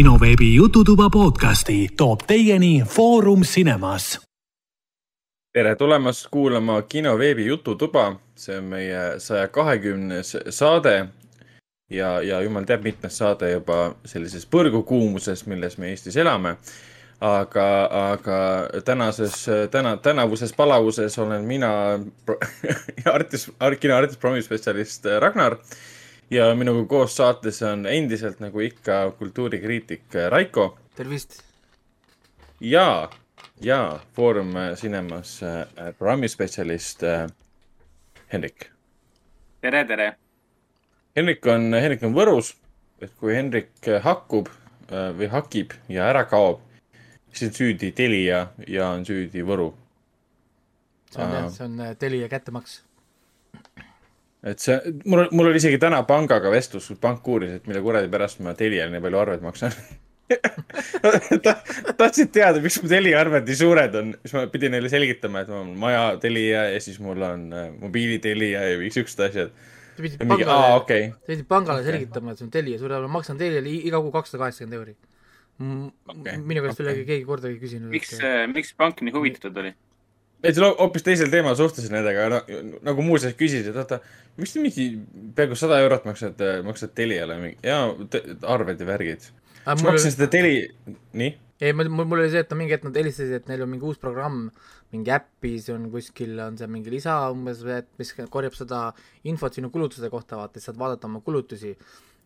kinoveebi Jututuba podcasti toob teieni Foorum Cinemas. tere tulemast kuulama kinoveebi Jututuba, see on meie saja kahekümnes saade ja, ja jumal teab, mitmes saade juba sellises põrgukuumuses, milles me Eestis elame. aga, aga tänases, täna, tänavuses palavuses olen mina artist, kinoartist, promispetsialist Ragnar ja minuga koos saates on endiselt nagu ikka kultuurikriitik Raiko. tervist! ja, ja Foorum Cinemas äh, programmispetsialist Henrik. tere, tere! Henrik on, Henrik on Võrus, et kui Henrik hakkub äh, või hakib ja ära kaob, siis on süüdi Telia ja on süüdi Võru. see on jah, see on Telia kättemaks et see, mul, mul oli isegi täna pangaga vestlus, kus pank uuris, et mille kuradi pärast ma Teliale nii palju arveid maksan Ta, tahtsid teada, miks mu Telia arved nii suured on, siis ma pidin neile selgitama, et mul on maja Telia ja siis mul on äh, mobiilitelia ja kõik siuksed asjad. sa pidid pangale, okay. sa pidid pangale okay. selgitama, et see on Telia, sulle, ma maksan Teliale iga kuu kakssada kaheksakümmend euri. Okay. minu käest ei okay. ole keegi kordagi küsinud. miks et..., äh, miks pank nii huvitatud oli? Et seal hoopis teisel teemal suhtlesin nendega no,, nagu muuseas küsisid, oota, miks te mingi peaaegu sada eurot maksad, maksad Teliale mingi, jaa, arved ja värgid. siis maksin seda Teli, nii? ei, mul, mul oli see, et no mingi hetk nad helistasid, et neil on mingi uus programm, mingi äppis on kuskil, on seal mingi lisa umbes, et mis korjab seda infot sinu kulutuste kohta, vaata, siis saad vaadata oma kulutusi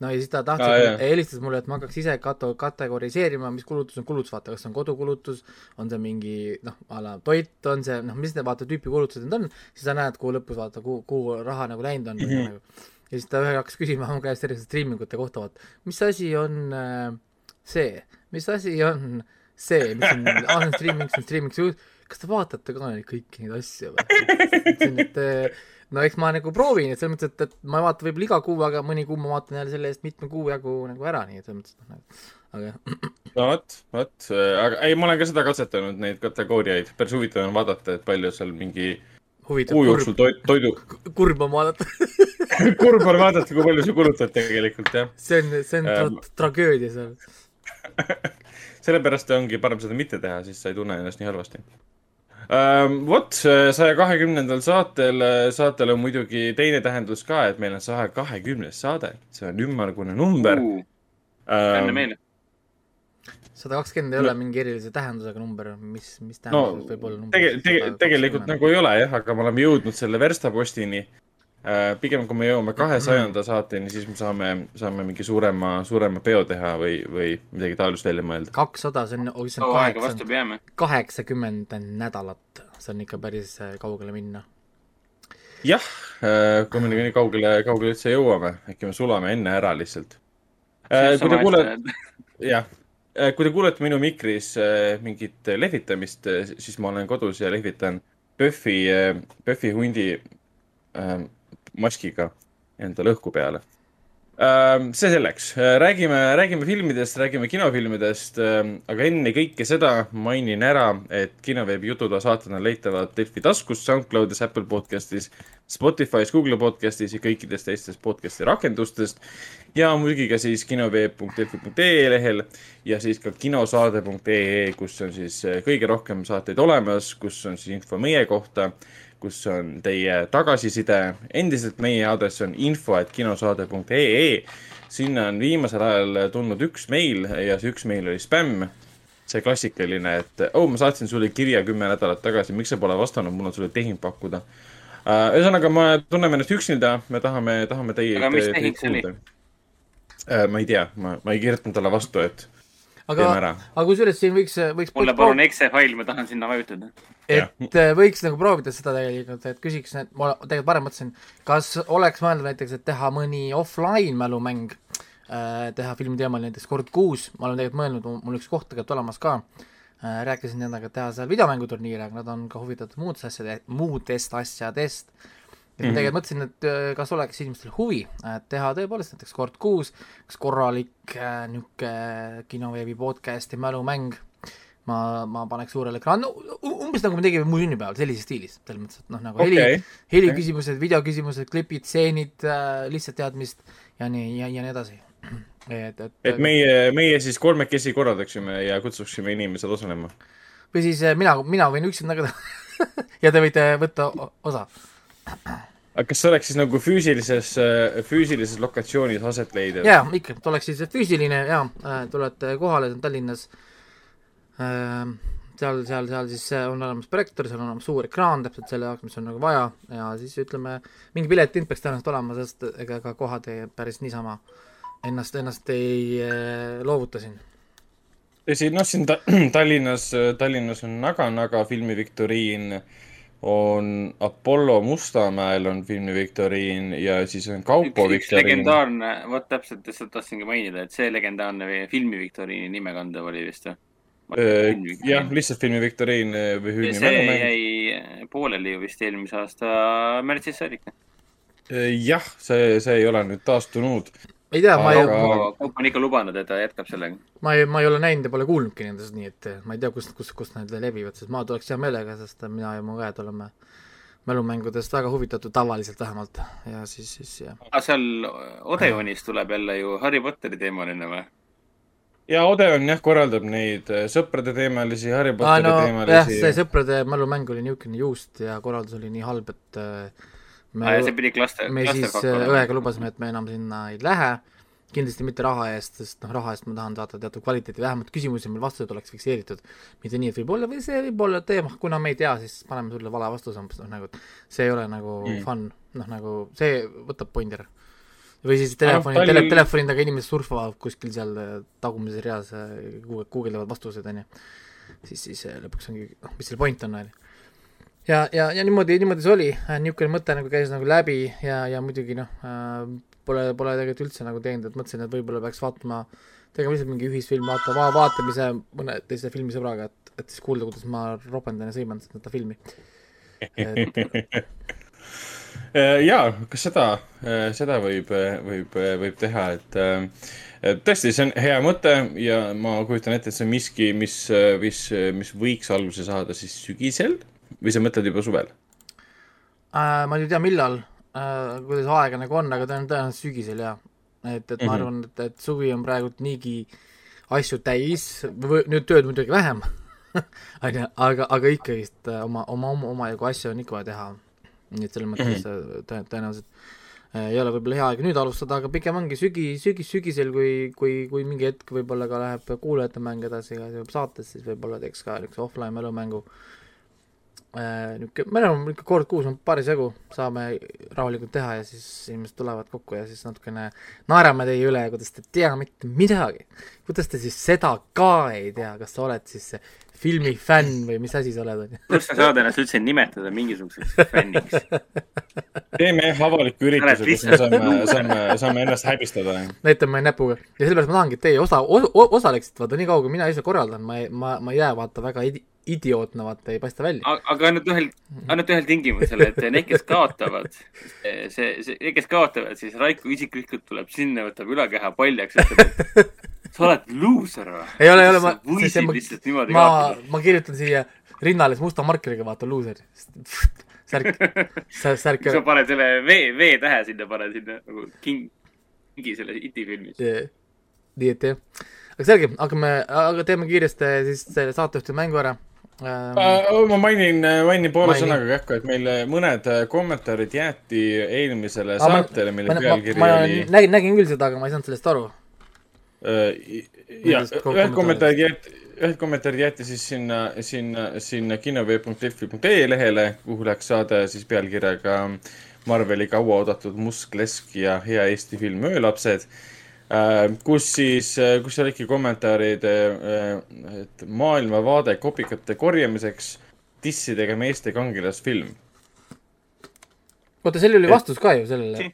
no ja siis ta tahtis ah,, helistas mulle, et ma hakkaks ise kato-, kategoriseerima, mis kulutus on kulutus, vaata, kas see on kodukulutus, on see mingi noh, a la toit, on see noh, mis need vaata tüüpi kulutused need on, siis sa näed kuu lõpus vaata, kuhu, kuhu raha nagu läinud on mm. -hmm. Ja siis ta ühe hakkas küsima mu käest selliste striimingute kohta, vaata, mis asi on äh, see, mis asi on see, mis on, aa, see on streaming, see on streaming, kas te vaatate ka neid kõiki neid asju või? Et no eks ma nagu proovin, et selles mõttes, et, et ma ei vaata võib-olla iga kuu, aga mõni kuu ma vaatan jälle selle eest mitme kuu jagu nagu ära, nii et selles mõttes, et noh, nagu, aga. no vot, vot, aga ei, ma olen ka seda katsetanud, neid kategooriaid, päris huvitav on vaadata, et palju seal mingi Huvitav, kuu jooksul toit, toidu. kurb on vaadata kurb on vaadata, kui palju sa kulutad tegelikult, jah. see on, see on tra äh, tragöödia seal sellepärast ongi parem seda mitte teha, siis sa ei tunne ennast nii halvasti ähm,. Vot, saja kahekümnendal saatel, saatel on muidugi teine tähendus ka, et meil on saja kahekümnes saade, see on ümmargune number uh,. Enne meile. sada kakskümmend ei ole no, mingi erilise tähendusega number, mis, mis tähendus no, võib olla number? tege-, tege-, tegelikult nagu ei ole jah, aga me oleme jõudnud selle verstapostini Äh, pigem kui me jõuame kahesajanda saateni, siis me saame, saame mingi suurema, suurema peo teha või, või midagi taolist välja mõelda. kakssada, see on, see on kaheksa, kaheksakümmend nädalat, see on ikka päris äh, kaugele minna. jah, äh, kui me nii kaugele, kaugele üldse jõuame, äkki me sulame enne ära lihtsalt. kui te kuulete, jah, kui te kuulete minu mikris mingit lehvitamist, siis ma olen kodus ja lehvitan PÖFFi, PÖFFi hundi maskiga endale õhku peale. Ähm, see selleks, äh, räägime, räägime filmidest, räägime kinofilmidest, ähm, aga enne kõike seda mainin ära, et kinoveebi jutud saated on leitavad Delfi taskus, SoundCloudis, Apple podcastis, Spotify's, Google podcastis ja kõikides teistes podcast'i rakendustest. ja muidugi ka siis kinoveeb.delfi.ee lehel ja siis ka kinosaade.ee, kus on siis kõige rohkem saateid olemas, kus on siis info meie kohta kus on teie tagasiside. endiselt meie aadress on info.kinosaade.ee. sinna on viimasel ajal tulnud üks meil ja see üks meil oli spämm. see klassikaline, et oh, ma saatsin sulle kirja kümme nädalat tagasi, miks sa pole vastanud, mul on sulle tehing pakkuda. Uh, ühesõnaga, me tunneme ennast üksinda, me tahame, tahame teie. aga mis tehing see oli? Uh, ma ei tea, ma, ma ei kirjutanud talle vastu, et aga, aga kusjuures siin võiks, võiks. mulle palun exe fail, ma tahan sinna vajutada et ja. võiks nagu proovida seda tegelikult, et küsiks, et ma tegelikult varem mõtlesin, kas oleks mõeldud näiteks, et teha mõni offline mälumäng äh,, teha filmi teemal näiteks kord kuus, ma olen tegelikult mõelnud, mul üks koht tegelikult olemas ka äh,, rääkisin nendega, et teha seal videomänguturniire, aga nad on ka huvitatud muudest asjade, muudest asjadest. Ja mm -hmm. ma tegelikult mõtlesin, et äh, kas oleks inimestel huvi, et teha tõepoolest näiteks kord kuus, kas korralik äh, niisugune kinoveebi podcast'i mälumäng ma, ma paneks suurele ekraan, no umbes nagu me tegime mu sünnipäeval, sellises stiilis, selles mõttes, et noh, nagu okay. heli, heliküsimused okay., videoküsimused, klipid, stseenid äh,, lihtsalt teadmist ja nii, ja, ja nii edasi. et, et, et meie, meie siis kolmekesi korraldaksime ja kutsuksime inimesed osalema. või siis äh, mina, mina võin üksinda ka ja te võite võtta osa. Aga kas see oleks siis nagu füüsilises, füüsilises lokatsioonis aset leidev? jaa, ikka, et oleks siis füüsiline ja tulete kohale, see on Tallinnas äh,. seal, seal, seal siis äh, on olemas projektor, seal on olemas suur ekraan täpselt selle jaoks, mis on nagu vaja ja siis ütleme, mingi piletihind peaks tõenäoliselt olema, sest ega ka kohad ei, päris niisama ennast, ennast ei äh, loovuta siin. tõsi, noh, siin ta, Tallinnas, Tallinnas on Naga-Naga filmiviktoriin, on Apollo Mustamäel on filmiviktoriin ja siis on Kaupo üks, viktoriin. legendaarne, vot täpselt, seda tahtsingi mainida, et see legendaarne vi- filmiviktoriini nimekandev oli vist või? jah, lihtsalt filmiviktoriin või see filmimälumäng. jäi pooleli ju vist eelmise aasta märtsis saadik. jah, see, see ei ole nüüd taastunud. Ei tea, ma ei Kaup on ikka lubanud, et ta jätkab sellega. ma ei, ma ei ole näinud ja pole kuulnudki nendest, nii et eh, ma ei tea, kust, kust, kust need levivad, sest ma tuleks hea meelega, sest mina ja mu õed oleme mälumängudest väga huvitatud, tavaliselt vähemalt, ja siis, siis jah. aga seal Odeonis tuleb jälle ju Harry Potteri teemaline või? ja Odeon jah, korraldab neid äh, sõprade teemalisi, Harry Potteri no jah, teemalisi see. sõprade mälumäng oli niisugune juust ja korraldus oli nii halb, et eh, me ja see pidi klaster, me siis klasterpakk äh, õega lubasime, et me enam sinna ei lähe, kindlasti mitte raha eest, sest noh, raha eest ma tahan saada teatud kvaliteeti, vähemalt küsimusi meil vastused oleks fikseeritud. mitte nii, et võib-olla või see võib olla teema, kuna me ei tea, siis paneme sulle vale vastuse noh, nagu see ei ole nagu Mm. fun, noh nagu see võtab pointi ära. või siis telefoni Tallinna- tele,, telefoni taga inimesed surfavad kuskil seal äh, tagumises reas, guugeldavad vastuseid, onju. siis, siis äh, lõpuks ongi, noh, mis selle point on, onju ja, ja, ja niimoodi, niimoodi see oli, niisugune mõte nagu käis nagu läbi ja, ja muidugi noh äh,, pole, pole tegelikult üldse nagu teinud, et mõtlesin, et võib-olla peaks vaatama, tegema lihtsalt mingi ühisfilm, vaata, va-, vaatamise mõne teise filmisõbraga, et, et siis kuulda, kuidas ma ropendan ja sõiman seda filmi. jaa, kas seda, seda võib, võib, võib teha, et äh, et tõesti, see on hea mõte ja ma kujutan ette, et see on miski, mis, mis, mis võiks alguse saada siis sügisel või sa mõtled juba suvel? Äh, ma ei tea, millal äh,, kuidas aega nagu on, aga tõenäoliselt sügisel ja et, et ma Mhm. arvan, et, et suvi on praegu niigi asju täis, nüüd tööd muidugi vähem, onju, aga, aga ikkagist äh, oma, oma, oma, omajagu asju on ikka vaja teha. nii et selles mõttes mm. tõe-, tõenäoliselt äh, ei ole võib-olla hea aeg nüüd alustada, aga pigem ongi sügi, sügis, sügisel, kui, kui, kui mingi hetk võib-olla ka läheb kuulajate mäng edasi ka saates, siis võib-olla teeks ka niisuguse offline mälumängu äh, niisugune, me oleme ikka kord kuus on paris jagu, saame rahulikult teha ja siis inimesed tulevad kokku ja siis natukene naerame teie üle, kuidas te ei tea mitte midagi. kuidas te siis seda ka ei tea, kas sa oled siis see filmifänn või mis asi sa oled, kuidas sa saad ennast üldse nimetada mingisuguseks fänniks? teeme jah avaliku ürituse, kus me saame, saame, saame ennast häbistada. näitame näpuga ja sellepärast ma tahangi, et teie osa, osaleksite, vaata nii kaua, kui mina ise korraldan, ma ma, ma ei jää vaata väga idi- idiootne, vaata ei paista välja. aga ainult ühel, ainult ühel tingimusel, et need, kes kaotavad, see, see, need, kes kaotavad, siis Raiko isiklikult tuleb sinna, võtab ülakeha paljaks, ütleb, et sa oled luuser või? ei ole, ei ole, ma, niimoodi ma kaotada., ma kirjutan siia rinnale musta markeriga, vaata, luuser. särk, särk sa paned selle V, V-tähe sinna, paned sinna nagu king, kingi selle iti-filmis. nii et jah, aga selge, hakkame, aga teeme kiiresti siis selle saatejuhti mängu ära ma mainin, mainin poole sõnaga kähku, et meil mõned äh, kommentaarid jäeti eelmisele ma- saatele, mille pealkiri oli nägin, nägin küll seda, aga ma ei saanud sellest aru. ja Nendest kom- ühed kommentaarid jäeti, ühed kommentaarid jäeti siis sinna, sinna, sinna kinovee.delfi.ee lehele, kuhu läks saade siis pealkirjaga Marveli kauaoodatud Musk-Lesk ja hea Eesti film Öölapsed kus siis, kus olidki kommentaarid, et maailmavaade kopikate korjamiseks, dissidega meeste kangelasfilm. oota, seal oli vastus ka ju sellele.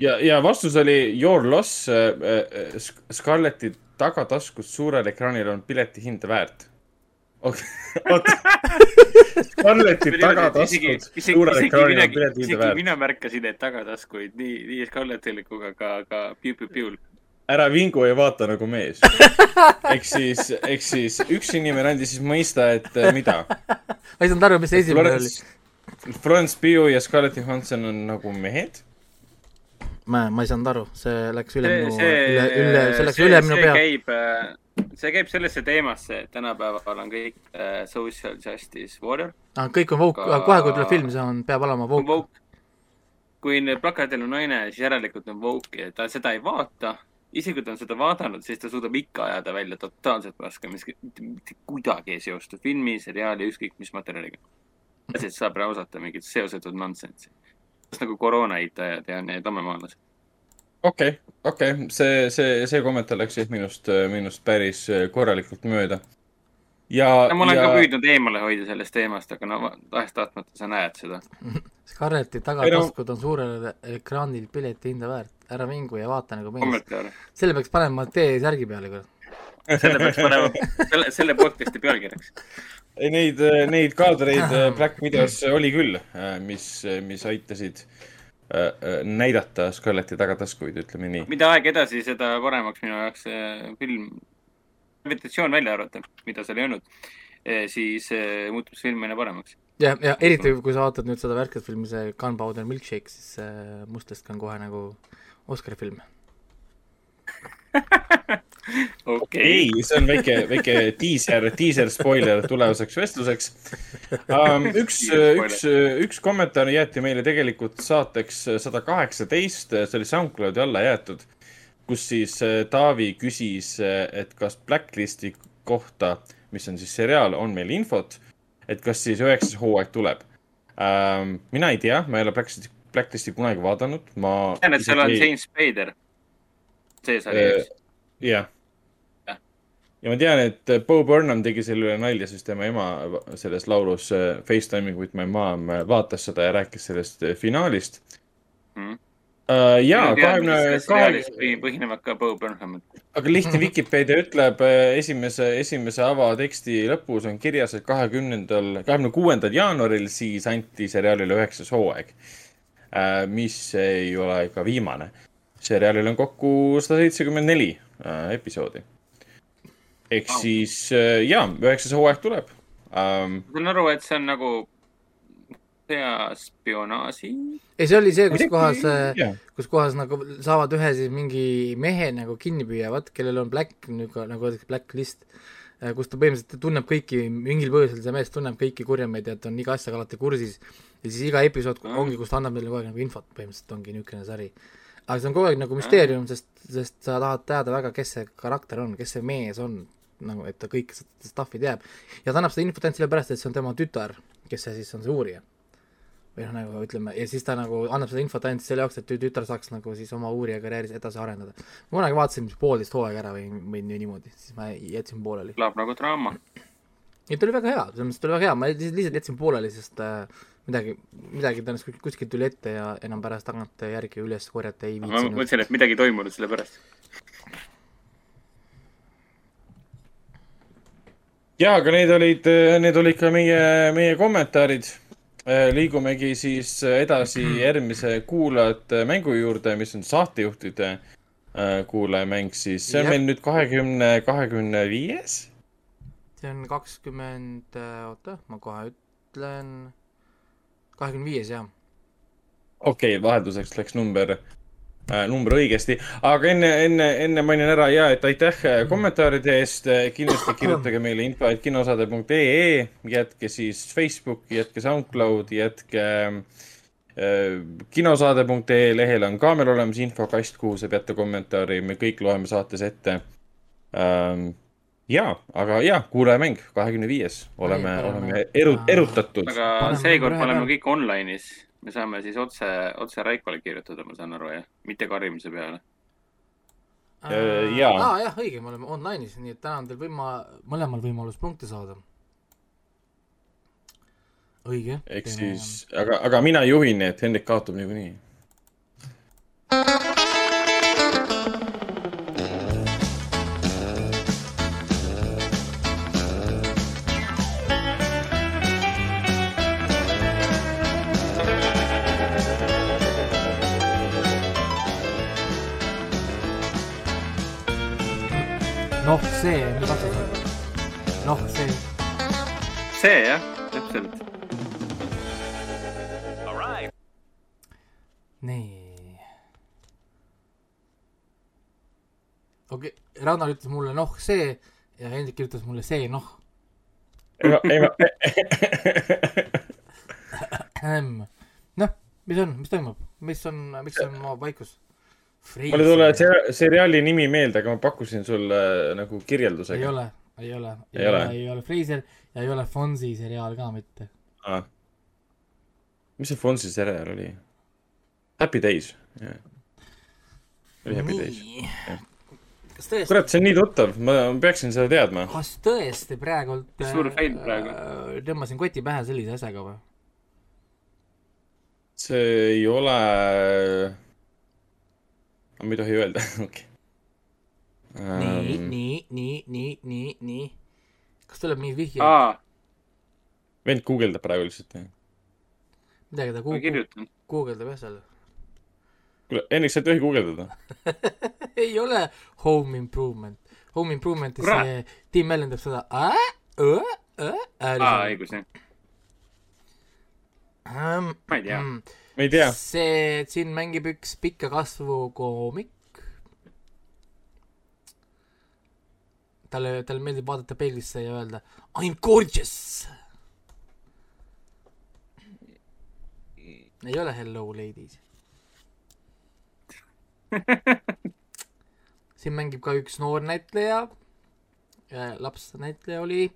ja, ja vastus oli Your loss äh, äh, Scarletti tagataskust suurel ekraanil on pileti hinda väärt. oota, Scarletti tagataskud suurel ekraanil on pileti hinda isegi väärt. mina märkasin neid tagataskuid nii, nii Scarlettil kui ka, ka, ka Piu Piu Piul. Ära vingu ja vaata nagu mees. ehk siis, ehk siis üks inimene andis siis mõista, et äh, mida. ma ei saanud aru, mis esimene oli. Florence Florence Pugh ja Scarlett Johansson on nagu mehed. ma, ma ei saanud aru, see läks üle see, minu, üle, üle, see läks see, üle minu see pea. käib, see käib sellesse teemasse, et tänapäeval on kõik äh, social justice warrior. Ah, kõik on woke, Aga- kohe kui tuleb film, see on, peab olema woke. woke. kui nüüd plakatil on naine, siis järelikult on woke ja ta seda ei vaata. Isegi kui ta on seda vaadanud, siis ta suudab ikka ajada välja totaalselt paska, mis mitte, kuidagi ei seostu filmi, seriaali, ükskõik mis materjaliga. asjad saab ausata mingit seosetut nonsense'i. nagu koroona eitajad ja need ammemaalased. okei, okei, see, see, see kommentaar läks jah minust, minust päris korralikult mööda. ja, no ma olen ja ka püüdnud eemale hoida sellest teemast, aga no tahes-tahtmata sa näed seda. Scarleti Ei no- tagataskud on suurel ekraanil pileti hinda väärt, ära vingu ja vaata nagu mees. selle peaks panema T-särgi peale, kurat. selle peaks panema, selle, selle podcast'i pealkirjaks. ei, neid, neid kaadreid äh, Black Widows oli küll, mis, mis aitasid äh, äh, näidata Scarleti tagataskuid, ütleme nii. mida aeg edasi, seda paremaks minu jaoks see film, gravitatsioon välja arvata, mida seal ei olnud, siis eh, muutub see film aina paremaks. ja, ja eriti kui sa vaatad nüüd seda värsket filmi, see Gunpowder Milkshake, siis see Mustlask on kohe nagu Oscari film. okei ei, see on väike, väike diiser, diiser spoiler tulevaseks vestluseks um,. üks, üks, üks kommentaar jäeti meile tegelikult saateks sada kaheksateist, see oli SoundCloudi alla jäetud, kus siis äh, Taavi küsis, et kas Blacklisti kohta, mis on siis seriaal, on meil infot, et kas siis üheksas hooaeg tuleb um,. mina ei tea, ma ei ole Blacklisti, Blacklisti kunagi vaadanud, ma. tean, et seal on James Spader. see sari Äh, üks. jah Jah.. ja ma tean, et Bo Burnham tegi selle üle nalja, sest tema ema selles laulus äh, Facetiming with my mom äh, vaatas seda ja rääkis sellest äh, finaalist Mhm. uh,. jaa, kahekümne, kahekümne, põhinevad ka Bo Burnham. aga lihtne Vikipeedia ütleb äh, esimese, esimese avateksti lõpus on kirjas, et kahekümnendal, kahekümne kuuendal jaanuaril siis anti seriaalile üheksas hooaeg uh,. mis ei ole ka viimane. seriaalil on kokku sada seitsekümmend neli episoodi. ehk Au. siis äh, jaa, üheksas hooaeg tuleb um,. ma saan aru, et see on nagu hea spionaaži. ei, see oli see, kus kohas, jah, kus kohas nagu saavad ühe siis mingi mehe nagu kinni püüavad, kellel on black, nagu, nagu öeldakse, blacklist, kus ta põhimõtteliselt tunneb kõiki, mingil põhjusel see mees tunneb kõiki kurjameid ja ta on iga asjaga alati kursis. ja siis iga episood Mm. ongi, kus ta annab neile kogu aeg nagu infot, põhimõtteliselt ongi niisugune sari. aga see on kogu aeg nagu müsteerium, sest, sest sa tahad teada väga, kes see karakter on, kes see mees on, nagu et ta kõik seda stuff'i teab. ja ta annab seda infot ainult sellepärast, et see on tema tütar, kes see siis on see uurija või noh, nagu ütleme, ja siis ta nagu annab seda infot ainult selle jaoks, et tü- tütar saaks nagu siis oma uurija karjääris edasi arendada. ma kunagi vaatasin poolteist hooaega ära või, või nii- niimoodi, siis ma jätsin pooleli. kõlab nagu draama. ei, ta oli väga hea, selles mõttes ta oli väga hea, ma lihtsalt jätsin pooleli, sest äh, midagi, midagi tõenäoliselt kuskilt- tuli ette ja enam pärast tagant järgi üles korjata ei ma viitsinud. mõtlesin, et midagi toimunud sellepärast. ja aga need olid, need olid ka meie, meie kommentaarid. Liigumegi siis edasi järgmise kuulajate mängu juurde, mis on saatejuhtide äh, kuulajamäng siis, see on Jah. meil nüüd kahekümne, kahekümne viies see on kakskümmend, oota, ma kohe ütlen, kahekümne viies jah. okei okay,, vahelduseks läks number äh,, number õigesti, aga enne, enne, enne mainin ära ja, et aitäh äh, kommentaaride eest. kindlasti kirjutage meile info, et kinosaade.ee, jätke siis Facebooki, jätke SoundCloudi, jätke äh, kinosaade.ee lehel on ka meil olemas infokast, kuhu saab jätta kommentaari, me kõik loeme saates ette ähm,. ja, aga ja, kuulajamäng, kahekümne viies, oleme, oleme eru-, erutatud. aga seekord oleme kõik online'is. Me saame siis otse, otse Raikole kirjutada, ma saan aru, jah? mitte karjumise peale. Äh, jaa. aa jah, õige, me oleme online'is, nii et täna on teil võima-, mõlemal võimalus punkte saada. õige. ehk siis, aga, aga mina juhin, nii et Hendrik kaotab niikuinii. See jah, täpselt. nii. okei okay., Ragnar ütles mulle noh, see ja Hendrik kirjutas mulle see noh. ei ei noh, mis on, mis toimub, mis on, miks on maa vaikus? mul ei tule see seriaali nimi meelde, aga ma pakkusin sulle nagu ei kirjeldusega. ole, ei ole, Ei ole? ei ole Fraser ja ei ole Fonsi seriaal ka mitte. mis see Fonsi seriaal oli? Happy Days. oli Happy Days. nii, kas tõesti, kurat, see on nii tuttav, ma peaksin seda teadma. kas tõesti praegult Suur fail praegu. äh, tõmbasin koti pähe sellise asjaga või? see ei ole. ma ei tohi öelda, okei. nii, Ähm. nii, nii, nii, nii, nii. Kas tuleb mingi vihje? aa, vend guugeldab praegu lihtsalt. midagi ta ma guugeldab, guugeldab jah seal. kuule, Hendrik, sa ei tohi guugeldada. ei ole Home Improvement. Home Improvementis see Tim Allen teeb seda äh, äh, äh, aa, õigus jah. ma ei tea. ma ei tea. see, siin mängib üks pika kasvu koomik. talle, talle meeldib vaadata peeglisse ja öelda I m gorgeous. ei ole hello ladies. siin mängib ka üks noor näitleja, laps näitleja oli,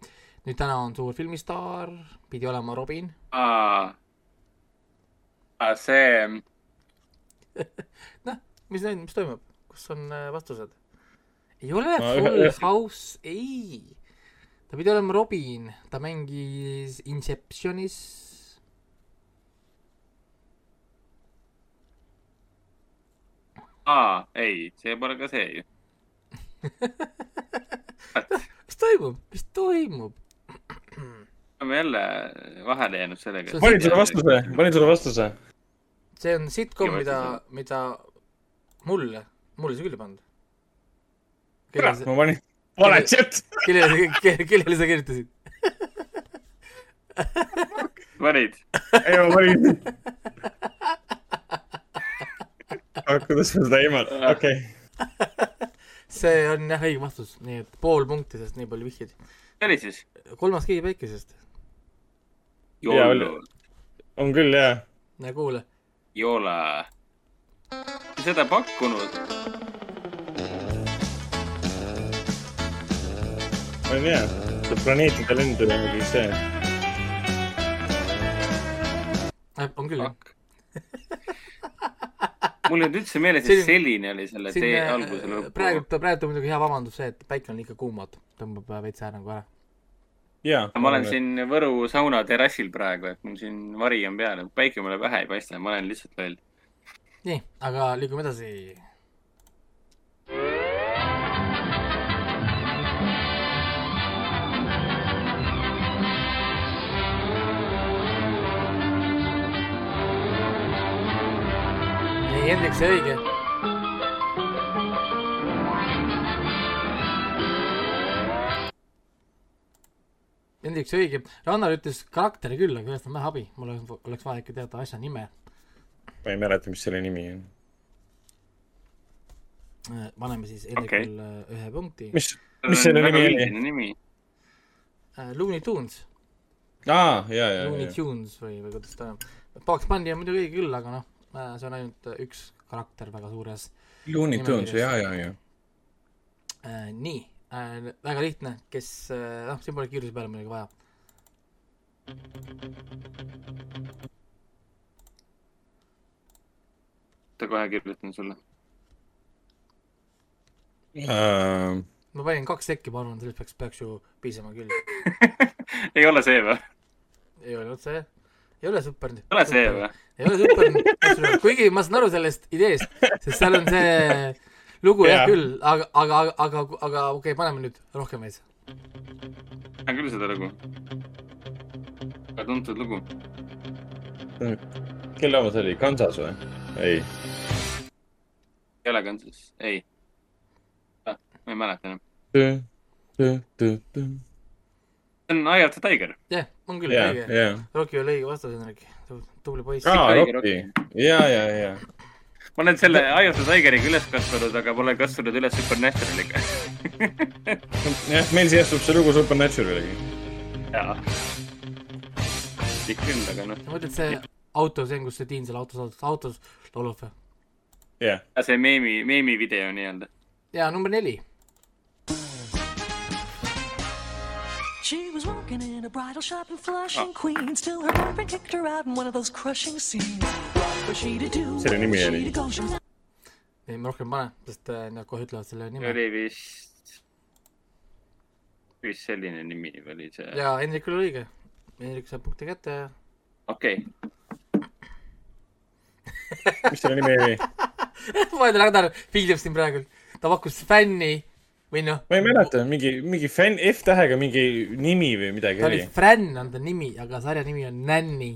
nüüd täna on suur filmistaar, pidi olema Robin. see, noh, mis, mis toimub, kus on äh, vastused? Ei ole Ma Full ühe- House, ei. ta pidi olema Robin, ta mängis Inceptionis. aa, ei, see pole ka see ju. mis toimub, mis toimub? oleme jälle vahele jäänud sellega panin sulle vastuse, panin sulle vastuse. see on sitcom, mida mida mulle, mulle sa küll ei pannud. kurat, kellele ma panin vale chat. sa, kellele, kellele sa kirjutasid? panid? ei, ma panin. kuidas ma seda ilma, okei. see on jah õige vastus, nii et pool punkti, sest nii palju vihjeid. see oli siis? kolmas keegi päikesest. Jaa, oli. on küll jaa. näe, kuule. ei ole. seda pakkunud. On jaa. see planeetide lend oli mingi see. on küll jah. mul ei olnud üldse meeles, et selline oli selle siin tee äh, alguse lõpu. praegu, praegu on muidugi hea vabandus see, et päike on liiga kuum, vaata, tõmbab äh, veits ära nagu ära. ma olen. siin Võru sauna terrassil praegu, et mul siin vari on peal, päike mulle pähe ei paista, ma olen lihtsalt loll. nii, aga liigume edasi. See õige. Hendrik, see õige. Rannar ütles karakteri küll, aga sellest on vähe abi. mul oleks, vaja ikka teada asja nime. ma ei mäleta, mis selle nimi on. Äh, paneme siis Okei. Hendrikule okay. ühe punkti. mis, mis selle nimi oli? Äh, Looney Tunes, aa, jaa, jaa, Looney jaa. Tunes või, või kuidas ta on. Bugs Bunny on muidugi õige küll, aga noh, see on ainult äh, üks karakter väga suures Looney Tunes, jaa, jaa. äh,. nii äh,, väga lihtne, kes äh,, noh, siin pole kiiruse peale muidugi vaja. ta kohe kirjutan sulle. Äh, ma panin kaks sekki, ma arvan, sellest peaks, peaks ju piisama küll. ei ole see või? ei ole see, ei ole super. ei ole see või?? ei ole super, kuigi ma saan aru sellest ideest, sest seal on see lugu jah Jaa. küll, aga, aga, aga, aga okei okay,, paneme nüüd rohkem veits. tean küll seda lugu. väga tuntud lugu. kelle oma see oli, Kansas või? ei. ei ole Kansas, ei ah,. ma ei mäleta enam. See on Eye of the Tiger. jah, on küll jaa, õige. jaa. Rocky oli õige vastus, Hendrik. tubli poiss. aa, Tiger Rocki. jaa, jaa, jaa. ma olen selle Eye of the Tigeriga üles kasvanud, aga pole kasvanud üles Supernaturaliga. jah, meil sihestub see lugu Supernaturaliga. jaa. ikka küll, aga noh, ma mõtlen, et see auto, see on, kus see tiin seal autos, autos, autos laulab või? jah, see meemi, meemi video nii-öelda. jaa, number neli. She was working in a bridal shop in Flushing, Queens, till her boyfriend kicked her out in one of those crushing scenes. What was she to do? Selle nimi oli? ei, ma rohkem ei pane, sest äh, nad kohe ütlevad selle nime. oli vist, vist selline nimi oli see. jaa, Hendrikul oli õige. Hendrik saab punkti kätte ja okei, mis selle nimi oli? ma ei tea, ta piildub siin praegu. ta pakkus fänni või noh, ma ei mäleta, mingi, mingi fänn, F-tähega mingi nimi või midagi ta oli. Fran on ta nimi, aga sarja nimi on Nanny.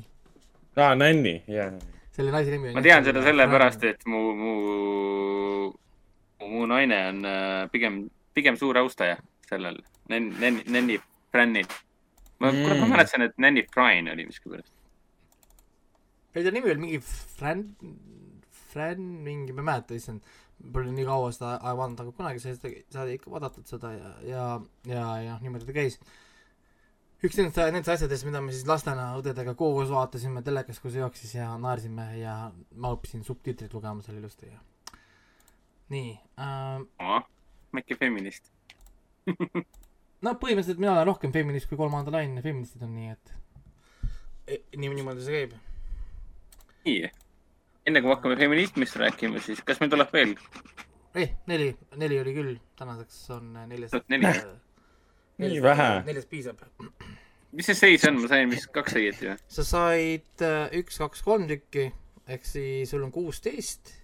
aa, Nanny, jaa. selle naise nimi on ma tean seda sellepärast, et mu, mu, mu naine on äh, pigem, pigem suur austaja sellel Nen-, Nen-, Nenni Frannil. ma mm., kurat, ma mäletasin, et Nenni Frine oli miskipärast. ei ta nimi oli mingi Fran, Fran mingi, ma ei mäleta, issand. Pole nii kaua seda vaadanud, aga kunagi sai seda, sai ikka vaadatud seda ja, ja, ja, ja niimoodi ta käis. üks nendest, nendest asjadest, mida me siis lastena õdedega koos vaatasime telekas, kui see jooksis ja naersime ja ma õppisin subtiitreid lugema seal ilusti ja. nii äh,, väike feminist. no põhimõtteliselt mina olen rohkem feminist kui kolmanda laine feministid on, nii et e, nii, niimoodi see käib. nii, enne kui me hakkame feminismist rääkima, siis kas meil tuleb veel? ei, neli, neli oli küll, tänaseks on äh, neljas. Neli. Nii vähe. neljas piisab. mis see seis on, ma sain vist kaks õieti või? sa said äh, üks, kaks, kolm tükki, ehk siis sul on kuusteist.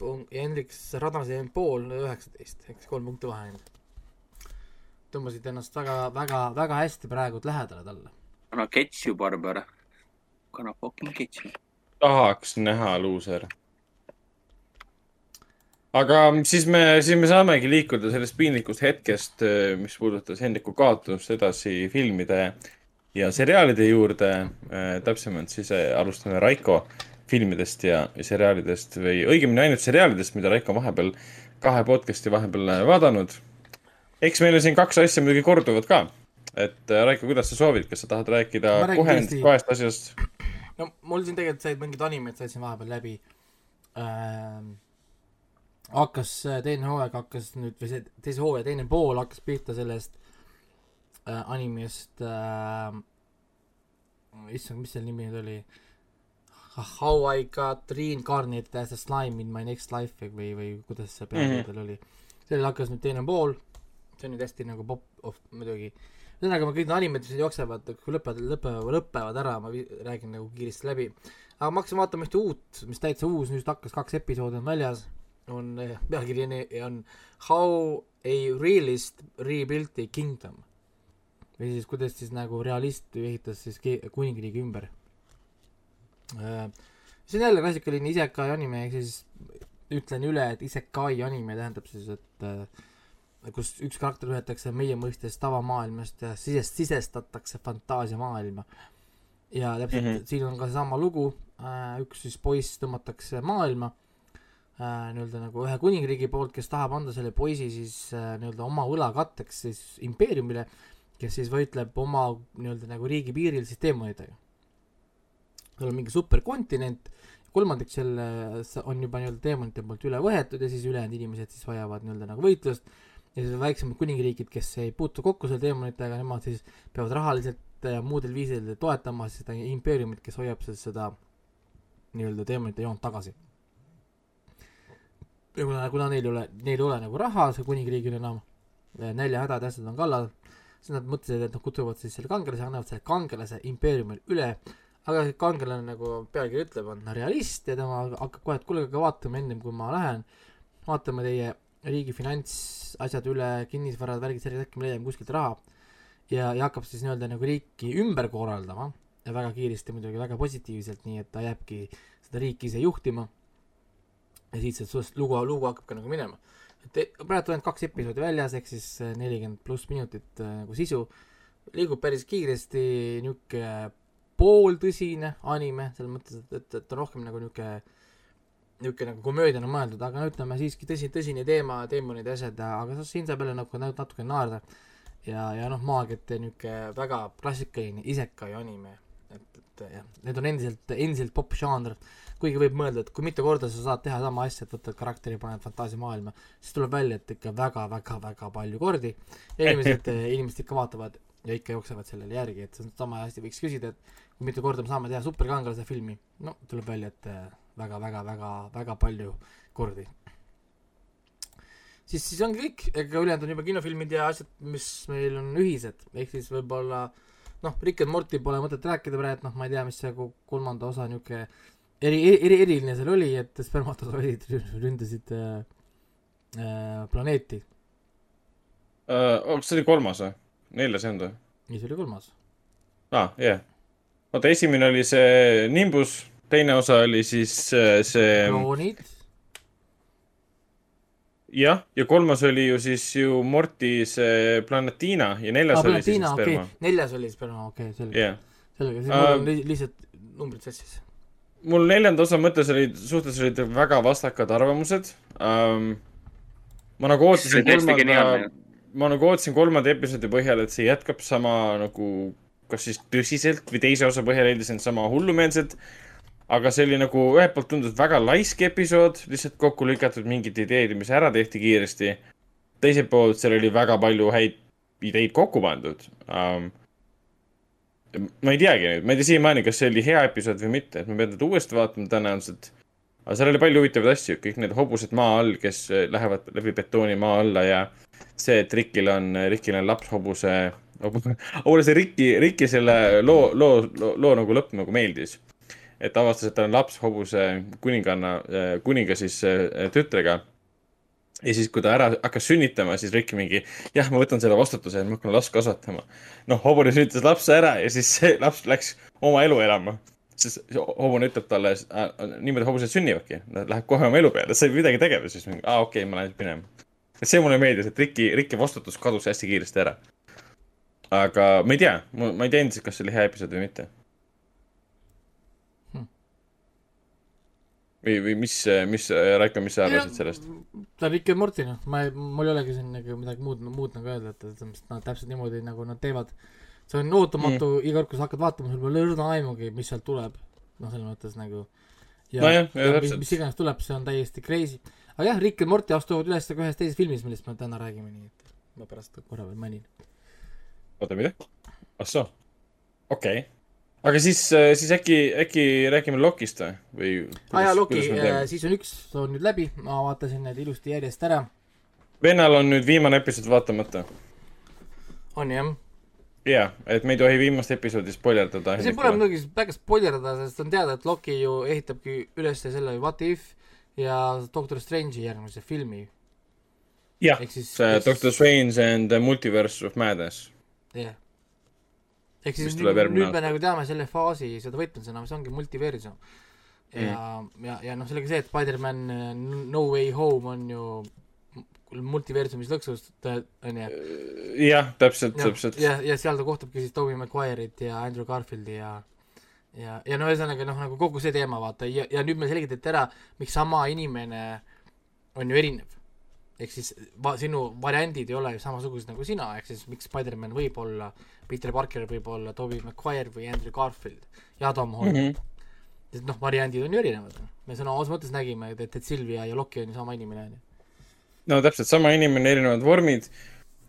ja Hendrik Radnas jäi pool üheksateist, ehk siis kolm punkti vahe ainult. tõmbasid ennast väga, väga, väga hästi praegu lähedale talle. catch you, Barbara. kana fucking catch you. Tahaks näha luuser. aga siis me, siis me saamegi liikuda sellest piinlikust hetkest, mis puudutas Hendriku kaotust edasi filmide ja seriaalide juurde. täpsemalt siis äh, alustame Raiko filmidest ja seriaalidest või õigemini ainult seriaalidest, mida Raiko vahepeal kahe podcast'i vahepeal äh, vaadanud. eks meil on siin kaks asja muidugi korduvad ka. et äh, Raiko, kuidas sa soovid, kas sa tahad rääkida kohe kahest asjast? No mul siin tegelikult said mingid animed said siin vahepeal läbi ähm,. hakkas äh, teine hooaeg hakkas nüüd või see teise hooaja teine pool hakkas pihta sellest äh, animest äh,. issand, mis selle nimi nüüd oli? How I got reincarnated as a slime in my next life või, või kuidas see pealkiri tal oli. sellel hakkas nüüd teine pool. see on nüüd hästi nagu pop, muidugi ühesõnaga, kõik need animed, mis jooksevad, kui lõpevad, lõpevad, lõpevad ära, ma räägin nagu kiiresti läbi. aga ma hakkasin vaatama ühte uut, mis täitsa uus, nüüd hakkas kaks episoodi on väljas, on eh, pealkiri on, How a realist rebuilt a kingdom. või siis kuidas siis nagu realist ehitas siis kuningriigi ümber. see on jälle klassikaline isekai anime, ehk siis ütlen üle, et isekai anime tähendab siis, et äh, kus üks karakter võetakse meie mõistes tavamaailmast ja sisest, sisestatakse fantaasiamaailma. ja täpselt mm. -hmm. siin on ka seesama lugu äh,, üks siis poiss tõmmatakse maailma äh, nii-öelda nagu ühe kuningriigi poolt, kes tahab anda selle poisi siis äh, nii-öelda oma õlakatteks siis impeeriumile, kes siis võitleb oma nii-öelda nagu riigi piiril siis teemonitega. seal on mingi superkontinent, kolmandik selle on juba nii-öelda teemonite poolt üle võetud ja siis ülejäänud inimesed siis vajavad nii-öelda nagu võitlust ja siis väiksemad kuningriigid, kes ei puutu kokku selle teemonitega, nemad siis peavad rahaliselt ja muudel viisidel toetama seda impeeriumit, kes hoiab siis seda nii-öelda teemonite joont tagasi. ja kuna, kuna neil ei ole, neil ei ole nagu raha, see kuningriigil enam, näljahädad ja asjad on kallal, siis nad mõtlesid, et nad kutsuvad siis selle kangelase, annavad selle kangelase impeeriumil üle, aga see kangelane, nagu pealkiri ütleb, on realist ja tema hakkab kohe, et kuule, aga vaatame ennem kui ma lähen, vaatame teie riigi finantsasjad üle, kinnisvarad, värgid, särgid, äkki me leiame kuskilt raha ja, ja hakkab siis nii-öelda nagu riiki ümber korraldama ja väga kiiresti muidugi väga positiivselt, nii et ta jääbki seda riiki ise juhtima. ja siit see lugu, lugu hakkabki nagu minema. et praegu on kaks episoodi väljas, ehk siis äh, nelikümmend pluss minutit äh, nagu sisu, liigub päris kiiresti, niisugune pooltõsine anime, selles mõttes, et, et, et on rohkem nagu niisugune niisugune nagu komöödiana mõeldud, aga no ütleme siiski tõsi, tõsine teema, teemonid ja asjad, aga siin saab jälle nagu nat- natuke naerda. ja, ja noh, maagiate niisugune väga klassikaline isekai anime, et, et jah, need on endiselt, endiselt popp-žanr, kuigi võib mõelda, et kui mitu korda sa saad teha sama asja, et võtad karakteri, paned fantaasiamaailma, siis tuleb välja, et ikka väga-väga-väga palju kordi ja inimesed, inimesed ikka vaatavad ja ikka jooksevad sellele järgi, et sama hästi võiks küsida, et kui mitu korda me saame teha superkangelase filmi, no tuleb välja, et väga-väga-väga-väga palju kordi. siis, siis ongi kõik, ega ülejäänud on juba kinofilmid ja asjad, mis meil on ühised, ehk siis võib-olla noh, Rick and Morty pole mõtet rääkida praegu, noh, ma ei tea, mis see ko- kolmanda osa niisugune eri, eri, eriline seal oli, et spermatosoidid rü- ründasid äh, äh, planeeti, kas see oli kolmas või? neljas ei olnud või? nii see oli kolmas. aa ah,, jah yeah.. oota, esimene oli see Nimbus, teine osa oli siis äh, see kroonid, jah, ja kolmas oli ju siis ju Morty see Planetina ja neljas aa, oli siis Planetina, okei sperma., neljas oli sperma, okei, selge jah. selge, siis mul on li- lihtsalt numbrid sassis. mul neljanda osa mõttes olid, suhtes olid väga vastakad arvamused um,. ma nagu ootasin kolmanda geniaalne., ma nagu ootasin kolmanda episoodi põhjal, et see jätkab sama nagu, kas siis tõsiselt või teise osa põhjal eeldasin sama hullumeelset. Aga see oli nagu ühelt poolt tundus väga laisk episood, lihtsalt kokku lükatud mingid ideed, mis ära tehti kiiresti. teiselt poolt seal oli väga palju häid ideid kokku pandud um,. ma ei teagi nüüd, ma ei tea siiamaani, kas see oli hea episood või mitte, et ma pean teda uuesti vaatama tõenäoliselt. aga seal oli palju huvitavaid asju, kõik need hobused maa all, kes eh, lähevad läbi betooni maa alla ja see, et Rikil on, Rikil on laps hobuse, mulle see Riki, Riki selle loo, loo, loo, loo nagu lõpp nagu meeldis. Et avastas, et tal on laps hobuse kuninganna, kuninga siis eh, tütrega ja siis, kui ta ära hakkas sünnitama, siis Rick mingi, jah, ma võtan selle vastutuse, ma hakkan last kasvatama. noh, hobune sünnitas lapse ära ja siis see laps läks oma elu elama. siis hobune ütleb talle äh,, niimoodi hobused sünnivadki, nad lähevad kohe oma elu peale, sa ei pea midagi tegema, siis mingi, aa okei okay,, ma lähen minema. see mulle meeldis, et Ricki, Ricki vastutus kadus hästi kiiresti ära. aga ma ei tea, ma ei tea endiselt, kas see oli hea episood või mitte või, või mis, mis, Raiko, mis sa arvasid sellest? ta on and Morty, noh, ma ei, mul ei olegi siin nagu midagi muud, muud nagu öelda, et, et nad täpselt niimoodi nagu nad teevad. see on ootamatu mm., iga kord, kui sa hakkad vaatama, sul pole õrna aimugi, mis sealt tuleb. noh, selles mõttes nagu. ja, Nojah, jah, ja mis, täpselt. mis iganes tuleb, see on täiesti crazy. aga jah, Rick and Morty astuvad üles ka ühes teises filmis, millest me täna räägime, nii et ma pärast korra veel mainin. oota, mida? ah soo, okei okay.. Aga siis, siis äkki, äkki räägime Lokist või, aa jaa, Loki, season üks on nüüd läbi, ma vaatasin need ilusti järjest ära. vennal on nüüd viimane episood vaatamata. on jah? jaa, et me ei tohi viimast episoodi spoilerdada. siin pole muidugi väga spoilerdada, sest on teada, et Loki ju ehitabki üles selle What If ja Doctor Strange'i järgmise filmi. jah, siis- siis- Doctor Strange and the Multiverse of Madness. jah. Ehk siis nüüd, nüüd me nagu teame selle faasi seda võtmesõna, mis ongi multiversum. ja mm., ja, ja noh, sellega see, et Spider-man äh, No Way Home on ju multiversumis lõksus, on ju. jah, täpselt, täpselt. ja, ja seal ta kohtabki siis Tobey Maguire'it ja Andrew Garfieldi ja ja, ja no ühesõnaga noh, nagu kogu see teema vaata ja, ja nüüd me selgitati ära, miks sama inimene on ju erinev. Ehk siis va-, sinu variandid ei ole ju samasugused nagu sina, ehk siis miks Spider-man võib olla, Peter Parker võib olla Tobey Maguire või Andrew Garfield ja Tom Holland mm. -hmm. sest noh, variandid on ju erinevad. me sõna otseses mõttes nägime, et, et Silvia ja Loki on ju sama inimene, on ju. no täpselt sama inimene, erinevad vormid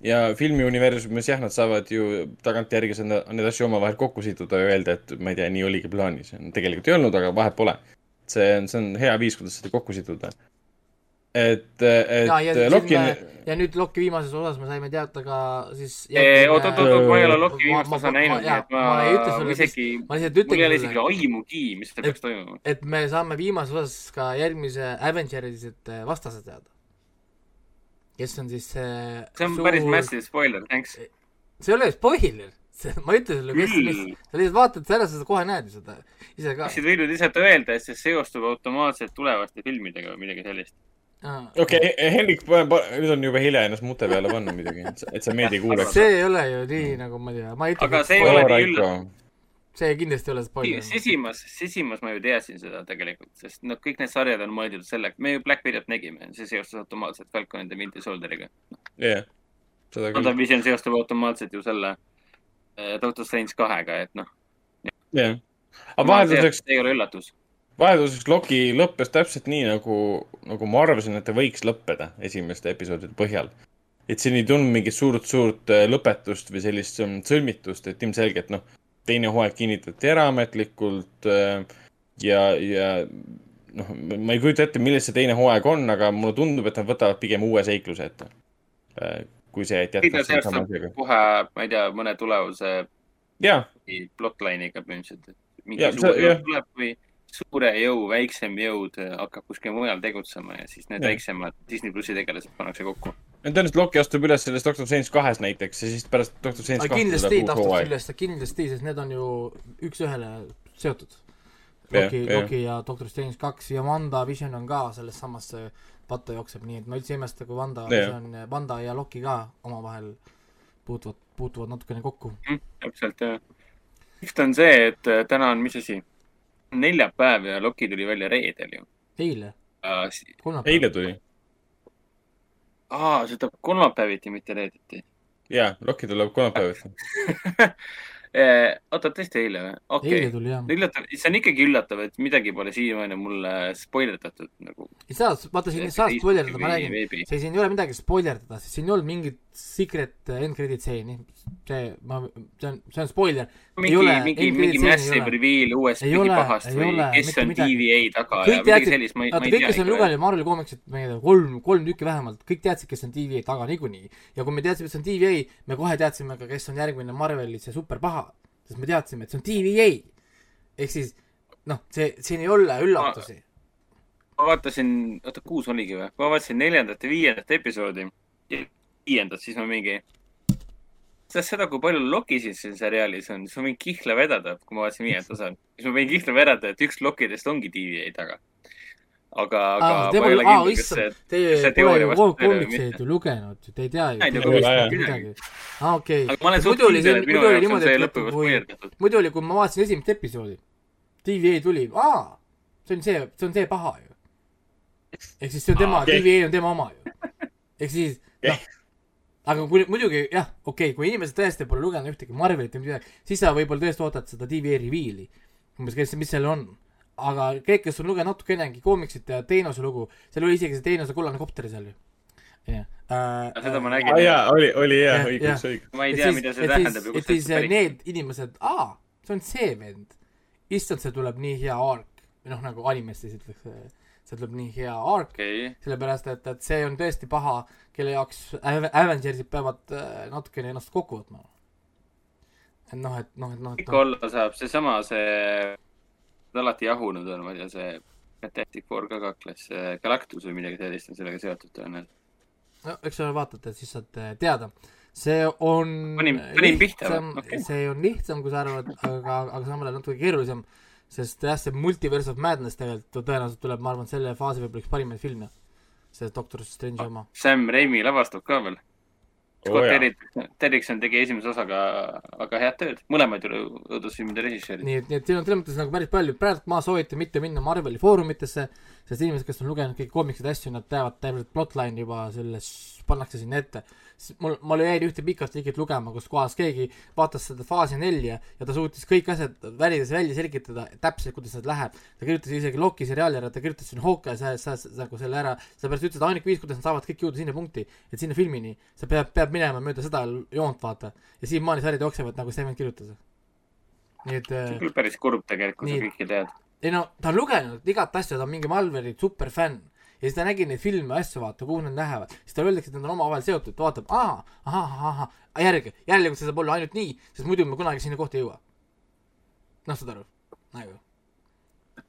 ja filmiuniversumis jah, nad saavad ju tagantjärgi seda, neid asju omavahel kokku siduda ja öelda, et ma ei tea, nii oligi plaanis. tegelikult ei olnud, aga vahet pole. see on, see on hea viis, kuidas seda kokku siduda. et, et ja, ja, Loki ja, on, ja nüüd Loki viimases osas me saime teada ka siis oot, oot, oot, ma ei ole Loki Ma- viimast ma- osa näinud, nii et ma, ma ei ütle sulle, isegi, ma lihtsalt mul ei ole isegi aimugi, mis seal peaks toimuma. et me saame viimases osas ka järgmise Avengers'id vastased teada. kes on siis see see on päris massive spoiler, thanks. see ei ole spoiler, see, ma ei ütle sulle, kes, kes, sa lihtsalt vaatad selle, sa kohe näed seda ise ka. oleksid võinud lihtsalt öelda, et see seostub automaatselt tulevaste filmidega või midagi sellist. okei, Hendrik, nüüd on juba hilja ennast mute peale panna muidugi, et sa meid ei kuuleks. see ei ole ju nii, nagu ma ei tea, ma ei ütle. Aga see ei ole, nii üllatav., see kindlasti ei ole spoiler. sisimas, sisimas ma ju teadsin seda tegelikult, sest noh, kõik need sarjad on mõeldud selleks, me ju Black Widow't nägime, see seostus automaatselt Falcon and the Winter Soldieriga. jah, seda küll. WandaVision seostub automaatselt ju selle äh, Doctor Strange kahega, et noh. jah, aga vahelduseks, ei ole üllatus. Vahelduseks Loki lõppes täpselt nii, nagu, nagu ma arvasin, et ta võiks lõppeda esimeste episoodide põhjal. et siin ei tulnud mingit suurt-suurt äh, lõpetust või sellist sõlmitust, et ilmselgelt noh, teine hooaeg kinnitati ära ametlikult äh, ja, ja noh, ma ei kujuta ette, milles see teine hooaeg on, aga mulle tundub, et nad võtavad pigem uue seikluse ette. kui see, et asjaga. kohe, ma ei tea, mõne tulevuse jaa, plotline'iga põhimõtteliselt, et mingi Ja, suur tuleb või suure jõu väiksem jõud äh, hakkab kuskil mujal tegutsema ja siis need Jah. väiksemad Disney plussi tegelased pannakse kokku. tõenäoliselt Loki astub üles selles Doctor Strange kahes näiteks ja siis pärast Doctor Strange kahte kindlasti tahtaks hooaeg. üles, kindlasti, sest need on ju üks-ühele seotud. Loki. Loki ja Doctor Strange kaks ja Wanda Vision on ka selles samasse patta jookseb, nii et ma üldse ei imesta, kui Wanda. Vision, Wanda ja Loki ka omavahel puutuvad, puutuvad natukene kokku. täpselt jah. kihvt on see, et äh, täna on, mis asi, neljapäev ja Loki tuli välja reedel ju. eile, kolmapäeval. eile tuli. aa, see tuleb kolmapäeviti, mitte reedeti. jaa, Loki tuleb kolmapäeviti. oota, tõesti eile või? okei eile tuli jah. üllatav, see on ikkagi üllatav, et midagi pole siiamaani mulle spoilerdatud nagu. ei saa, vaata siin ei saa spoilerdada, ma räägin, see siin ei ole midagi spoilerdada, sest siin ei olnud mingit secret end credit stseeni. see, ma, see on, see on spoiler. mingi mingi, mingi massive reveal uuest Ei mingi pahast või ole, kes on midagi. TVA taga ja kõik midagi teadsid, sellist, ma ei, ma ei kõik, kes on tea. lugenud Marveli koomiksit, ma ei tea, kolm, kolm tükki vähemalt, kõik teadsid, kes on TVA taga niikuinii. ja kui me teadsime, see on TVA, me kohe teadsime ka, kes on järgmine Marveli see superpaha, sest me teadsime, et see on TVA. ehk siis noh, see, siin ei ole üllatusi. ma vaatasin, oota, kuus oligi või? ma vaatasin neljandat ja viiendat episoodi viiendat, siis ma mingi. tead seda, kui palju Lokisid siin seriaalis on, siis ma võin kihla vedada, kui ma vaatasin viiendat osa, siis ma võin kihla vedada, et üks Lokidest ongi TVA taga. aga, aga aa, te ma ei ole kindel, kas see teie see teooria vastab tõele või mitte. lugenud, te ei tea ju. Midagi. aa, okei. muidu oli see, muidu oli niimoodi, et kui, muidu oli, kui ma vaatasin esimest episoodi, TVA tuli, aa, see on see, see on see paha ju. ehk siis see on tema. TVA on tema oma ju. ehk siis, noh, aga kui muidugi jah, okei okay,, kui inimesed tõesti pole lugenud ühtegi Marvelit või midagi, siis sa võib-olla tõesti ootad seda TVA reveal'i, umbes, kes, mis seal on. Aga kõik, kes on lugenud natukenegi koomiksit ja teenuse lugu, seal oli isegi see teenuse kollane kopter seal ju. jah. seda ma nägin. jaa, oli, oli Jah, õigus, õigus. ma ei tea, mida see tähendab et siis see äh, need inimesed, aa, see on see vend. issand, see tuleb nii hea arc, või noh, nagu animes siis ütleks, see tuleb nii hea arc, okei, sellepärast et, et see on tõesti paha, kelle jaoks Ave- Avengersid peavad äh, natukene ennast kokku võtma. et noh, et noh, et noh, ikka noh, olla saab, seesama see, alati jahunud on, ma ei tea, see Fantastic Four ka kakles, Galactus või midagi sellist on sellega seotud tõenäoliselt. no eks sa vaatad, et siis saad äh, teada. see on Panin- panin lihtsam Okei. see on lihtsam, kui sa arvad, aga, aga samal ajal natuke keerulisem, sest jah, see Multiverse of Madness tegelikult tõenäoliselt tuleb, ma arvan, selle faasi võib-olla üks parimaid filme. see Doctor Strange'i oma. Sam Raimi lavastab ka veel. Scott jaa, Derrick- Derrickson tegi esimese osaga väga head tööd, mõlemad ju õudusfilmide režissöörid. nii et, nii et siin on selles mõttes nagu päris palju, praegu ma soovitan mitte minna Marveli foorumitesse, sest inimesed, kes on lugenud kõiki koomikseid asju, nad teavad täpselt plotline'i juba selles, pannakse sinna ette. mul, mul jäi ühte pikat liigit lugema, kus kohas keegi vaatas seda faasi nelja ja ta suutis kõik asjad välides välja selgitada täpselt, kuidas need läheb. ta kirjutas isegi Loki seriaali ära, ta kirjutas sinna Hawkeye, sa, sa, sa nagu selle ära, sellepärast ütles, et ainuke viis, kuidas nad saavad kõik jõuda sinna punkti, et sinna filmini, sa pead, peab minema mööda seda joont, vaata. ja siiamaani sarjad jooksevad, nagu see vend kirjutas. nii et see äh, on küll päris kurb tegelikult, kui kõike tead. Ei no ta on lugenud igat asja, ta on mingi Malveri superfänn ja siis ta nägi neid filme asju, vaata, kuhu nad lähevad. siis talle öeldakse, et nad on omavahel seotud, ta vaatab, aa, ahah, ahah, järge, jälle see saab olla ainult nii, sest muidu me kunagi sinna kohta ei jõua. noh, saad aru, nagu.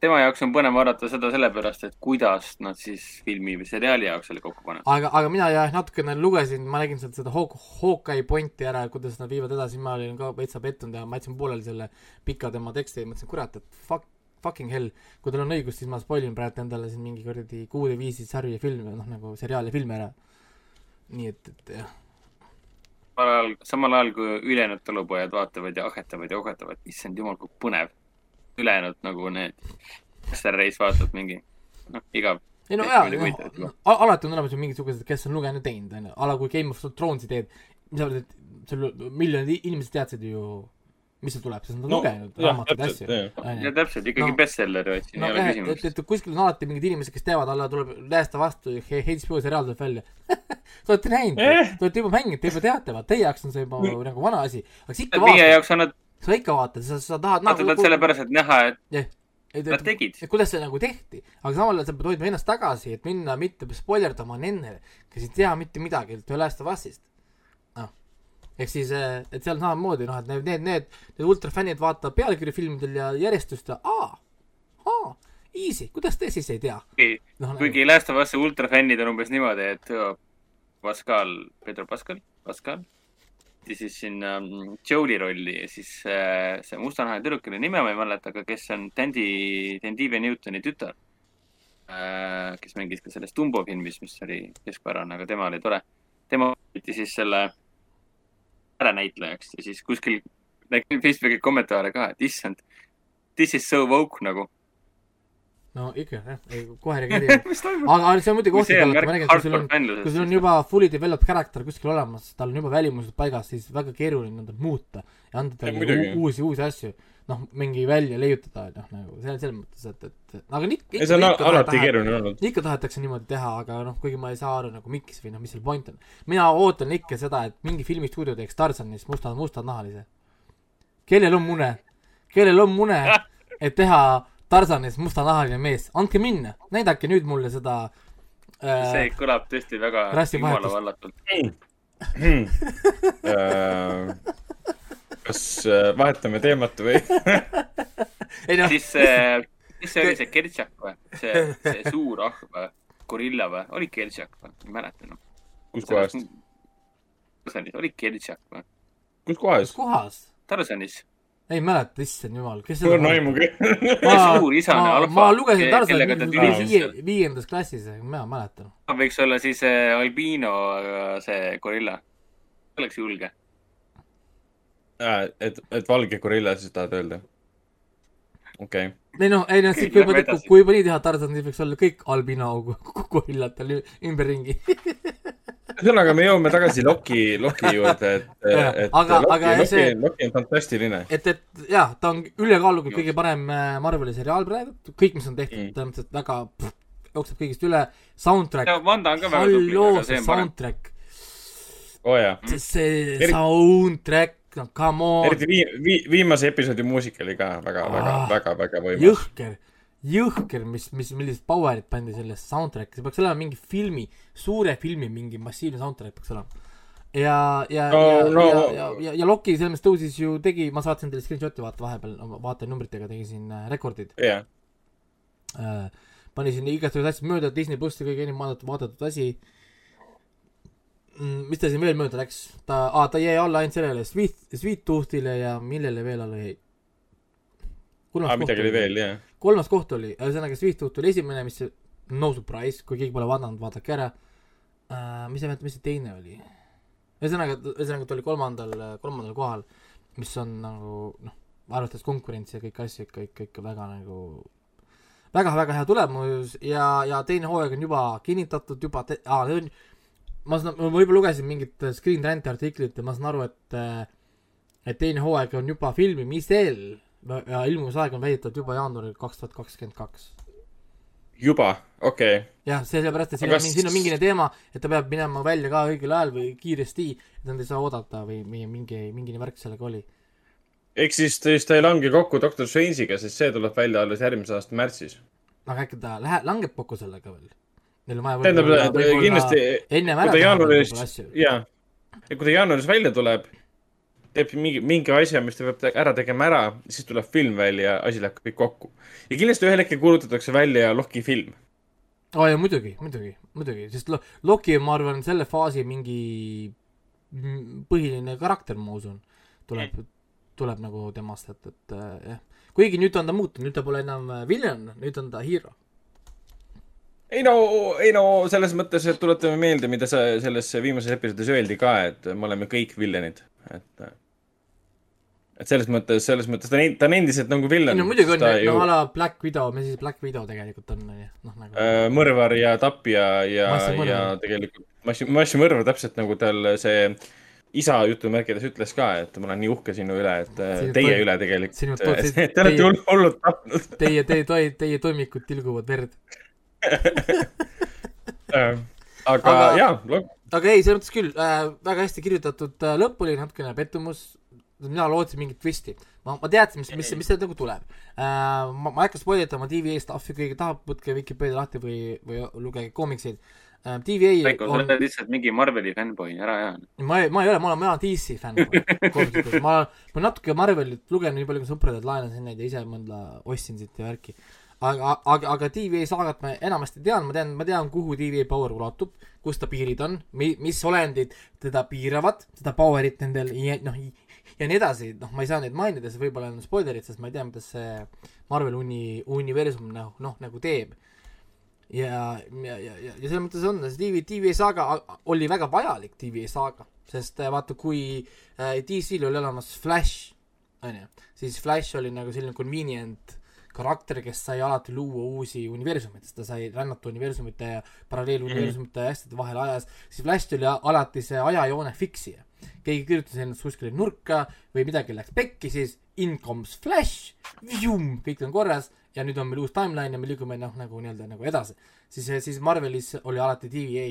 tema jaoks on põnev vaadata seda sellepärast, et kuidas nad siis filmi või seriaali jaoks selle kokku panevad. aga, aga mina jah, natukene lugesin, ma nägin sealt seda Hawk-, Hawkeye pointi ära, kuidas nad viivad edasi, ma olin ka veitsa pettunud ja ma jätsin pooleli selle pika tema teksti ja mõtlesin, kurat, et fuck, fucking hell, kui tal on õigus, siis ma spoilin praegu endale siin mingi kuradi kuude viisi sarja filme, noh nagu seriaali filme ära. nii et, et jah, samal ajal, samal ajal kui ülejäänud talupojad vaatavad ja ahetavad ja ohetavad, issand jumal, kui põnev. ülejäänud nagu need, Master Race vaatab mingi, noh, igav. ei no jaa no,, alati on olemas ju mingisugused, kes on lugenud ja teinud, onju, a la kui Game of Thrones'i teed, mis sa arvad, et sul miljonid inimesed teadsid ju, mis seal tuleb, sest nad on No, lugenud raamatuid ja täpselt, asju ja täpselt, ikkagi No. bestseller, et siin no ei ole et, küsimust. et kuskil on alati mingid inimesed, kes teavad, alla tuleb läästa vastu ja He- HBO seriaal tuleb välja. Te olete näinud Eh., te olete juba mänginud, te juba teate, vaata teie jaoks on see juba nagu vana asi, aga sa ikka meie vaatad, jaoks on nad, sa ikka vaatad, sa, sa tahad vaatavad nagu sellepärast, et näha, et jah, et, nad et tegid. et kuidas see nagu tehti, aga samal ajal sa pead hoidma ennast tagasi, et minna mitte spoilerdama nendele, kes ei tea mitte midagi Last of Us'ist. Ehk siis, et seal samamoodi noh, et need, need, need, need ultrafännid vaatavad pealkirjafilmidel ja järjestust ja aa, aa, easy, kuidas te siis ei tea? noh, kuigi Last of Us'i ultrafännid on umbes niimoodi, et Pascal, Pedro Pascal, Pascal, ja siis siin ähm, Joe'i rolli ja siis äh, see mustanahaline tüdruk, kelle nime ma ei mäleta, aga kes on Tandy, Tandive Newtoni tütar äh,, kes mängis ka selles Dumbo filmis, mis oli keskpärane, aga tema oli tore. tema võeti siis selle äranäitlejaks ja siis kuskil nägin Facebooki kommentaare ka, et issand, this is so woke nagu. no ikka jah, ei kohe toimub? aga see on muidugi ohtlik on olla, ma räägin, kui sul on, kui sul on juba fully developed character kuskil olemas, tal on juba välimused paigas, siis väga keeruline on tal muuta ja anda talle uusi, uusi asju. noh, mingi välja leiutada, noh nagu see, selles mõttes, et, et aga nii- ei, see on ikka al- alati keeruline olnud. ikka tahetakse niimoodi teha, aga noh, kuigi ma ei saa aru nagu miks või noh, mis selle point on. mina ootan ikka seda, et mingi filmistuudio teeks Tarzanist musta, mustanahalise. kellel on mune, kellel on mune, et teha Tarzanist mustanahaline mees, andke minna, näidake nüüd mulle seda see äh, kõlab tõesti väga rassivahetust. jumalavallatult. kas äh, vahetame teemat või? ei noh, siis see, mis see oli, see Kertšak või? see, see suur ahv või? gorilla või? oli Kertšak või? ei mäleta enam. kus kohast? Tarsanis oli Kertšak või? kus kohas kus? kohas? Tarsanis. ei mäleta, issand jumal, kes mul on aimugi. suur isane ma, alfa, ma lugesin ke- Tarzanit kellega ta mingi tülises viie, viiendas klassis, mina mäletan. võiks olla siis äh, Albino äh, see gorilla. oleks julge. et, et valge gorilla siis tahad öelda? okei okay.. ei noh, ei noh, kui Lähme juba, kui juba nii teha Tarzan, siis võiks olla kõik albino gorillad tal ü- ümberringi. ühesõnaga, me jõuame tagasi Loki, Loki juurde, et, et aga- Loki, aga Loki, see- Loki on fantastiline. et, et jah, ta on ülekaalukalt kõige parem äh, Marveli seriaal praegu, kõik, mis on tehtud Mm. mm., tähendab, et väga pff, jookseb kõigist üle, soundtrack, Vanda on ka väga tubli, halloo, see soundtrack, oo oh, jaa. see, see soundtrack, come on, eriti vii-, vii-, viimase episoodi muusika oli ka väga, väga Ah., väga, väga võimas. jõhker, jõhker, mis, mis, millised power'id pandi sellesse soundtrack'i, see peaks olema mingi filmi, suure filmi mingi massiivne soundtrack peaks olema. ja, ja No, ja no. ja, ja, ja, ja Loki selles mõttes tõusis ju, tegi, ma saatsin teile screenshot'i vaata vahepeal, vaatenumbritega tegi siin äh, rekordid jah, äh,. pani siin igasugused asjad mööda, Disney plussi kõige enim vaadatud, asi mm,. Mis ta siin veel mööda läks, ta ah,, ta jäi alla ainult sellele Sweet, Sweet Tooth'ile ja millele veel alla jäi? aa, midagi oli veel, jah. kolmas koht oli, ühesõnaga Sweet Tooth oli esimene, mis no surprise, kui keegi pole vaadanud, vaadake ära uh,. mis see, mis see teine oli? ühesõnaga, ühesõnaga ta oli kolmandal, kolmandal kohal, mis on nagu noh, arvestades konkurentsi ja kõiki asju ikka, ikka, ikka väga nagu väga-väga hea tulemus ja, ja teine hooaeg on juba kinnitatud juba te-, aa, see on ma saan, ma võib-olla lugesin mingit Screen Rant'i artiklit ja ma saan aru, et et teine hooaeg on juba filmimisel ja ilmumisaeg on väidetavalt juba jaanuaril kaks tuhat kakskümmend kaks juba, okei okay.. jah, sellepärast, et siin Aga on, siin on mingine teema, et ta peab minema välja ka õigel ajal või kiiresti, et nad ei saa oodata või mingi, mingi, mingine värk sellega oli. ehk siis siis ta ei lange kokku Doctor Strange'iga, sest see tuleb välja alles järgmise aasta märtsis. aga äkki ta läheb, langeb kokku sellega veel? Neil on vaja tähendab, võib-olla kindlasti, ennem ära ta teha võib-olla asju., jaa, ja kui ta jaanuaris välja tuleb, teeb mingi, mingi asja, mis ta peab ära tegema ära, siis tuleb film välja ja asi läheb kõik kokku. ja kindlasti ühel hetkel kuulutatakse välja Loki film. aa oh, jaa, muidugi, muidugi, muidugi, sest Lo-, Loki, ma arvan, selle faasi mingi põhiline karakter, ma usun, tuleb, tuleb nagu temast, et, et äh, jah. kuigi nüüd on ta muutunud, nüüd ta pole enam äh, villain, nüüd on ta hero. Ei no, ei no selles mõttes, et tuletame meelde, mida sa selles viimases episoodis öeldi ka, et me oleme kõik villanid, et. et selles mõttes, selles mõttes ta on, ta on endiselt nagu villan. ei no muidugi on, no a la Black Widow, mis siis Black Widow tegelikult on, ju, noh nagu äh, mõrvar ja tapja ja, ja tegelikult massi, massimõrvar täpselt nagu tal see isa jutumärkides ütles ka, et ma olen nii uhke sinu üle, et äh, Sinu teie to- üle tegelikult to-. Te olete hullult tapnud. teie, teie, teie toimikud tilguvad verd. Aga, Aga- aga... jaa, aga ei, selles mõttes küll äh,, väga hästi kirjutatud äh, lõpp oli natukene pettumus, mina lootsin mingit twisti. ma, ma teadsin, mis, mis, mis sealt nagu tuleb äh,. ma, ma ei hakka spoilitama TVA stuff'i, keegi tahab, võtke Vikipeedia lahti või, või lugege koomikseid äh,. TVA Veiko, sa on, oled lihtsalt mingi Marveli fännboi, ära aja. ma ei, ma ei ole, ma olen, ma olen DC fänn. ma, ma natuke Marvelit lugenud nii palju kui sõpradelt laenasin neid ja ise mõnda ostsin siit ja värki. aga, aga, aga TVA saagat ma enamasti tean, ma tean, ma tean, kuhu TVA power ulatub, kus ta piirid on, mi-, mis olendid teda piiravad, seda power'it nendel ja noh, ja nii edasi, noh, ma ei saa neid mainida, see võib-olla on spoilerid, sest ma ei tea, mida see Marvel uni-, universum noh, noh nagu teeb. Ja, ja, ja, ja, ja selles mõttes on, see TV, TVA saaga oli väga vajalik TVA saaga, sest äh, vaata, kui äh, DC-l oli olemas Flash, onju, siis Flash oli nagu selline convenient karakter, kes sai alati luua uusi universumeid, sest ta sai rännata universumite ja paralleeluniversumite ja asjade vahel ajas, siis Flash oli alati see ajajoone fiksija. keegi kirjutas ennast kuskile nurka või midagi läks pekki, siis in comes Flash, kõik on korras ja nüüd on meil uus timeline ja me liigume noh, nagu nii-öelda nagu edasi. siis, siis Marvelis oli alati TVA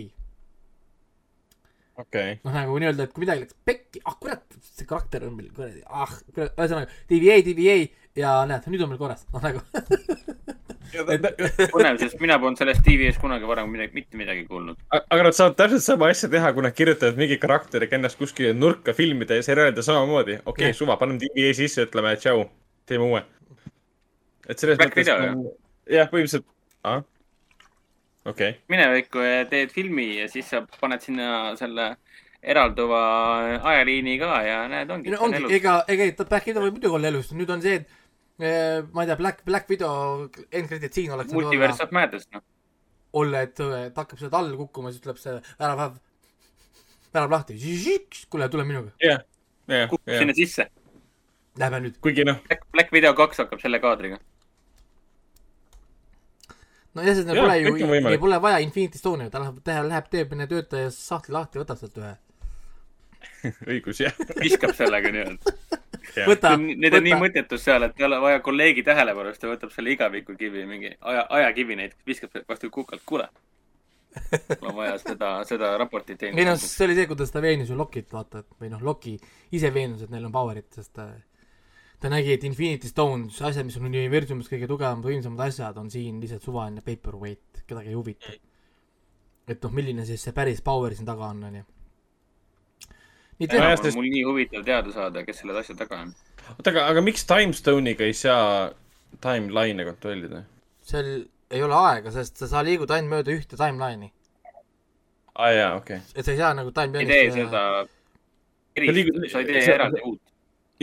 okei. noh, nagu nii-öelda, et kui midagi läks pekki, ah kurat, see karakter on meil kuradi, ah kurat, ühesõnaga TVA, TVA ja näed, nüüd on meil korras, noh nagu põnev, sest mina polnud sellest TV-st kunagi varem midagi, mitte midagi kuulnud. aga nad saavad täpselt sama asja teha, kui nad kirjutavad mingi karakteri ennast kuskile nurka filmida ja seriaalida samamoodi. okei okay, Jah., suva, paneme TVA sisse, ütleme tšau, teeme uue. et selles Black mõttes jah, põhimõtteliselt, ah, okei okay.. mine Veiko ja teed filmi ja siis sa paned sinna selle eralduva ajaliini ka ja näed, ongi. no ongi, ega, ega ta Black Widow võib muidugi olla elus, nüüd on see, et ma ei tea, Black, Black Widow end credit siin oleks multiverse of madness, noh. olla, et eh, ta hakkab sealt all kukkuma, siis tuleb see värav, värav lahti, kuule, tule minuga, jah, jah, kukub sinna. sisse. lähme nüüd. kuigi noh, Black, Black Widow kaks hakkab selle kaadriga. no jah, sest neil pole ju neil pole vaja Infinity Stone'i, ta läheb, teha, läheb, teeb enne töötaja sahtli lahti, võtab sealt ühe. õigus jah. viskab sellega nii-öelda. Need on nii võta, mõttetus seal, et ei ole vaja kolleegi tähelepanu, siis ta võtab selle igavikukivi, mingi aja, ajakivi näiteks, viskab vastu kukalt, kuule. mul on vaja seda, seda raportit ei noh, see oli see, kuidas ta veenis ju Lokit, vaata, et või noh, Loki ise veenus, et neil on power'it, sest ta, ta nägi, et Infinity Stones, asjad, mis on universumis kõige tugevamad, võimsamad asjad, on siin lihtsalt suvaline paperweight, kedagi ei huvita. et noh, milline siis see päris power siin taga on, onju. Nojah, sest- mul nii huvitav teada saada, kes selle asja taga on. oota, aga, aga miks Timestone'iga ei saa timeline'e kontrollida? seal ei ole aega, sest sa, liigud ainult mööda ühte timeline'i. aa ah, jaa, okei okay.. et sa ei saa nagu ei tee timeline'ist seda eristust, sa ei tee eraldi uut.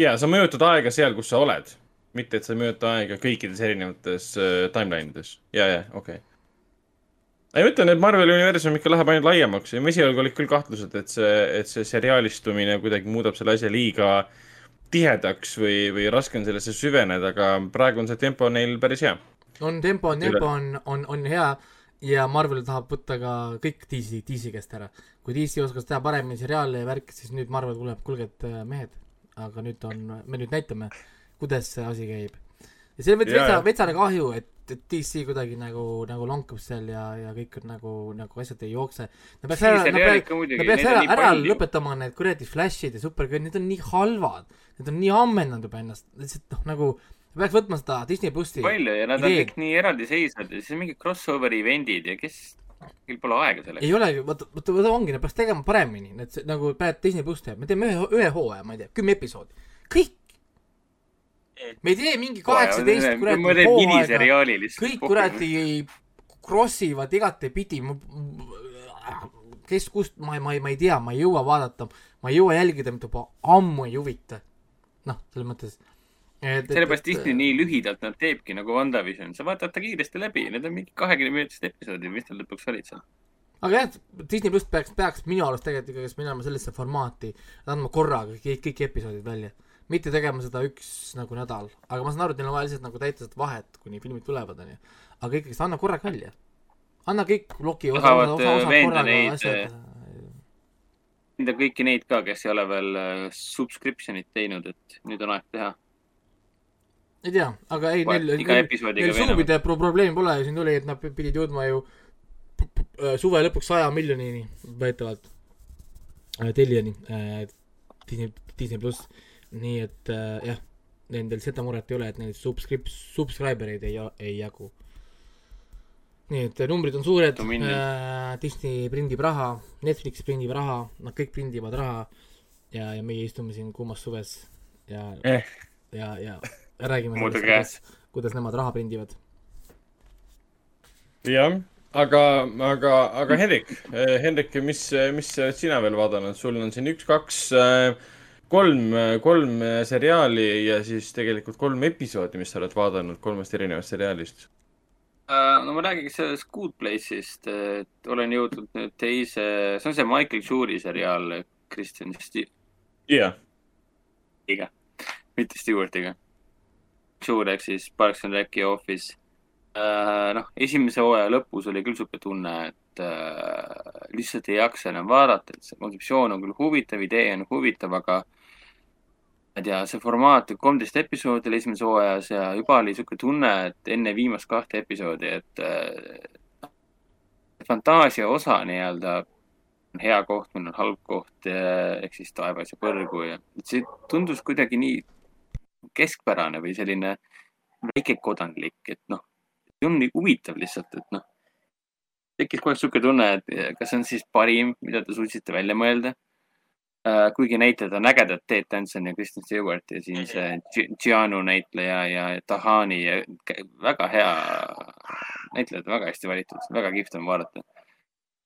jaa, sa mõjutad aega seal, kus sa oled, mitte et sa ei mõjuta aega kõikides erinevates uh, timeline ides. ja, ja, okei okay.. ei, ma ütlen, et Marveli universum ikka läheb ainult laiemaks ja mu esialgu olid küll kahtlused, et see, et see seriaalistumine kuidagi muudab selle asja liiga tihedaks või, või raske on sellesse süveneda, aga praegu on see tempo neil päris hea. on tempo, Üle. tempo on, on, on hea ja Marvel tahab võtta ka kõik DC, DC käest ära. kui DC oskas teha paremini seriaale ja värki, siis nüüd Marvel tuleb, kuulge, et äh, mehed, aga nüüd on, me nüüd näitame, kuidas see asi käib. ja see on veits vetsa vetsane kahju, et, et DC kuidagi nagu, nagu lonkab seal ja, ja kõik on nagu, nagu asjad ei jookse. Nad peaks ära, nad peaks, nad peaks on ära, ära lõpetama need kuradi Flashid ja Supergirl, need on nii halvad. Need on nii ammendanud juba ennast, lihtsalt noh, nagu peaks võtma seda Disney plussi palju ja nad on idee. kõik nii eraldiseisvad ja siis on mingid crossover'i event'id ja kes, neil pole aega selleks. ei olegi, vaata, vaata, vaata ongi, nad peaks tegema paremini, need nagu praegu Disney pluss teeb, me teeme ühe, ühe hooaja, ma ei tea, kümme episoodi, kõik. Me ei tee mingi kaheksateist kuradi hooaega, kõik kuradi cross ivad igatepidi, kes kust, ma, ma ma ei tea, ma ei jõua vaadata, ma ei jõua jälgida, mind juba ammu ei huvita. noh, selles mõttes, sellepärast Disney nii lühidalt nad teebki nagu WandaVision, sa vaatad ta kiiresti läbi, need on mingi kahekümne minutised episoodid, mis tal lõpuks olid seal. aga jah, Disney pluss peaks, peaks minu arust tegelikult ikkagi minema sellesse formaati, andma korraga kõik, kõik episoodid välja. Mitte tegema seda üks nagu nädal, aga ma saan aru, et neil on vaja lihtsalt nagu täita seda vahet, kuni filmid tulevad, onju. aga ikkagi, anna korraga välja. anna kõik Loki osa, osa, osa veenda korraga neid, asjad. Nende kõiki neid ka, kes ei ole veel äh, subscription'it teinud, et nüüd on aeg teha. ei tea, aga ei, neil, neil, neil suumide pro- probleemi pole, siin tuli, et nad pidid jõudma ju äh, suve lõpuks saja miljonini väidetavalt äh, tellijani äh, Disney, Disney pluss, nii et äh, jah, nendel seda muret ei ole, et neil subscrip-, subscriber eid ei, ei jagu. nii et äh, numbrid on suured miljonit. äh,, Disney prindib raha, Netflix prindib raha, nad kõik prindivad raha ja, ja meie istume siin kuumas suves ja Eh. ja, ja räägime sellest, kuidas, kuidas nemad raha prindivad. jah, aga, aga, aga Hendrik, Hendrik, mis, mis sina veel vaadanud, sul on siin üks-kaks, kolm, kolm seriaali ja siis tegelikult kolm episoodi, mis sa oled vaadanud kolmest erinevast seriaalist. Äh, no ma räägiks sellest Good Place'ist, et olen jõudnud nüüd teise, see on see Michael Schuri seriaal Kristjan Stewartiga, jah, mitte Stewartiga. Schur ehk siis Parks and Rec'i Office. noh, esimese hooaja lõpus oli küll sihuke tunne, et äh, lihtsalt ei jaksa enam vaadata, et see kontseptsioon on küll huvitav, idee on huvitav, aga ma ei tea, see formaat, kolmteist episoodi oli esimeses hooajas ja juba oli sihuke tunne, et enne viimast kahte episoodi, et äh, fantaasia osa nii-öelda on hea koht, meil on halb koht eh, ehk siis taevas ja põrgu ja see tundus kuidagi nii keskpärane või selline väikekodanlik, et noh, see on nii huvitav lihtsalt, et noh, tekkis kohe sihuke tunne, et kas see on siis parim, mida te suutsite välja mõelda kuigi näitlejad on ägedad, Ted Danson ja Kristen Stewart ja siis uh, Gianu näitleja ja Tahani ja väga hea, näitlejad väga hästi valitud, väga kihvt on vaadata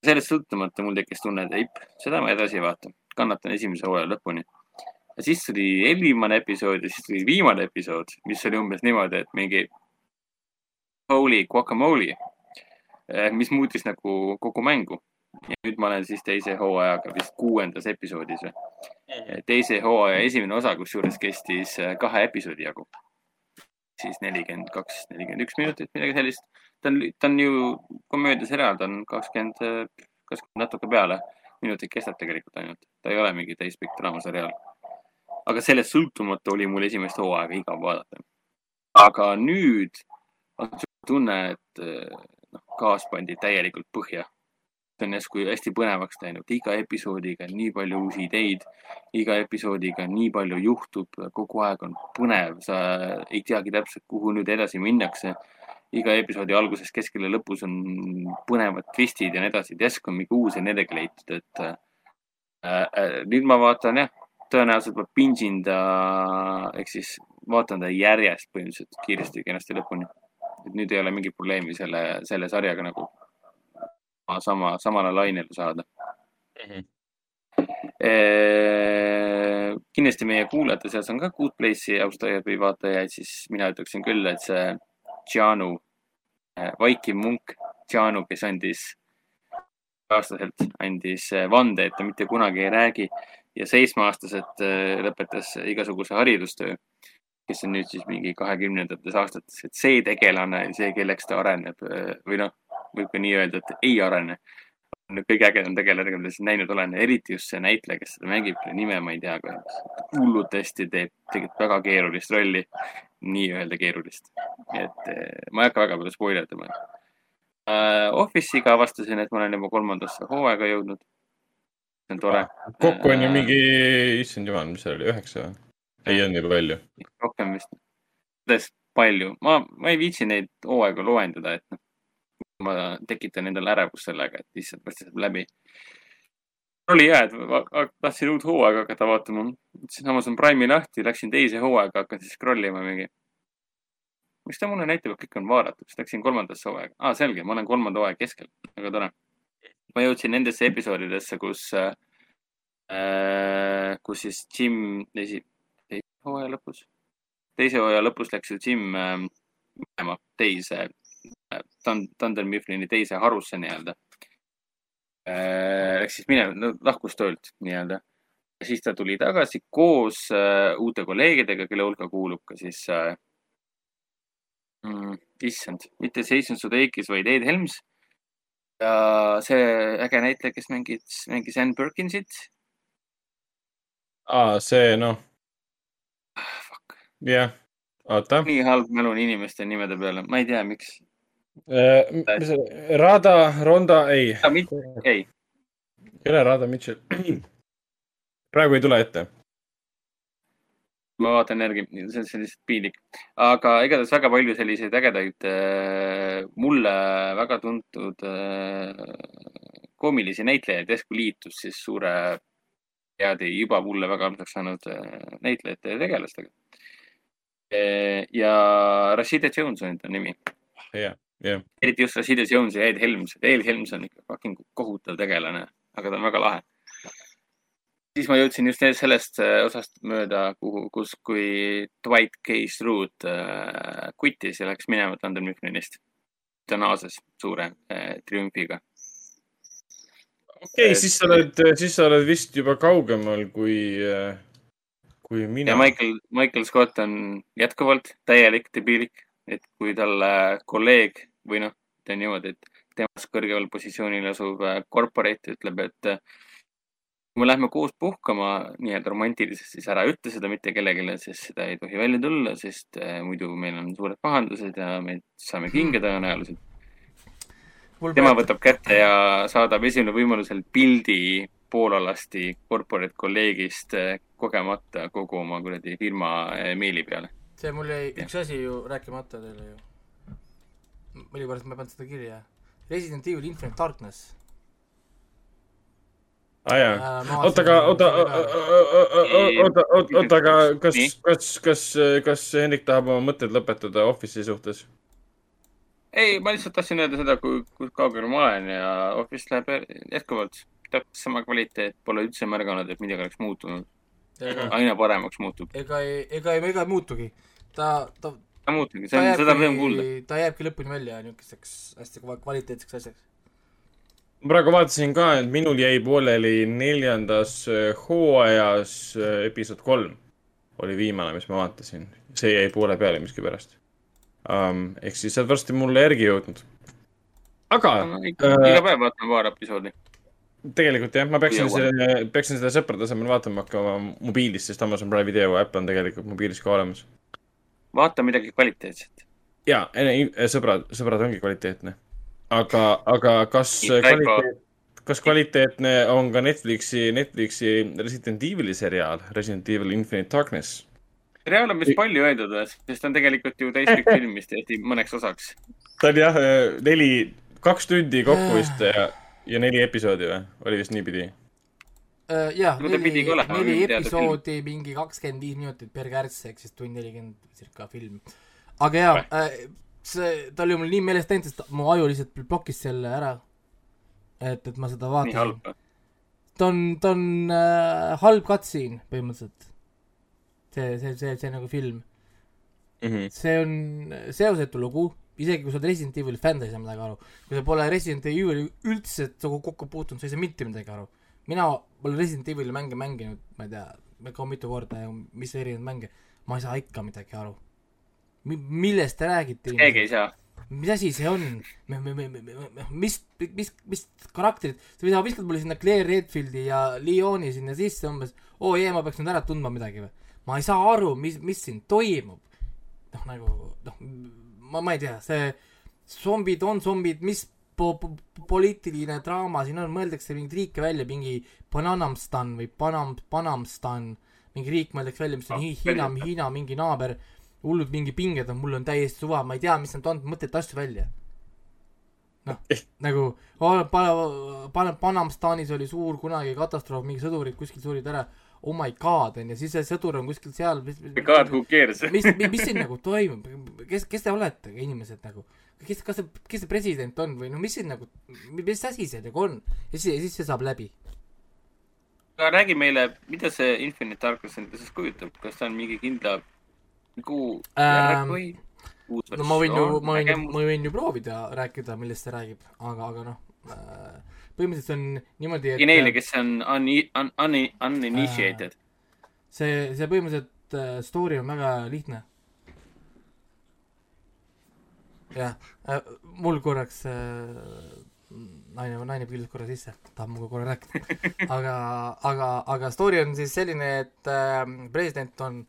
sellest sõltumata mul tekkis tunne, et ei, seda ma edasi ei vaata, kannatan esimese hooaja lõpuni. ja siis tuli eelviimane episood ja siis tuli viimane episood, mis oli umbes niimoodi, et mingi holy guacamole, mis muutis nagu kogu mängu. Ja nüüd ma olen siis teise hooajaga vist kuuendas episoodis või. teise hooaja esimene osa, kusjuures kestis äh, kahe episoodi jagu. siis nelikümmend kaks, nelikümmend üks minutit, midagi sellist ta on, ta on ju komöödiaseriaal, ta on kakskümmend, kakskümmend natuke peale minutit kestab tegelikult ainult, ta ei ole mingi täispikk draamaseriaal. aga sellest sõltumata oli mul esimest hooaega igav vaadata. aga nüüd on tunne, et eh, noh, gaas pandi täielikult põhja. See on järsku hästi põnevaks läinud, iga episoodiga on nii palju uusi ideid, iga episoodiga nii palju juhtub, kogu aeg on põnev, sa ei teagi täpselt, kuhu nüüd edasi minnakse. Iga episoodi alguses, keskel ja lõpus on põnevad twistid ja nii edasi, et järsku on mingi uus energia leitud, et äh, äh, nüüd ma vaatan jah, tõenäoliselt ma pingin ta, ehk siis vaatan ta järjest põhimõtteliselt kiiresti kenasti lõpuni. et nüüd ei ole mingit probleemi selle, selle sarjaga nagu sama, samale lainele saada. kindlasti meie kuulajate seas on ka Good Place'i austajaid või vaatajaid, siis mina ütleksin küll, et see Keanu, vaikiv munk Keanu, kes andis aastaselt andis vande, et ta mitte kunagi ei räägi ja seitsmeaastaselt lõpetas igasuguse haridustöö, kes on nüüd siis mingi kahekümnendates aastates, et see tegelane, see, kelleks ta areneb või noh, võib ka nii öelda, et ei arene. on kõige ägedam tegelane, keda ma näinud olen, eriti just see näitleja, kes seda mängib, kelle nime ma ei tea kahjuks. hullult hästi teeb tegelikult väga keerulist rolli, nii-öelda keerulist. et eh, ma ei hakka väga palju spoil itama uh,. Office'iga avastasin, et ma olen juba kolmandasse hooaega jõudnud. see on tore. kokku on ju mingi, issand jumal, mis see oli, üheksa või? ei olnud nii palju. rohkem vist. palju, ma, ma ei viitsi neid hooaegu loendada, et noh, ma tekitan endale ärevust sellega, et lihtsalt varsti saab läbi. oli hea, et tahtsin uut hooaega hakata vaatama, võtsin Amazon Prime'i lahti, läksin teise hooaega, hakkan siis scroll ima mingi. miks ta mulle näitab, et kõik on vaadatud, siis läksin kolmandasse hooaega ah,. selge, ma olen kolmanda hooaja keskel, väga tore. ma jõudsin nendesse episoodidesse, kus äh,, kus siis Jim esi-, teise hooaja lõpus, teise hooaja lõpus läks ju Jim äh, minema teise Dunder Mifflini teise harusse nii-öelda. Läks siis minema no,, lahkus töölt nii-öelda. siis ta tuli tagasi koos äh, uute kolleegidega, kelle hulka kuulub ka siis äh, mm,, issand, mitte Jason Sudeikis, vaid Ed Helms. ja see äge näitleja, kes mängis, mängis Ann Perkinsit. aa, see noh, Fuck, jah, oota. nii halb mälu on inimeste nimede peale, ma ei tea, miks. Rada, Ronda, ei, ei, ole Rada Mitchell. praegu ei tule ette. ma vaatan järgi, see see on lihtsalt piinlik. aga igatahes väga palju selliseid ägedaid, mulle väga tuntud äh, koomilisi näitlejaid järsku liitus siis suure heade, juba mulle väga armsaks saanud äh, näitlejate ja tegelastega. ja Rashida Jones on ta nimi, jah, jah. eriti just Rashida Jones ja Ed Helms. Ed Helms on ikka fucking kohutav tegelane, aga ta on väga lahe. siis ma jõudsin just sellest äh, osast mööda, kuhu, kus, kui Dwight K. Schrute äh, kutis ja läks minema Thunder Mifflinist. ta naases suure äh, triumfiga. okei okay,, siis sa oled, siis sa oled vist juba kaugemal kui, kui mina ja. Michael, Michael Scott on jätkuvalt täielik debiilik, et kui talle kolleeg või noh, ütleme niimoodi, et temast kõrgemal positsioonil asuv äh, corporate ütleb, et äh, kui me lähme koos puhkama nii-öelda romantiliselt, siis ära ütle seda mitte kellelegi, sest seda ei tohi välja tulla, sest äh, muidu meil on suured pahandused ja me saame kinga tõenäoliselt. tema võtab kätte ja saadab esimene võimalusel pildi poolalasti corporate kolleegist kogemata kogu oma kuradi firma meili peale. see mul jäi üks asi ju rääkimata teile ju. Millegipärast ma ei pannud seda kirja. Resident Evil Infinite Darkness. aa jaa. Oota, aga, oota, oota, oota, oota, aga kas kas, kas, kas Hendrik tahab oma mõtted lõpetada Office'i suhtes? ei, ma lihtsalt tahtsin öelda seda, kui, kui kaugel ma olen ja Office läheb jätkuvalt täpselt sama kvaliteet, pole üldse märganud, et midagi oleks muutunud. ega, aina paremaks muutub. ega ei, ega ei, ega ei muutugi. ta, ta, ta muutubki, see on, seda rõõm kuulda. ta jääbki lõpuni välja niisuguseks hästi kva- kvaliteetseks asjaks. ma praegu vaatasin ka, et minul jäi pooleli neljandas äh, hooajas äh, episood kolm oli viimane, mis ma vaatasin. see jäi poole peale miskipärast um,. ehk siis sa oled varsti mulle järgi jõudnud. aga iga äh, iga päev vaatame paar episoodi. tegelikult jah, ma peaksin selle, peaksin seda sõprade asemel vaatama hakkama mobiilis, sest Amazon Prime video äpp on tegelikult mobiilis ka olemas. Vaata midagi kvaliteetset. ja, sõbrad, sõbrad ongi kvaliteetne. aga, aga kas kvaliteet, kas kvaliteetne on ka Netflixi, Netflixi Resident Evil'i seriaal Resident Evil Infinite Darkness? seriaal on vist palju öeldud, sest ta on tegelikult ju täispikk film, mis tehti mõneks osaks. ta on jah, neli, kaks tundi kokku vist ja, ja neli episoodi või, oli vist niipidi? Äh, jah, neli neli episoodi, mingi kakskümmend viis minutit per kärts, ehk siis tund nelikümmend circa film. aga jaa, see, ta oli mul nii meelest läinud, sest mu aju lihtsalt blokis selle ära. et, et ma seda vaatasin. ta on, ta on äh, halb cutscene põhimõtteliselt. see, see, see, see nagu film. Mhm. see on seosetu lugu, isegi kui sa oled Resident Evili fänn, sa ei saa midagi aru. kui sa pole Resident Evili üldse nagu kokku puutunud, sa ei saa mitte midagi aru. mina olen Resident Evili mänge mänginud, ma ei tea, väga mitu korda ja mis erinevaid mänge, ma ei saa ikka midagi aru Mi. millest te räägite? keegi ei saa. mis asi see on? mis, mis, mis karakterid, sa viskad mulle sinna Claire Redfieldi ja Leoni sinna sisse umbes, oo jee, ma peaks nüüd ära tundma midagi või? ma ei saa aru, mis, mis siin toimub. noh, nagu noh, ma, ma ei tea, see zombid on zombid, mis po-, po-, poliitiline draama siin on, mõeldakse mingeid riike välja, mingi Bananamstan või Panam-, Panamstan, mingi riik mõeldakse välja, mis on Ah, Hi- Hiina? Hiina mingi naaber, hullud mingi pinged on, mul on täiesti suva, ma ei tea, mis nad on, mõttetu asju välja. noh, nagu oh, pa-, pa-, Panamstanis oli suur kunagi katastroof, mingi sõdurid kuskil surid ära, oh my god, onju, siis see sõdur on kuskil seal, mis God, who cares? mis, mis siin nagu toimub, kes, kes te olete, inimesed nagu, kes, kas see, kes see president on või no mis siin nagu, mis asi see nagu on ja siis, siis see saab läbi. aga räägi meile, mida see Infinite Darkness endast kujutab, kas ta on mingi kindla kuu Ähm, või no ma võin ju, ma võin ma võin ju proovida rääkida, millest see räägib, aga, aga noh, põhimõtteliselt see on niimoodi, ja neile, et kes on un-, un-, un-, uninitiated. see, see põhimõtteliselt äh, story on väga lihtne. jah, mul korraks äh, naine, naine piildus korra sisse, tahab minuga korra rääkida. aga, aga, aga story on siis selline, et äh, president on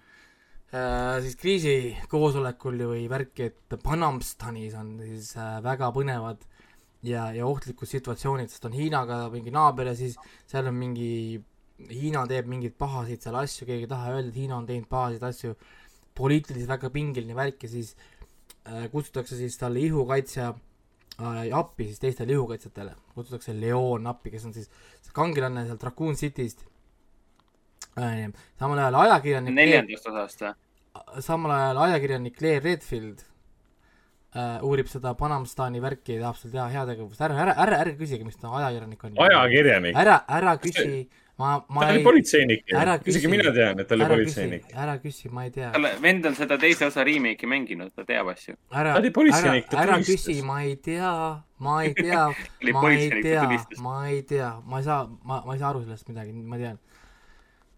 äh, siis kriisikoosolekul või värki, et Panamstanis on siis äh, väga põnevad ja, ja ohtlikud situatsioonid, sest on Hiinaga mingi naaber ja siis seal on mingi, Hiina teeb mingeid pahasid seal asju, keegi ei taha öelda, et Hiina on teinud pahasid asju, poliitiliselt väga pingeline värk ja siis äh, kutsutakse siis talle ihukaitsja äh, appi siis teistele ihukaitsjatele, kutsutakse Leon appi, kes on siis see kangelane sealt Raccoon City'st äh,. samal ajal ajakirjanik neljandast osast või? samal ajal ajakirjanik Claire Redfield äh, uurib seda Panamstani värki ja tahab seal teha heategevust, ära, ära, ära, ärge küsige, mis ta ajakirjanik on. ajakirjanik, ära, ära küsi, ma, ma ta oli ei, politseinik ära, küsi. isegi mina tean, et ta oli ära politseinik ära küsi, ma ei tea. talle, vend on seda teise osa remake'i mänginud, ta teab asju. ära, Ta oli politseinik, ta ära tulistas. küsi, ma ei tea, ma ei tea Oli ma ei politseinik, tea ma ei tea, ma ei saa, ma, ma ei saa aru sellest midagi, ma tean.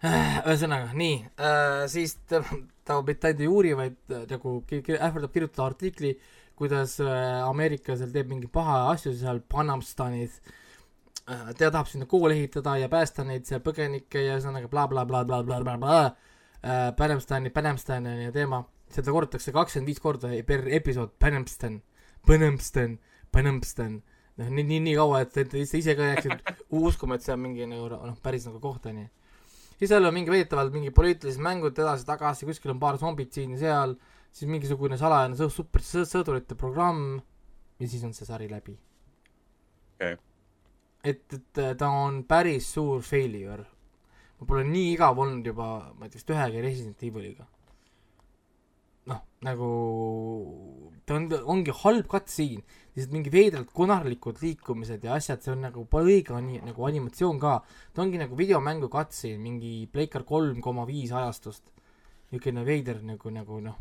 ühesõnaga, nii äh,, siis ta, ta mitte ainult ei uuri, vaid äh, nagu ähvardab kirjutada artikli, kuidas äh, Ameerika seal teeb mingeid paha asju seal Panamstanis äh,. Ta tahab sinna koole ehitada ja päästa neid seal põgenikke ja ühesõnaga blablabla, äh, Panamstani, Panamstan on ju teema, seda korratakse kakskümmend viis korda per episood, Panamstan, Panamstan, Panamstan. noh, nii, nii, nii kaua, et, et ise ka jääksid uskuma, et see on mingi nagu noh, päris nagu koht on ju. siis seal on mingi väidetavalt mingi poliitilised mängud edasi-tagasi, kuskil on paar zombit siin ja seal, siis mingisugune salajane super sõ- sõdurite programm ja siis on see sari läbi Okei. et, et äh, ta on päris suur failure. ma pole nii igav olnud juba, ma ei tea, vist ühegi Resident Eviliga. noh, nagu ta on, ongi halb cutscene, lihtsalt mingi veidralt konarlikud liikumised ja asjad, see on nagu õige ani-, nagu animatsioon ka. ta ongi nagu videomängu cutscene, mingi Playcar kolm koma viis ajastust. niisugune veider nagu, nagu noh,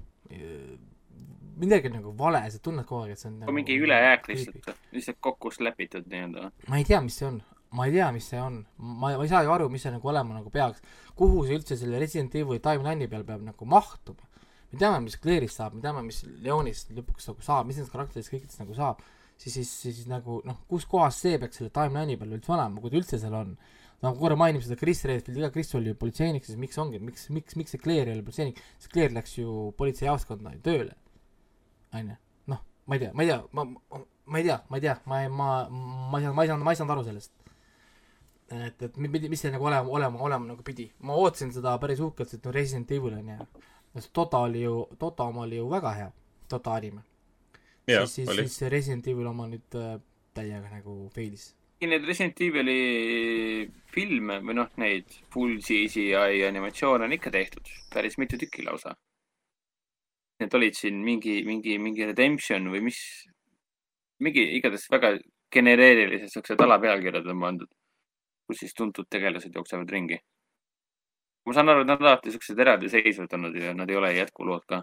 midagi on nagu vale, sa tunned kogu aeg, et see on nagu mingi ülejääk lihtsalt, lihtsalt kokku slepitud nii-öelda. ma ei tea, mis see on, ma ei tea, mis see on, ma, ma ei saa ju aru, mis see nagu olema nagu peaks. kuhu see üldse selle Resident Evil timeline'i peal peab nagu mahtuma. me teame, mis Claire'ist saab, me teame, mis Leonist lõpuks nagu saab, mis nendest karakteritest kõikidest nagu saab, siis, siis, siis nagu noh, kus kohas see peaks selle timeline'i peal üldse olema, kui ta üldse seal on. nagu korra mainib seda Chris Redfieldi ka, Chris oli ju politseinik, siis miks ongi, miks, miks, miks see Claire ei ole politseinik, sest Claire läks ju politseijaoskonda tööle, onju, noh, ma ei tea, ma ei tea, ma, ma ei tea, ma ei tea, ma ei, ma, ma ei saanud, ma ei saanud, ma ei saanud aru sellest. et, et mi- mi- mis see nagu olema, olema, olema nagu pidi, ma ootasin seda päris uhkelt, et no Resident Evil on ju, sest Tota oli ju, Tota oma oli ju väga hea, Tota anime. siis, siis, siis see Resident Evil oma nüüd äh, täiega nagu failis. Neid Resident Evil'i filme või noh, neid full CGI animatsioone on ikka tehtud, päris mitu tükki lausa. Need olid siin mingi, mingi, mingi Redemption või mis, mingi igatahes väga genereerilised siuksed alapealkirjad on pandud, kus siis tuntud tegelased jooksevad ringi. ma saan aru, et nad on alati siuksed eraldiseisvad olnud ja nad ei ole jätkulood ka.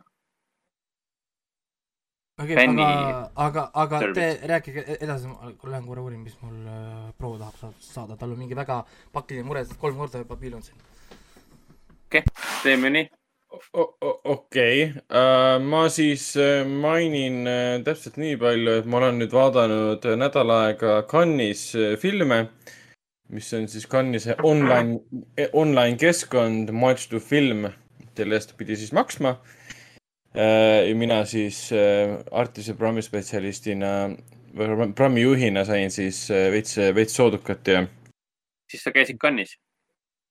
okei, Fänni aga, aga, aga te service. rääkige e- edasi, ma lähen korra uurin, mis mul äh, proua tahab sa- saada, tal on mingi väga pakiline mure, kolm korda juba piilunud siin. teeme nii. O- o- okei, ma siis äh, mainin äh, täpselt nii palju, et ma olen nüüd vaadanud äh, nädal aega Cannes'is äh, filme, mis on siis Cannes'is online, online keskkond, Match to Film, selle eest pidi siis maksma. mina siis äh, Artise programmi spetsialistina programmi juhina sain siis äh, veits, veits soodukat ja siis sa käisid Cannes'is.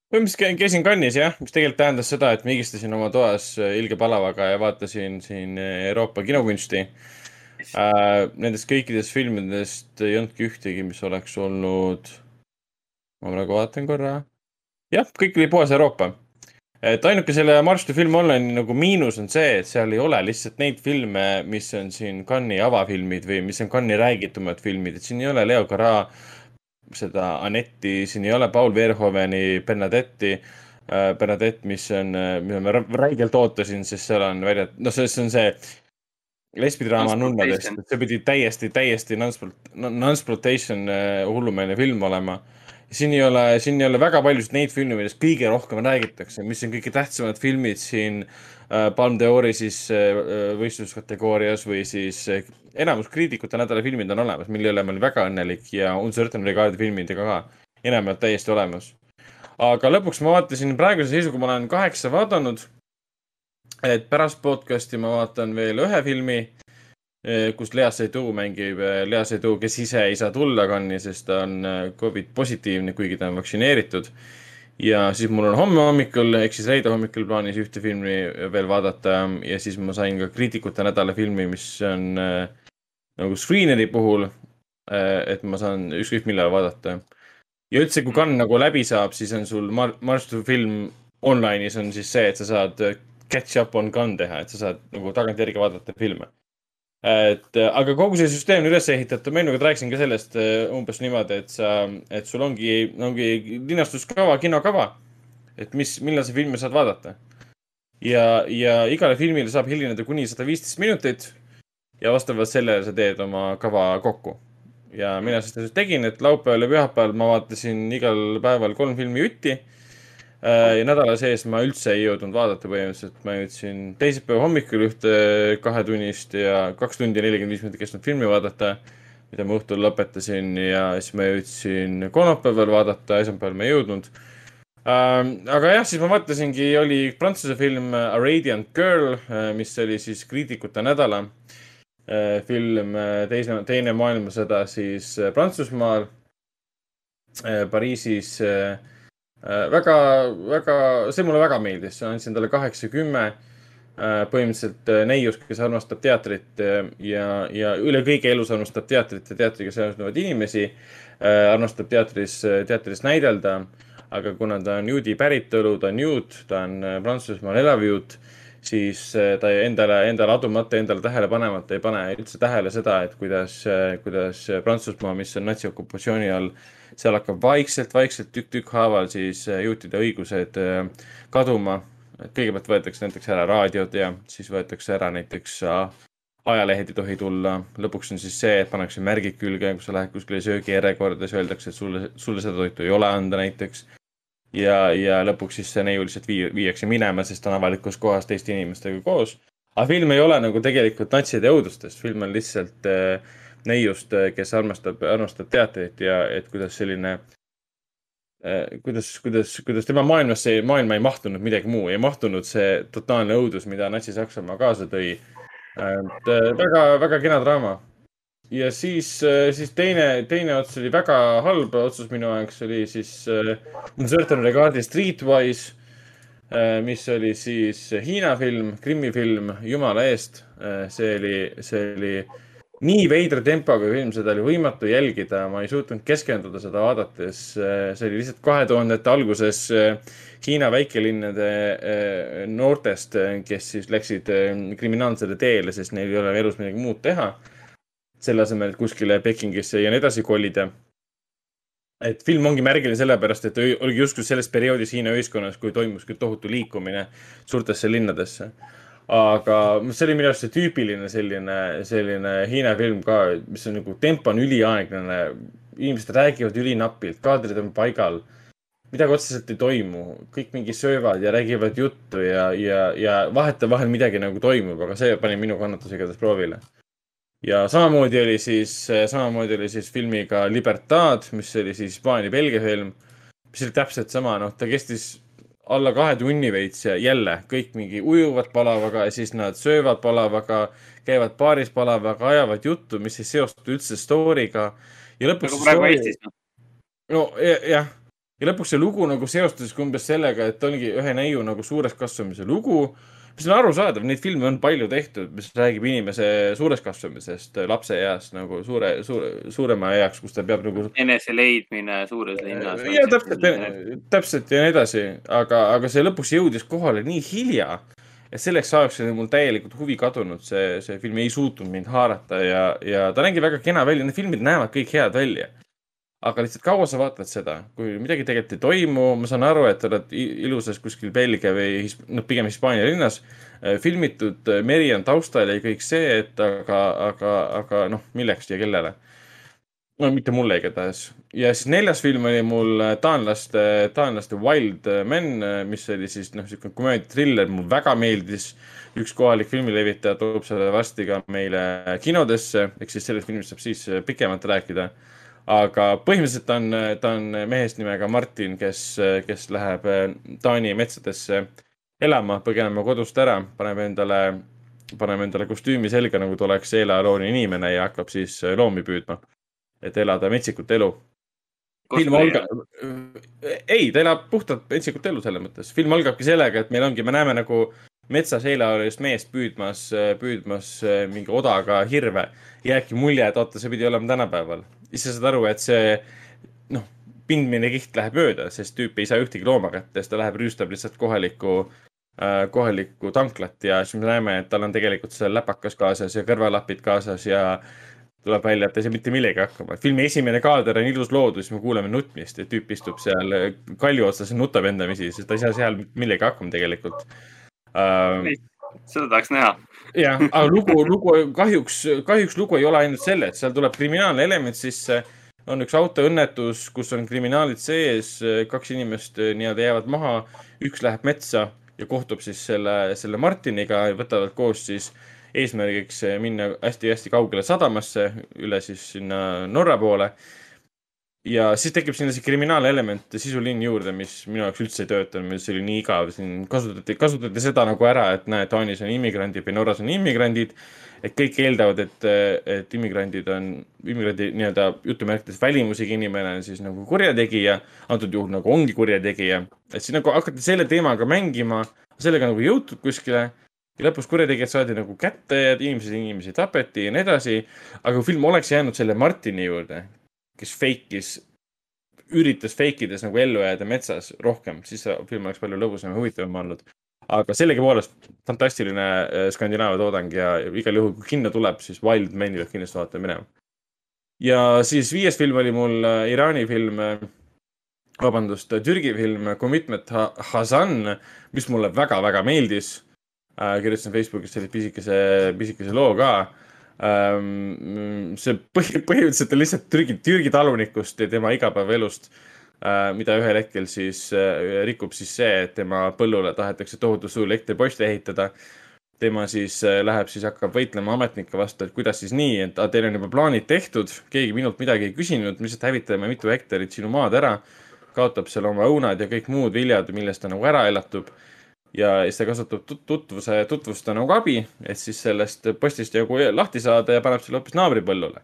Põhimõtteliselt käin- käisin Cannes'is jah, mis tegelikult tähendas seda, et ma higistasin oma toas äh, ilge palavaga ja vaatasin siin äh, Euroopa kinokunsti äh,. Nendest kõikidest filmidest ei olnudki ühtegi, mis oleks olnud, ma praegu vaatan korra. jah, kõik oli puhas Euroopa. et ainuke selle March to Film Online'i nagu miinus on see, et seal ei ole lihtsalt neid filme, mis on siin Cannes'i avafilmid või mis on Cannes'i räägitumad filmid, et siin ei ole Leo Gara seda Anetti, siin ei ole Paul Verhoveni Bernadetti. äh, Bernadette, mis on, mida ma rä- räigelt ootasin, sest seal on välja, noh, see on see lesbidraama nunnadest, see pidi täiesti, täiesti non-sploitation äh, hullumeelne film olema. siin ei ole, siin ei ole väga paljusid neid filme, millest kõige rohkem räägitakse, mis on kõige tähtsamad filmid siin äh, Palm d'Ori siis äh, võistluskategoorias või siis äh, enamus kriitikute nädala filmid on olemas, mille üle ma olin väga õnnelik ja Uncertain Regard'i filmidega ka enamjaolt täiesti olemas. aga lõpuks ma vaatasin, praeguse seisuga ma olen kaheksa vaadanud. et pärast podcast'i ma vaatan veel ühe filmi, kus Lea Seydoux mängib, Lea Seydoux, kes ise ei saa tulla Cannes'i, sest ta on äh, Covid positiivne, kuigi ta on vaktsineeritud. Ja siis mul on homme hommikul ehk siis reede hommikul plaanis ühte filmi veel vaadata ja siis ma sain ka kriitikute nädala filmi, mis on äh, nagu Screeneri puhul äh,, et ma saan ükskõik millal vaadata. ja üldse, kui Cannes nagu läbi saab, siis on sul Mar-, March to Film online'is on siis see, et sa saad äh, catch up on Cannes teha, et sa saad nagu tagantjärgi vaadata filme. Et äh, aga kogu see süsteem on üles ehitatud, ma enne rääkisin ka sellest äh, umbes niimoodi, et sa, et sul ongi, ongi linastuskava, kinokava. et mis, millal sa filmi saad vaadata. ja, ja igale filmile saab hilineda kuni sada viisteist minutit. ja vastavalt sellele sa teed oma kava kokku. ja mina seda tegin, et laupäeval ja pühapäeval ma vaatasin igal päeval kolm filmi jutti. Ja nädala sees ma üldse ei jõudnud vaadata põhimõtteliselt, ma jõudsin teisipäeva hommikul ühte kahetunnist ja kaks tundi ja nelikümmend viis minutit kestnud filmi vaadata, mida ma õhtul lõpetasin ja siis ma jõudsin kolmapäeval vaadata, esmaspäeval ma ei jõudnud ähm,. aga jah, siis ma vaatasingi, oli prantsuse film A Radiant Girl, mis oli siis kriitikute nädala äh, film, teise, teine maailmasõda siis äh, Prantsusmaal äh,, Pariisis äh, äh,. väga, väga, see mulle väga meeldis, andsin talle kaheksa, kümme äh,. põhimõtteliselt äh, neius, kes armastab teatrit äh, ja, ja üle kõige elus armastab teatrit ja teatriga seonduvaid inimesi äh,. armastab teatris, teatris näidelda, aga kuna ta on juudi päritolu, ta on juut, ta on äh, Prantsusmaal elav juut, siis äh, ta endale, endale adumata, endale tähele panemata ei pane üldse tähele seda, et kuidas, kuidas Prantsusmaa, mis on natsiokupatsiooni all, seal hakkab vaikselt, vaikselt tükk-tükk haaval siis äh, juutide õigused äh, kaduma. et kõigepealt võetakse näiteks ära raadiod ja siis võetakse ära näiteks äh, ajalehed ei tohi tulla, lõpuks on siis see, et pannakse märgid külge, kui sa lähed kuskile söögijärjekorda, siis öeldakse, et sulle, sulle seda toitu ei ole anda näiteks. ja, ja lõpuks siis see neiu lihtsalt vii-, viiakse minema, sest ta on avalikus kohas teiste inimestega koos. aga film ei ole nagu tegelikult natside õudustest, film on lihtsalt äh, neiust, kes armastab, armastab teatrit ja et kuidas selline äh, kuidas, kuidas, kuidas tema maailmasse, maailma ei mahtunud midagi muu, ei mahtunud see totaalne õudus, mida Natsi-Saksamaa kaasa tõi et äh, väga, väga kena draama. ja siis, siis teine, teine ots oli väga halb otsus minu jaoks oli siis Uncertain Regard'i Streetwise, mis oli siis Hiina film, Krimmi film, jumala eest. see oli, see oli nii veidra tempoga film, seda oli võimatu jälgida, ma ei suutnud keskenduda seda vaadates. see oli lihtsalt kahe tuhandete alguses äh, Hiina väikelinnade äh, noortest, kes siis läksid kriminaalsele teele, sest neil ei ole elus midagi muud teha. selle asemel, et kuskile Pekingisse ja nii edasi kolida. et film ongi märgiline sellepärast, et oligi justkui selles perioodis Hiina ühiskonnas, kui toimus küll tohutu liikumine suurtesse linnadesse. Aga see oli minu arust see tüüpiline selline, selline Hiina film ka, mis on nagu tempo on üliaeglane. inimesed räägivad ülinapilt, kaadrid on paigal midagi otseselt ei toimu, kõik mingi söövad ja räägivad juttu ja, ja, ja vahetevahel midagi nagu toimub, aga see pani minu kannatuse igatahes proovile. ja samamoodi oli siis, samamoodi oli siis filmiga Libertad, mis oli siis Hispaania-Belgia film, mis oli täpselt sama, noh, ta kestis alla kahe tunni veits ja jälle kõik mingi ujuvad palavaga ja siis nad söövad palavaga, käivad baaris palavaga, ajavad juttu, mis ei seostu üldse story'ga. ja lõpuks nagu praegu story- Eestis, noh. no ja- jah, ja lõpuks see lugu nagu seostuski umbes sellega, et oligi ühe neiu nagu suureks kasvamise lugu, mis on arusaadav, neid filme on palju tehtud, mis räägib inimese suureks kasvamisest lapseeas nagu suure, suure, suurema eaks, kus ta peab nagu enese leidmine suures linnas. ja täpselt, täpselt ja nii edasi, aga, aga see lõpuks jõudis kohale nii hilja, et selleks ajaks oli mul täielikult huvi kadunud, see, see film ei suutnud mind haarata ja, ja ta nägi väga kena välja, need filmid näevad kõik head välja. Aga lihtsalt kaua sa vaatad seda, kui midagi tegelikult ei toimu, ma saan aru, et oled ilusas kuskil Belgia või noh, pigem Hispaania linnas äh, filmitud, äh, meri on taustal ja kõik see, et aga, aga, aga noh, milleks ja kellele no mitte mulle igatahes. ja siis neljas film oli mul äh, taanlaste, taanlaste Wild Men, mis oli siis noh, siukene komöödia-triller, mulle väga meeldis. üks kohalik filmilevitaja toob selle varsti ka meile kinodesse, ehk siis sellest filmist saab siis pikemalt rääkida. Aga põhimõtteliselt ta on, ta on mehest nimega Martin, kes, kes läheb äh, Taani metsadesse elama, põgenema kodust ära, paneb endale, paneb endale kostüümi selga, nagu ta oleks eelajaloone inimene ja hakkab siis äh, loomi püüdma et elada metsikut elu. film algab, ei, ta elab puhtalt metsikut elu selles mõttes. film algabki sellega, et meil ongi, me näeme nagu metsas eeleolulist meest püüdmas, püüdmas äh, mingi odaga hirve. jääbki mulje, et oota, see pidi olema tänapäeval. Siis sa saad aru, et see noh, pindmine kiht läheb mööda, sest tüüp ei saa ühtegi looma kätte, siis ta läheb rüüstab lihtsalt kohalikku äh, kohalikku tanklat ja siis me näeme, et tal on tegelikult seal läpakas kaasas ja kõrvalapid kaasas ja tuleb välja, et ta ei saa mitte millegi hakkama. filmi esimene kaader on ilus loodus, me kuuleme nutmist ja tüüp istub seal kalju otsas ja nutab endamisi, sest ta ei saa seal millegi hakkama tegelikult uh, seda tahaks näha. jah, aga lugu, lugu kahjuks, kahjuks lugu ei ole ainult selles, seal tuleb kriminaalne element sisse. on üks autoõnnetus, kus on kriminaalid sees, kaks inimest nii-öelda jäävad maha, üks läheb metsa ja kohtub siis selle, selle Martiniga ja võtavad koos siis eesmärgiks minna hästi-hästi kaugele sadamasse, üle siis sinna Norra poole. Ja siis tekib sinna see kriminaalelement, sisuliin juurde, mis minu jaoks üldse ei töötanud, mis oli nii igav, siin kasutati, kasutati seda nagu ära, et näed, Taanis on immigrandid või Norras on immigrandid. et kõik eeldavad, et, et immigrandid on, immigrandi nii-öelda jutumärkides välimusega inimene on siis nagu kurjategija. antud juhul nagu ongi kurjategija, et siis nagu hakati selle teemaga mängima, sellega nagu jõutud kuskile ja lõpus kurjategijad saadi nagu kätte ja inimesed, inimesi tapeti ja nii edasi. aga kui film oleks jäänud selle Martini juurde, kes fake'is, üritas fake ides nagu ellu jääda metsas rohkem, siis see film oleks palju lõbusam ja huvitavam olnud. aga sellegipoolest fantastiline äh, Skandinaavia toodang ja igal juhul, kui kinno tuleb, siis Wild Mani peab kindlasti vaatama minema. ja siis viies film oli mul äh, Iraani film äh, vabandust, Türgi film Commitment Hazan, mis mulle väga-väga meeldis kirjutasin Facebookis sellise pisikese, pisikese loo ka. See põhi, põhimõtteliselt on lihtsalt Türgi, Türgi talunikust ja tema igapäevaelust äh,, mida ühel hetkel siis äh, rikub siis see, et tema põllule tahetakse tohutu suur elektripost ehitada tema siis äh, läheb, siis hakkab võitlema ametnike vastu, et kuidas siis nii, et teil on juba plaanid tehtud, keegi minult midagi ei küsinud, me lihtsalt hävitame mitu hektarit sinu maad ära. kaotab seal oma õunad ja kõik muud viljad, millest ta nagu ära elatub ja siis ta kasutab tut tutvuse, tutvuste nagu abi, et siis sellest postist nagu lahti saada ja paneb selle hoopis naabripõllule.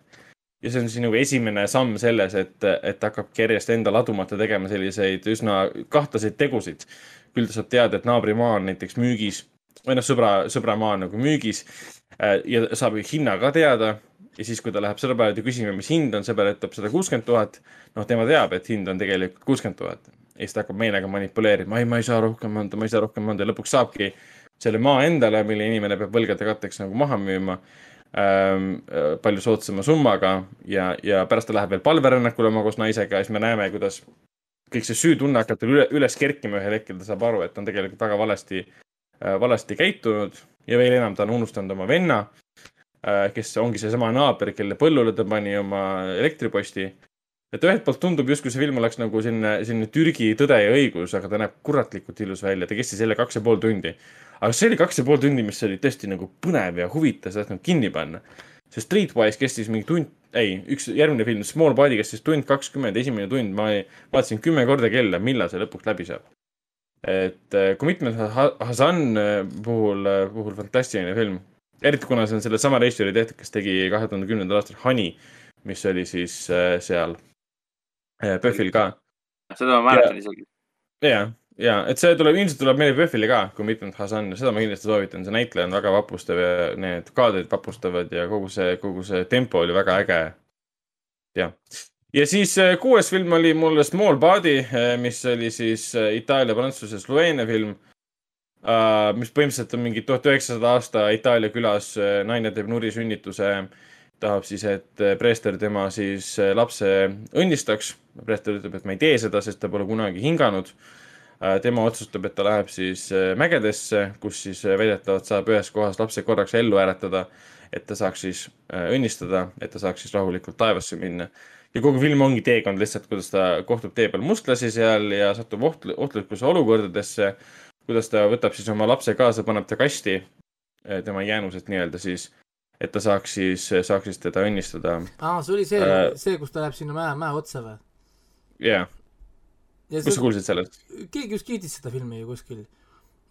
ja see on siis nagu esimene samm selles, et, et hakkabki järjest enda ladumata tegema selliseid üsna kahtlaseid tegusid. küll ta saab teada, et naabrimaa on näiteks müügis või noh, sõbra, sõbramaa on nagu müügis ja saab hinna ka teada. ja siis, kui ta läheb sõbra juurde küsima, mis hind on, sõber ütleb sada kuuskümmend tuhat. noh, tema teab, et hind on tegelikult kuuskümmend tuhat ja siis ta hakkab meelega manipuleerima, ei, ma ei saa rohkem anda, ma ei saa rohkem anda. Ja lõpuks saabki selle maa endale, mille inimene peab võlgade katteks nagu maha müüma ähm,. palju soodsama summaga. Ja, ja pärast ta läheb veel palverännakule oma koos naisega ja siis me näeme, kuidas kõik see süütunne hakkab tal üle, üles kerkima. Ühel hetkel, ta saab aru, et ta on tegelikult väga valesti äh,, valesti käitunud. Ja veel enam, ta on unustanud oma venna äh,, kes ongi seesama naaber, kelle põllule ta pani oma elektriposti et ühelt poolt tundub justkui see film oleks nagu selline, selline Türgi Tõde ja õigus, aga ta näeb kuratlikult ilus välja, ta kestis jälle kaks ja pool tundi. aga see oli kaks ja pool tundi, mis oli tõesti nagu põnev ja huvitav, sa tahtnud kinni panna. see Streetwise kestis mingi tund, ei, üks järgmine film, Small Body kestis tund kakskümmend, esimene tund, ma vaatasin kümme korda kella, millal see lõpuks läbi saab. et Commitment Hasan puhul, puhul fantastiline film. eriti kuna see on sellesama režissööri tehtud, kes tegi kahe tuhande kümnendal aastal Honey, mis oli siis seal PÖFFil ka. seda ma mäletan isegi. ja, ja, et see tuleb, ilmselt tuleb meile PÖFFile ka, kui mitmed Hasan, seda ma kindlasti soovitan, see näitleja on väga vapustav ja need kaadrid vapustavad ja kogu see, kogu see tempo oli väga äge. jah, ja siis kuues film oli mul Small Body, mis oli siis Itaalia, Prantsuse, Sloveenia film Uh, mis põhimõtteliselt on mingi tuhat üheksasada aasta Itaalia külas, naine teeb nurisünnituse tahab siis, et äh, preester tema siis äh, lapse õnnistaks. preester ütleb, et ma ei tee seda, sest ta pole kunagi hinganud. tema otsustab, et ta läheb siis äh, mägedesse, kus siis äh, väidetavalt saab ühes kohas lapse korraks ellu äratada, et ta saaks siis äh, õnnistada, et ta saaks siis rahulikult taevasse minna ja kogu film ongi teekond lihtsalt, kuidas ta kohtub tee peal mustlasi seal ja satub oht, ohtlikkuse olukordadesse. kuidas ta võtab siis oma lapse kaasa, paneb ta kasti, tema jäänused nii-öelda siis, et ta saaks siis, saaks siis teda õnnistada. aa, see oli see Äh., see, kus ta läheb sinna mäe, mäe otsa või? jaa, ja kus sa see, kuulsid sellest? keegi just kiitis seda filmi ju kuskil.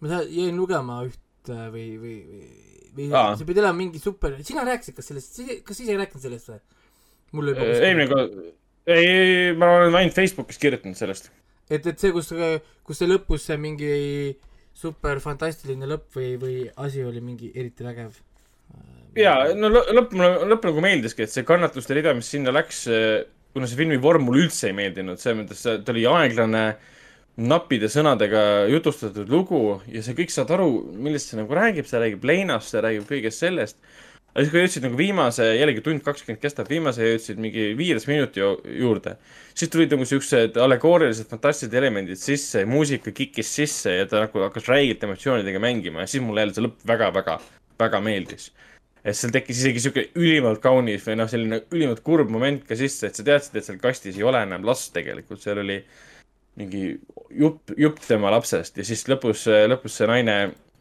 ma sa- jäin lugema üht äh, või, või, või, või Aa. see pidi olema mingi super, sina rääkisid kas sellest, kas sa ise ei rääkinud sellest või? mul oli juba eelmine kord, ei, ei, ma olen ainult Facebookis kirjutanud sellest. et, et see, kus, kus see lõpus see mingi super fantastiline lõpp või, või asi oli mingi eriti vägev. Ja no lõ- lõpp, lõpp nagu meeldiski, et see kannatuste rida, mis sinna läks, kuna see filmi vorm mulle üldse ei meeldinud, selles mõttes ta oli aeglane, nappide sõnadega jutustatud lugu ja sa kõik saad aru, millest see nagu räägib, see räägib leinast, see räägib kõigest sellest. aga siis, kui jõudsid nagu viimase, jällegi tund kakskümmend kestab, viimase jõudsid mingi viieteist minuti ju- juurde, siis tulid nagu siuksed allegoorilised fantastilised elemendid sisse, muusika kikkis sisse ja ta nagu hakkas räigelt emotsioonidega mängima ja siis mulle jälle see lõpp väga-väga, väga meeldis et seal tekkis isegi sihuke ülimalt kaunis või noh, selline ülimalt kurb moment ka sisse, et sa teadsid, et seal kastis ei ole enam last tegelikult, seal oli mingi jupp, jupp tema lapsest ja siis lõpus, lõpus see naine,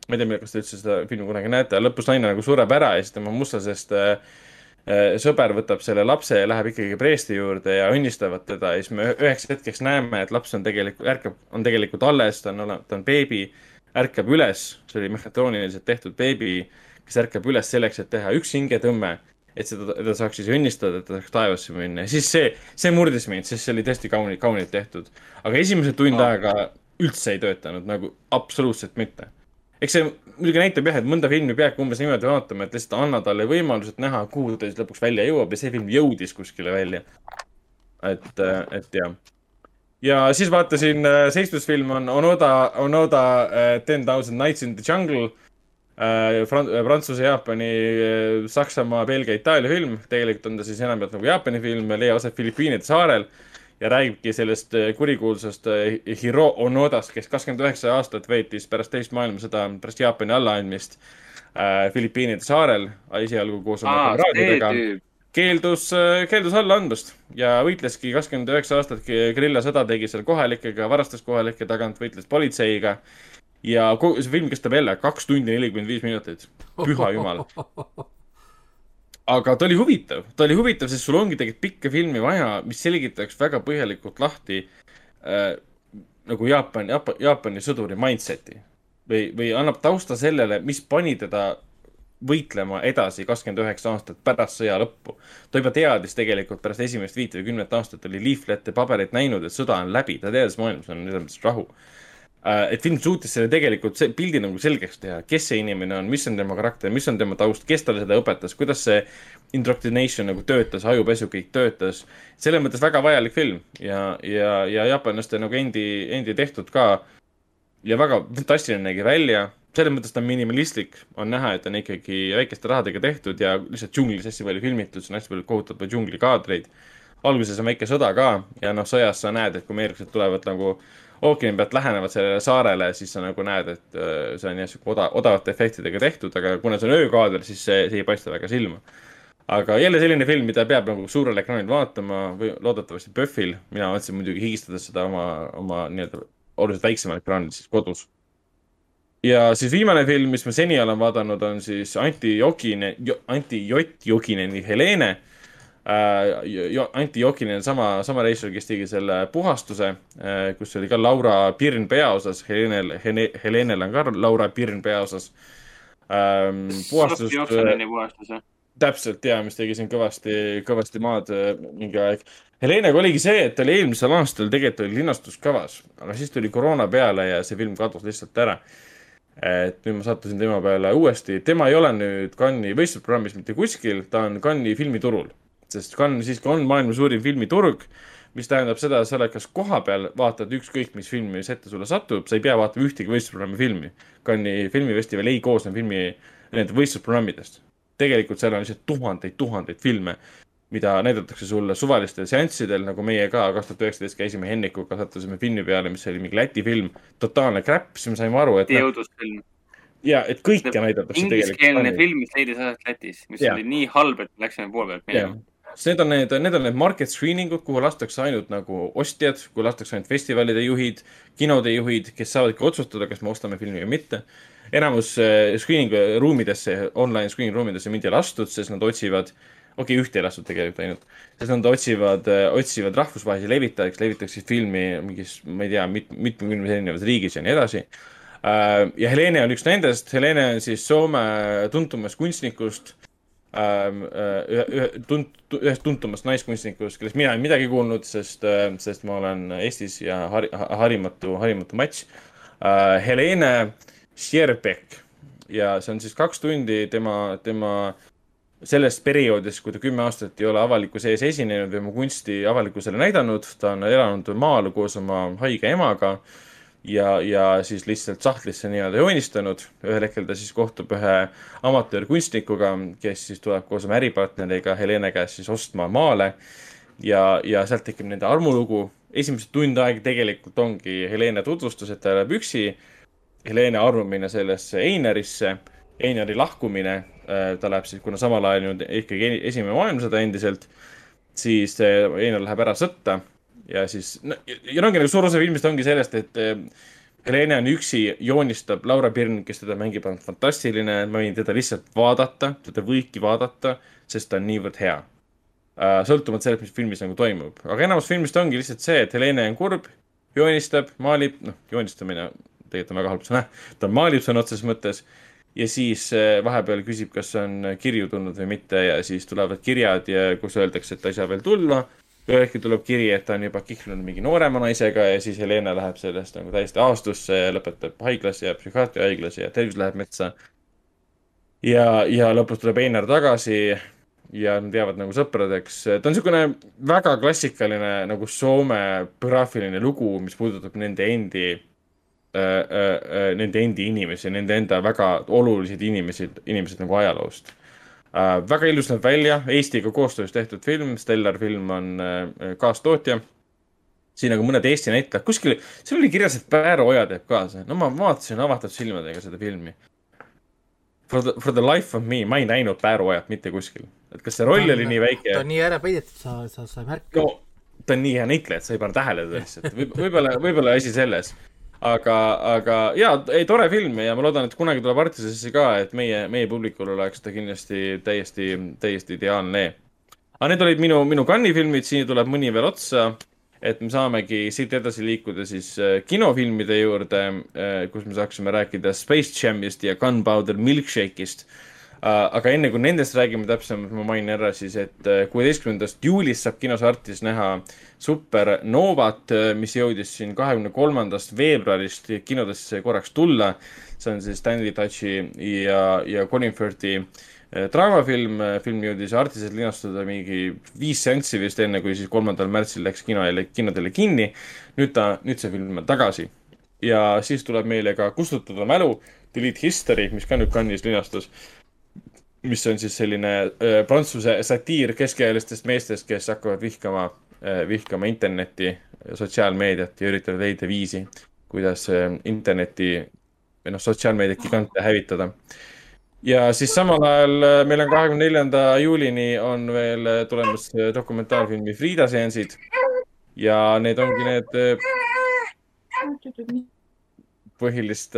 ma ei tea, kas te üldse seda filmi kunagi näete, lõpus naine nagu sureb ära ja siis tema mustlasest äh, äh, sõber võtab selle lapse ja läheb ikkagi preesti juurde ja õnnistavad teda ja siis me üheks hetkeks näeme, et laps on tegelikult, ärkab, on tegelikult alles, ta on ta on beebi, ärkab üles, see oli mehhatrooniliselt tehtud beebi, kes ärkab üles selleks, et teha üks hingetõmme, et seda, ta saaks siis õnnistada, et ta saaks taevasse minna ja siis see, see murdis mind, sest see oli tõesti kauni, kaunilt tehtud. aga esimesed tund Aa. aega üldse ei töötanud nagu absoluutselt mitte. eks see muidugi näitab jah, et mõnda filmi peabki umbes niimoodi vaatama, et lihtsalt anna talle võimalused näha, kuhu ta siis lõpuks välja jõuab ja see film jõudis kuskile välja. et, et jah. ja siis vaatasin, seitsmes film on Onoda, Onoda äh, Ten Thousand Nights in the Jungle äh,. Fran-, Prantsuse, Jaapani, Saksamaa, Belgia, Itaalia film. tegelikult on ta siis enamjaolt nagu Jaapani film leiab aset Filipiinide saarel ja räägibki sellest äh, kurikuulsast äh, Hiro Onodast, kes kakskümmend üheksa aastat veetis pärast teist maailmasõda, pärast Jaapani allaandmist äh, Filipiinide saarel, esialgu koos oma kamraadidega keeldus, keeldus alla andmast ja võitleski kakskümmend üheksa aastat grillasõda tegi seal kohalikega, varastas kohalike tagant, võitles politseiga. Ja kogu see film kestab jälle kaks tundi nelikümmend viis minutit, püha jumal. aga ta oli huvitav, ta oli huvitav, sest sul ongi tegelikult pikka filmi vaja, mis selgitaks väga põhjalikult lahti äh, nagu Jaapan, Jaapan, Jaapani sõduri mindset'i või, või annab tausta sellele, mis pani teda võitlema edasi kakskümmend üheksa aastat pärast sõja lõppu. ta juba teadis tegelikult pärast esimest viite või kümnet aastat oli liiflette pabereid näinud, et sõda on läbi, ta teadis, maailmas on selles mõttes rahu. Et film suutis selle tegelikult see pildi nagu selgeks teha, kes see inimene on, mis on tema karakter, mis on tema taust, kes talle seda õpetas, kuidas see indoctrination nagu töötas, ajupesu kõik töötas. selles mõttes väga vajalik film ja, ja, ja jaapanlaste nagu endi, endi tehtud ka ja väga fantastiline nägi välja, selles mõttes ta on minimalistlik, on näha, et on ikkagi väikeste rahadega tehtud ja lihtsalt džunglis hästi palju filmitud, see on hästi palju kohutavaid džunglikaadreid. alguses on väike sõda ka ja noh, sõjas sa näed, et kui ameeriklased tulevad nagu ookeani pealt lähenevad sellele saarele, siis sa nagu näed, et äh, see on jah sihuke oda-, odavate efektidega tehtud, aga kuna see on öökaader, siis see, see ei paista väga silma. aga jälle selline film, mida peab nagu suurel ekraanil vaatama või loodetavasti PÖFFil, mina vaatasin muidugi higistades seda oma, oma nii-öelda oluliselt väiksemal ekraanil siis kodus ja siis viimane film, mis ma seni olen vaadanud, on siis Anti Jokine, Anti Jott Jokineni Helene äh,. Anti Jokinen, sama, sama reisijal, kes tegi selle puhastuse äh,, kus oli ka Laura Pirn peaosas, Helenel, Helenel on ka Laura Pirn peaosas ähm,. puhastust, puhastus, jah? täpselt ja, mis tegi siin kõvasti, kõvasti maad äh, mingi aeg. Helenega oligi see, et ta oli eelmisel aastal tegelikult oli linastuskavas, aga siis tuli koroona peale ja see film kadus lihtsalt ära et nüüd ma sattusin tema peale uuesti, tema ei ole nüüd Cannes'i võistlusprogrammis mitte kuskil, ta on Cannes'i filmiturul. Sest Cannes siiski on maailma suurim filmiturg, mis tähendab seda, et sa oled kas kohapeal, vaatad ükskõik mis film, mis ette sulle satub, sa ei pea vaatama ühtegi võistlusprogrammi filmi. Cannes'i filmifestival ei koosne filmi, nende võistlusprogrammidest. tegelikult seal on lihtsalt tuhandeid, tuhandeid filme mida näidatakse sulle suvalistel seanssidel, nagu meie ka kaks tuhat üheksateist käisime Hennikuga, sattusime filmi peale, mis oli mingi Läti film, totaalne crap, siis me saime aru, et jõudlusfilm. ja et kõike näidatakse ingliskeelne tegelikult. film, mis leidis aset Lätis, mis Jaa. oli nii halb, et me läksime poole pealt minema., need on need, need on need market screening ud, kuhu lastakse ainult nagu ostjad, kuhu lastakse ainult festivalide juhid, kinode juhid, kes saavadki otsustada, kas me ostame filmi või mitte. enamus äh, screening ruumidesse, online screening ruumidesse mind ei lastud, sest nad otsivad, okei okay,, ühte ei lastud tegelikult ainult, sest nad otsivad, otsivad rahvusvahelisi levitajaid, kes levitaksid filmi mingis, ma ei tea mit,, mitmekümnes erinevas riigis ja nii edasi. ja Helene on üks nendest, Helene on siis Soome tuntumast kunstnikust ühe, ühe tunt-, ühest tuntumast naiskunstnikust, kellest mina ei midagi kuulnud, sest, sest ma olen Eestis ja hari-, harimatu, harimatu mats äh,. Helene Sierbek ja see on siis kaks tundi tema, tema sellest perioodist, kui ta kümme aastat ei ole avalikkuse ees esinenud või oma kunsti avalikkusele näidanud, ta on elanud maal koos oma haige emaga ja, ja siis lihtsalt sahtlisse nii-öelda joonistanud. ühel hetkel ta siis kohtub ühe amatöörkunstnikuga, kes siis tuleb koos oma äripartneriga Helene käest siis ostma maale ja, ja sealt tekib nende armulugu. esimesed tund aega tegelikult ongi Helene tutvustus, et ta elab üksi. Helene arvamine sellesse Einarisse, Einari lahkumine, ta läheb siis, kuna samal ajal on ikkagi esimene maailmasõda endiselt, siis eh, Einar läheb ära sõtta ja siis no,, ja ongi nagu suur osa filmist ongi sellest, et eh, Helene on üksi, joonistab Laura Pirn, kes teda mängib, on fantastiline, ma võin teda lihtsalt vaadata, teda võibki vaadata, sest ta on niivõrd hea. sõltumata sellest, mis filmis nagu toimub, aga enamus filmist ongi lihtsalt see, et Helene on kurb, joonistab, maalib, noh, joonistamine tegelikult on väga halb sõna, ta maalib sõna otseses mõttes ja siis eh, vahepeal küsib, kas on kirju tulnud või mitte ja siis tulevad kirjad ja kus öeldakse, et ta ei saa veel tulla. Ühel hetkel tuleb kiri, et ta on juba kihlunud mingi noorema naisega ja siis Helena läheb sellest nagu täiesti aastusse ja lõpetab haiglas ja psühhiaatriahaiglas ja tervis läheb metsa. ja, ja lõpus tuleb Einar tagasi ja nad jäävad nagu sõpradeks. ta on niisugune väga klassikaline nagu Soome graafiline lugu, mis puudutab nende endi äh, äh, nende endi inimesi, nende enda väga olulised inimesed, inimesed nagu ajaloost äh,. Väga ilus näeb välja, Eestiga koostöös tehtud film, Stellar film on äh, kaastootja. siin on ka mõned Eesti näitlejad, kuskil, seal oli kirjas, et Pääro Oja teeb kaasa, no ma vaatasin avatud silmadega seda filmi. For the, for the life of me, ma ei näinud Pääro Ojat mitte kuskil, et kas see roll oli nii väike ta on nii ära peidetud, sa, sa, sa ei märka no ta on nii hea näitleja, et sa ei pane tähele teda lihtsalt võib, võib-olla, võib-olla asi selles. aga, aga jaa, ei tore film ja ma loodan, et kunagi tuleb Artisesse ka, et meie, meie publikul oleks ta kindlasti täiesti, täiesti ideaalne. aga need olid minu, minu Cannes'i filmid, siia tuleb mõni veel otsa. et me saamegi siit edasi liikuda siis äh, kinofilmide juurde, kus me saaksime rääkida Space Jamist ja Gunpowder Milkshake'ist aga enne kui nendest räägime täpsemalt, ma mainin ära siis, et äh, kuueteistkümnendast juulist saab kinos Artis näha Supernovat, mis jõudis siin kahekümne kolmandast veebruarist kinodesse korraks tulla. see on siis Stanley Tucci ja, ja Colin Firthi äh, draamafilm, film jõudis Artises linastuda mingi viis seanssi vist enne, kui siis kolmandal märtsil läks kino kinodele kinni. nüüd ta, nüüd see film on tagasi ja siis tuleb meile ka Kustutada mälu, Delete History, mis ka nüüd Cannes'is linastus mis on siis selline prantsuse satiir keskealistest meestest, kes hakkavad vihkama vihkama internetti, sotsiaalmeediat ja üritavad leida viisi, kuidas interneti või noh, sotsiaalmeediat gigante hävitada. ja siis samal ajal meil on kahekümne neljanda juulini on veel tulemas dokumentaalfilmi Frida seansid ja need ongi need põhilist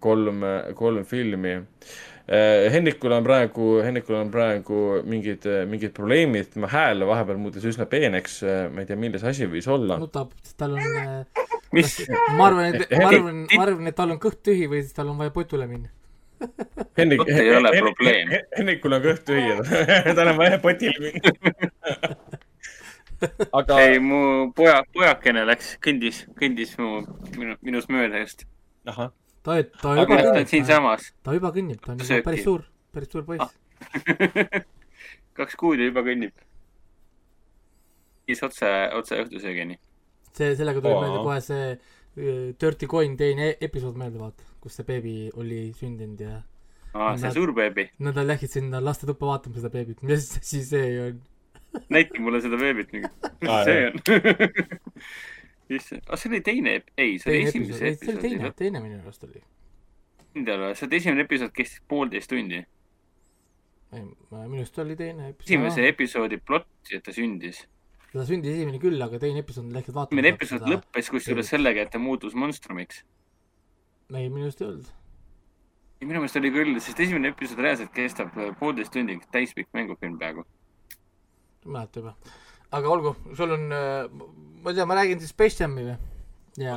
kolm, kolm filmi Eh, Henrikul on praegu, Henrikul on praegu mingid, mingid probleemid, tema hääl vahepeal muutus üsna peeneks, ma ei tea, milles asi võis olla. nutab, tal on äh, mis, ma arvan, et, ma arvan, ma arvan, et tal on kõht tühi või siis tal on vaja potule minna. Henrik, Vot ei ole probleem. Henrikul on kõht tühi, tal on vaja potile minna. aga ei, mu poja, pojakene läks, kõndis, kõndis mu, minu, minust mööda just. ahah, ta, ta Aga juba on kõnnib, siinsamas, ta juba kõnnib, ta on juba päris suur, päris suur poiss. kaks kuud ja juba kõnnib. siis otse, otse õhtusöögini. see, sellega tuli Aa. meelde kohe see äh, Dirty Coin teine episood meelde, vaata, kus see beebi oli sündinud ja aa, see Nad- suur beebi. Nad läksid sinna lastetuppa vaatama seda beebit, mis asi see on? näita mulle seda beebit nüüd. mis see on? issand, aga see oli teine, ei, see oli esimese episood, see oli teine, teine minu arust oli. kindel või? see esimene episood kestis poolteist tundi. ei, minu arust oli teine episood. esimese episoodi plotti, et ta sündis. seda sündis esimene küll, aga teine episood läksid vaatama. esimene episood lõppes kusjuures sellega, et ta muutus monstrumiks. ei, minu arust ei olnud. minu meelest oli küll, sest esimene episood reaalselt kestab poolteist tundi, täispikk mängufilm peaaegu. ei mäleta juba. Aga olgu, sul on, ma ei tea, ma räägin siis Space Jam'i või? ja,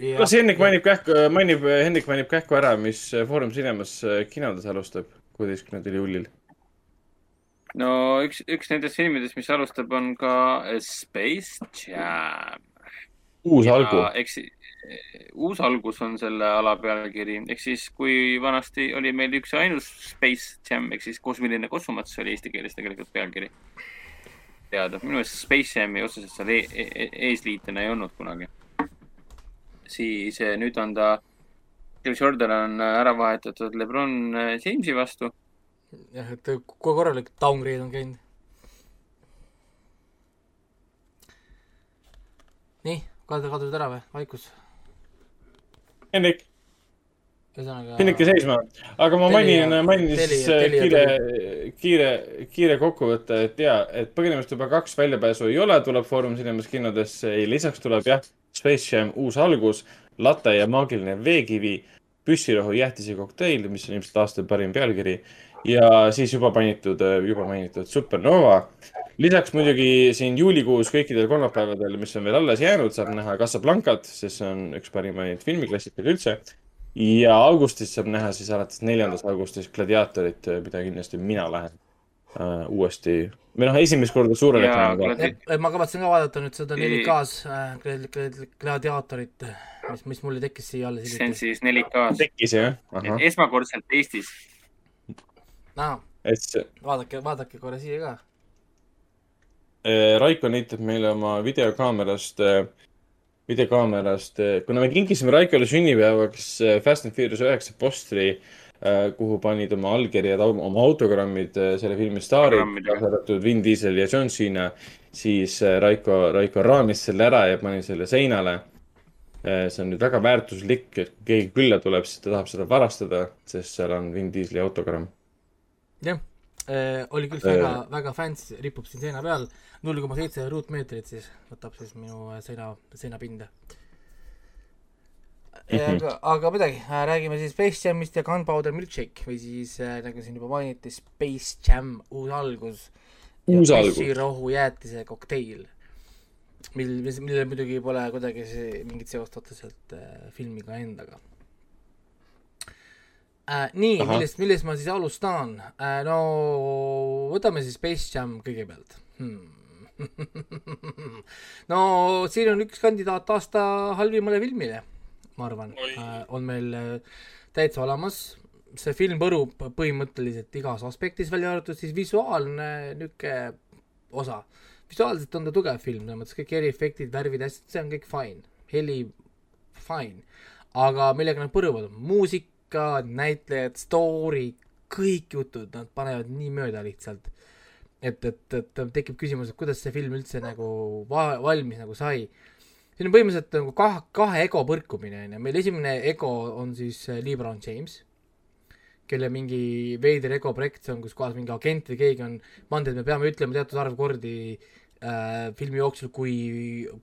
ja. las Hendrik mainib kähku, mainib, Hendrik mainib kähku ära, mis Foorum Cinemas kinodes alustab kuueteistkümnendal juulil. no üks, üks nendest filmidest, mis alustab, on ka äh, Space Jam. uus algu. eks uus algus on selle ala pealkiri, ehk siis kui vanasti oli meil üks ja ainus Space Jam ehk siis kosmiline kosmomats oli eesti keeles tegelikult pealkiri. teada, minu meelest Space Jami otseselt seal e e eesliitena ei olnud kunagi. siis eh, nüüd on ta, Chris Jordan on ära vahetatud Lebron eh, Jamesi vastu. jah, et kogu korralik downgrade on käinud. nii, kadusid, kadusid ära või, vaikus? Hendrik, ühesõnaga. Jäi seisma. aga ma mainin, mainin siis Telia- kiire, kiire, kiire kokkuvõte, et jaa, et põgenemist juba kaks väljapääsu ei ole, tuleb Foorum Cinemas kinodesse, lisaks tuleb jah, Space Jam uus algus, latte ja maagiline veekivi, püssirohu jäätise kokteil, mis on ilmselt aasta parim pealkiri ja siis juba mainitud, juba mainitud Supernova. lisaks muidugi siin juulikuus kõikidel kolmapäevadel, mis on veel alles jäänud, saab näha Casablancat, sest see on üks parimaid filmiklassikaid üldse. Ja augustis saab näha siis alates neljandast augustist Gladiatorit, mida kindlasti mina lähen äh, uuesti või noh, esimest korda suure Ja reklaamiga Gladi-. ma kavatsen ka vaadata nüüd seda Ei- 4K-s äh, gladi- gladi- gladiaatorit, mis, mis mulle tekkis siia alles see on siis 4K-s, tekkis jah? esmakordselt Eestis. aa, vaadake, vaadake korra siia ka. äh, Raiko näitab meile oma videokaamerast äh,, videokaamerast, kuna me kinkisime Raikole sünnipäevaks äh, Fast and Furious üheksa postri, kuhu panid oma allkirjad, oma autogrammid äh, selle filmi staarid, kaasa arvatud Vin Diesel ja John Cena, siis äh, Raiko, Raiko raamis selle ära ja pani selle seinale. see on nüüd väga väärtuslik, et kui keegi külla tuleb, siis ta tahab seda varastada, sest seal on Vin Dieseli autogramm. jah, oli küll väga, väga fancy, ripub siin seina peal, null koma seitse ruutmeetrit siis võtab siis minu äh, seina, seinapinda. aga, aga midagi, räägime siis Space Jamist ja Gunpowder Milkshake või siis äh, nagu siin juba mainiti, Space Jam uus algus. Uus algus. püssirohu jäätise kokteil, mil, mis, millel muidugi pole kuidagi mingit seost otseselt äh, filmiga endaga äh,. nii, millest, millest ma siis alustan äh,? no võtame siis Space Jam kõigepealt hmm.. no siin on üks kandidaat aasta halvimale filmile, ma arvan äh,, on meil äh, täitsa olemas. see film põrub põhimõtteliselt igas aspektis, välja arvatud siis visuaalne niisugune osa. visuaalselt on ta tugev film, selles mõttes kõik eriefektid, värvid, asjad, see on kõik fine, heli fine, aga millega nad põruvad, muusika, näitlejad, story, kõik jutud, nad panevad nii mööda lihtsalt. et, et, et tekib küsimus, et kuidas see film üldse nagu va-, valmis nagu sai. siin on põhimõtteliselt nagu kahe, kahe ego põrkumine on ju, meil esimene ego on siis äh, LeBron James, kelle mingi veider ego projekt see on, kus kohas mingi agent või keegi on pannud, et me peame ütlema teatud arv kordi äh, filmi jooksul, kui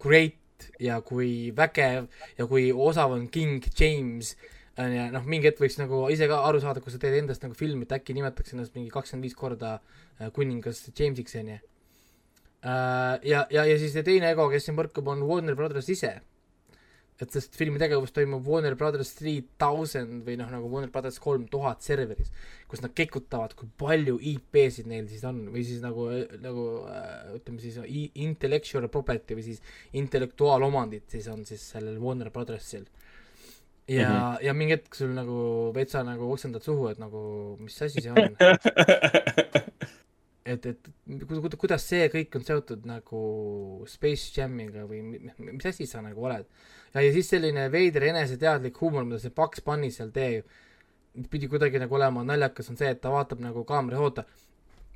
great ja kui vägev ja kui osav on King James on ju, noh, mingi hetk võiks nagu ise ka aru saada, kui sa teed endast nagu filmi, et äkki nimetaks ennast mingi kakskümmend viis korda äh, kuningas Jamesiks on ju. ja, ja, ja siis see teine ego, kes siin põrkub, on Warner Brothers ise. et sest filmi tegevus toimub Warner Brothers three thousand või noh, nagu Warner Brothers kolm tuhat serveris, kus nad kekutavad, kui palju IP-sid neil siis on või siis nagu, nagu äh, ütleme siis intellectual property või siis intellektuaalomandit siis on siis sellel Warner Brothersil. Ja mm, -hmm. ja mingi hetk sul nagu vetsa nagu oksendad suhu, et nagu mis asi see on et, et ku- ku- kuidas see kõik on seotud nagu Space Jamiga või mi- mi- mis asi sa nagu oled. ja, ja siis selline veider eneseteadlik huumor, mida see Bugs Bunny seal teeb. pidi kuidagi nagu olema naljakas, on see, et ta vaatab nagu kaamera oota,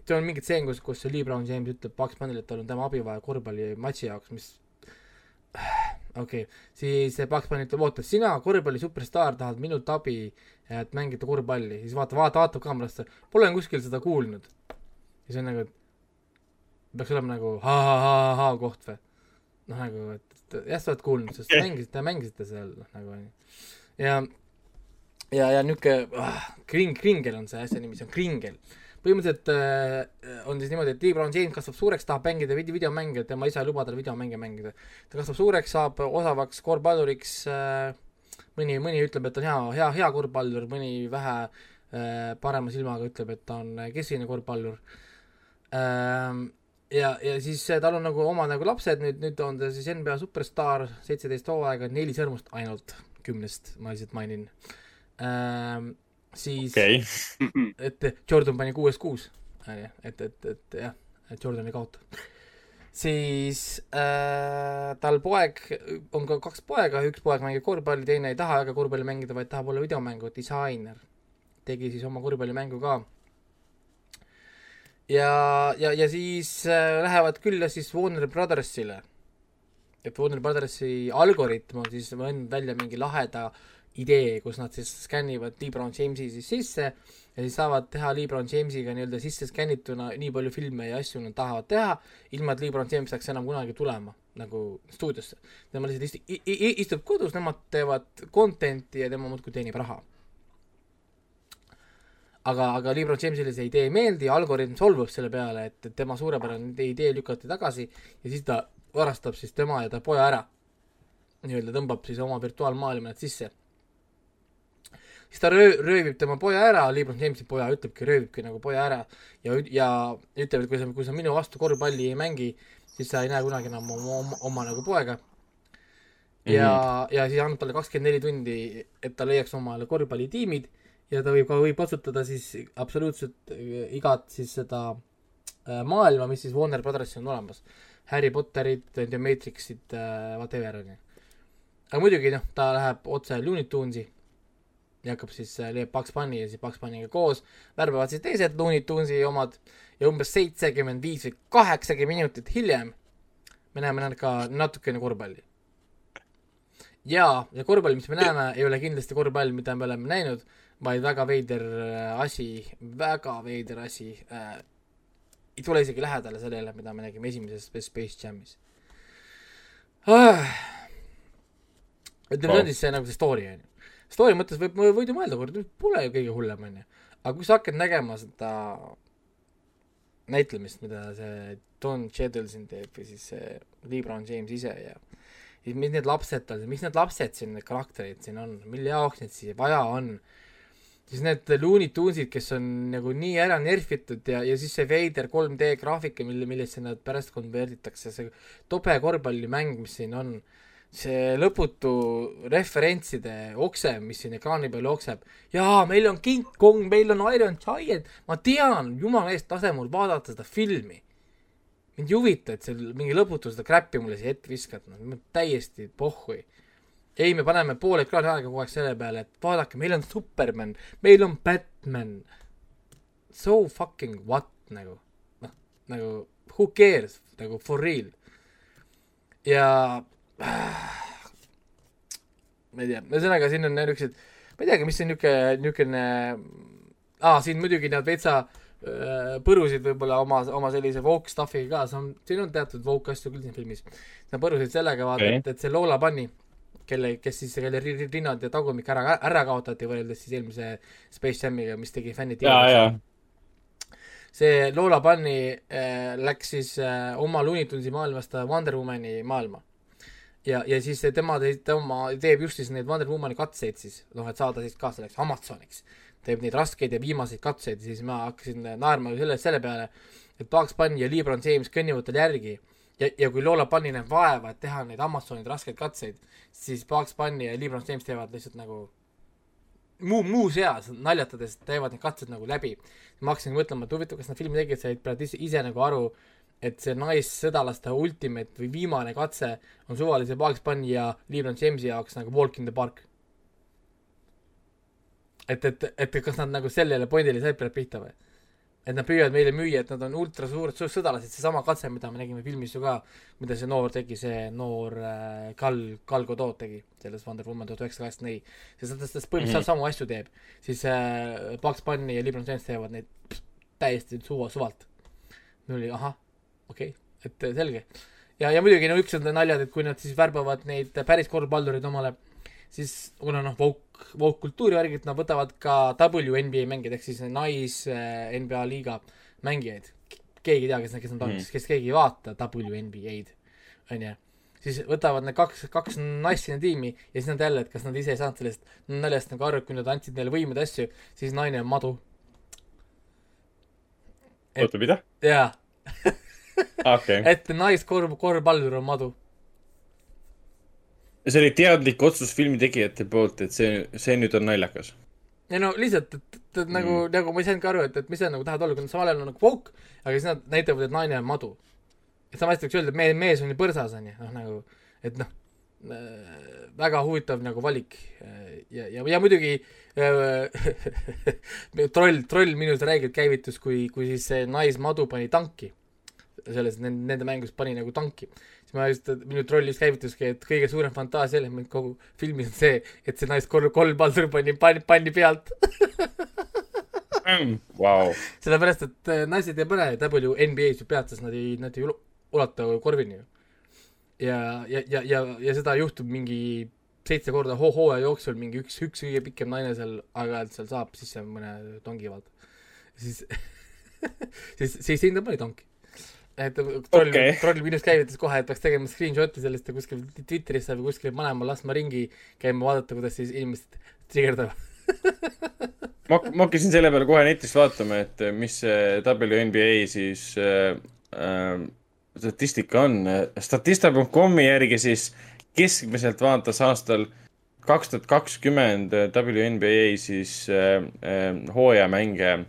seal on mingi tseen, kus, kus see Lee Brown James ütleb Bugs Bunny'le, et tal on tema abi vaja korvpallimatši jaoks, mis okei okay., siis Bunny ütleb, oota, sina korvpalli superstaar tahad minult abi, et mängida korvpalli, siis vaata, vaata, vaatab kaamerasse, pole kuskil seda kuulnud. ja see on nagu, peaks olema nagu ha-ha-ha-ha koht või? noh, nagu, et et jah, sa oled kuulnud, sest te mängisite, mängisite seal noh, nagu onju. ja, ja, ja niuke ah, kring, kringel on see asja nimi, see on kringel. Põhimõtteliselt äh, on siis niimoodi, et Lee Brown James kasvab suureks, tahab mängida video, videomänge, tema isa ei luba tal videomänge mängida. ta kasvab suureks, saab osavaks korvpalluriks äh,, mõni, mõni ütleb, et on hea, hea, hea korvpallur, mõni vähe äh, parema silmaga ütleb, et ta on keskline korvpallur ähm,. ja, ja siis tal on nagu oma nagu lapsed, nüüd, nüüd on ta siis NBA superstaar, seitseteist hooaega, neli sõrmust ainult kümnest, ma lihtsalt mainin ähm,. Siis okei, et Jordan pani kuuest kuus, et, et, et jah, et Jordan ei kaota. siis äh, tal poeg, on ka kaks poega, üks poeg mängib korvpalli, teine ei taha väga korvpalli mängida, vaid tahab olla videomängu disainer. tegi siis oma korvpallimängu ka. ja, ja, ja siis äh, lähevad külla siis Warner Brothersile. et Warner Brothersi algoritm on siis andnud välja mingi laheda idee, kus nad siis skännivad Lee Brown Jamesi siis sisse ja siis saavad teha Lee Brown Jamesiga nii-öelda sisse skännituna nii palju filme ja asju nad tahavad teha, ilma et Lee Brown James saaks enam kunagi tulema nagu stuudiosse. tema lihtsalt isti- i- i- istub kodus, nemad teevad content'i ja tema muudkui teenib raha. aga, aga Lee Brown Jamesile see idee ei meeldi, algoritm solvub selle peale, et, tema suurepärane idee lükati tagasi ja siis ta varastab siis tema ja ta poja ära. nii-öelda tõmbab siis oma virtuaalmaailma need sisse siis ta röö-, röövib tema poja ära, Lebron Jamesi poja ütlebki, röövibki nagu poja ära ja, ja ütleb, et kui sa, kui sa minu vastu korvpalli ei mängi, siis sa ei näe kunagi enam oma, oma, oma nagu poega. ja mm, -hmm. ja siis annab talle kakskümmend neli tundi, et ta leiaks omale korvpallitiimid ja ta võib ka, võib kasutada siis absoluutselt äh, igat siis seda äh, maailma, mis siis Warner Brothersil on olemas. Harry Potterit, The Matrixit äh,, whatever onju. aga muidugi noh, ta läheb otse Looney Tunesi ja hakkab siis, leiab Bugs Bunny ja siis Bugs Bunnyga koos värbavad siis teised Looney Tunesi omad ja umbes seitsekümmend viis või kaheksakümmend minutit hiljem me näeme nad ka natukene korvpalli. ja, ja korvpall, mis me näeme, ei ole kindlasti korvpall, mida me oleme näinud, vaid väga veider äh, asi, väga veider asi äh,. ei tule isegi lähedale sellele, mida me nägime esimeses Space Jamis ah.. ütleme, see on siis see nagu see story on ju story mõttes võib, võid ju mõelda kord, pole ju kõige hullem, onju. aga kui sa hakkad nägema seda näitlemist, mida see Don Cheadle siin teeb või siis see Lee Brown James ise ja siis mis need lapsed tal, miks need lapsed siin, need karakterid siin on, mille jaoks neid siia vaja on, siis need Looney Tunesid, kes on nagu nii ära nerfitud ja, ja siis see veider 3D graafika, mille, millesse nad pärast konverditakse, see tobe korvpallimäng, mis siin on see lõputu referentside okse, mis siin ekraani peal jookseb. jaa, meil on King Kong, meil on Iron Giant, ma tean, jumala eest lase mul vaadata seda filmi. mind ei huvita, et seal mingi lõputu seda crap'i mulle siia ette viskad, noh, täiesti pohhui. ei, me paneme pool ekraani aega kogu aeg selle peale, et vaadake, meil on Superman, meil on Batman. So fucking what nagu, noh, nagu who cares nagu for real. ja ma ei tea, ühesõnaga siin on niisugused, ma ei teagi, mis see niisugune, niisugune, aa, siin muidugi nad veitsa äh, põrusid võib-olla oma, oma sellise woke stuff'iga ka, see on, siin on teatud woke asju küll siin filmis. Nad põrusid sellega, vaata okay., et, et see Lola Bunny, kelle, kes siis, kelle ri- ri- rinnad ja tagumik ära, ära kaotati võrreldes siis eelmise Space Jamiga, mis tegi fännid see Lola Bunny äh, läks siis äh, oma Looney Tunesi maailmast Wonder Womani maailma. ja, ja siis tema, tema teeb just siis neid Wonder Womani katseid siis, noh, et saada siis ka selleks Amazoniks. teeb neid raskeid ja viimaseid katseid siis ma hakkasin naerma selle, selle peale, et Bugs Bunny ja Lebron James kõnnivad tal järgi ja, ja kui Lola Bunny näeb vaeva, et teha neid Amazonide raskeid katseid, siis Bugs Bunny ja Lebron James teevad lihtsalt nagu muu, muuseas naljatades teevad need katsed nagu läbi. ma hakkasin mõtlema, et huvitav, kas need filmi tegijad said praegu ise, ise nagu aru, et see naissõdalaste ultimate või viimane katse on suvalise Bugs Bunny ja Lebron Jamesi jaoks nagu walk in the park. et, et, et kas nad nagu sellele pointile said peale pihta või? et nad püüavad meile müüa, et nad on ultra suured su- sõdalased, seesama katse, mida me nägime filmis ju ka, mida see noor tegi, see noor äh, Gal, Gal Gadot tegi selles Wonder Woman tuhat üheksasada kaheksakümmend neli. sest ta, ta põhimõtteliselt mm -hmm. samu asju teeb, siis äh, Bugs Bunny ja LeBron James teevad neid pst, täiesti suva, suvalt. mul oli ahah, okei okay,, et selge. ja, ja muidugi no üks on naljad, et kui nad siis värbavad neid päris korvpallureid omale, siis kuna noh, woke, woke kultuuri värgid, nad võtavad ka WNBA mängijaid ehk siis nais äh, NBA liiga mängijaid. keegi ei tea, kes, kes nad on mm., kes keegi ei vaata WNBA-d, onju. siis võtavad need kaks, kaks naist sinna tiimi ja siis nad jälle, et kas nad ise ei saanud sellest naljast nagu aru, et kui nad andsid neile võimeid asju, siis naine on madu. Oota, mida? jaa, okei. et naiskorv, korvpallur on madu. see oli teadlik otsus filmi tegijate poolt, et see, see nüüd on naljakas. ja no lihtsalt, et, et, et nagu mm., nagu ma ei saanudki aru, et, et mis nad nagu tahavad olla, kui nad samal ajal on nagu woke, aga siis nad näitavad, et naine on madu. et sama hästi võiks öelda, et mees, mees on ju põrsas, on ju, noh nagu, et noh äh,, väga huvitav nagu valik ja, ja, ja muidugi äh, troll, troll minus räigelt käivitus, kui, kui siis see naismadu pani tanki, selles, nende, mängus pani nagu tanki siis ma just, minu troll just käivituski, et kõige suurem fantaasia element kogu filmis on see, et see naiskolm, kolm paldur pani, pani, pani pealt. Vau. sellepärast, et äh, naised ei pane WNBA-s ju pealt, sest nad ei, nad ei ulata korvini ju. ja, ja, ja, ja, ja seda juhtub mingi seitse korda hoo- hooaja jooksul, mingi üks, üks kõige pikem naine seal aeg-ajalt seal saab sisse mõne tongi vaata. siis, siis, siis sinna pani tonki. Et troll Okei. okay., troll minust käivitas kohe, et peaks tegema screenshot'i sellest ja kuskil Twitterisse või kuskil panema, laskma ringi käima, vaadata, kuidas siis inimesed trigerdavad. ma, ma hakkasin selle peale kohe netist vaatama, et mis see WNBA siis äh, äh, statistika on. statista.com-i järgi siis keskmiselt vaatas aastal kaks tuhat kakskümmend WNBA siis äh, äh, hooajamänge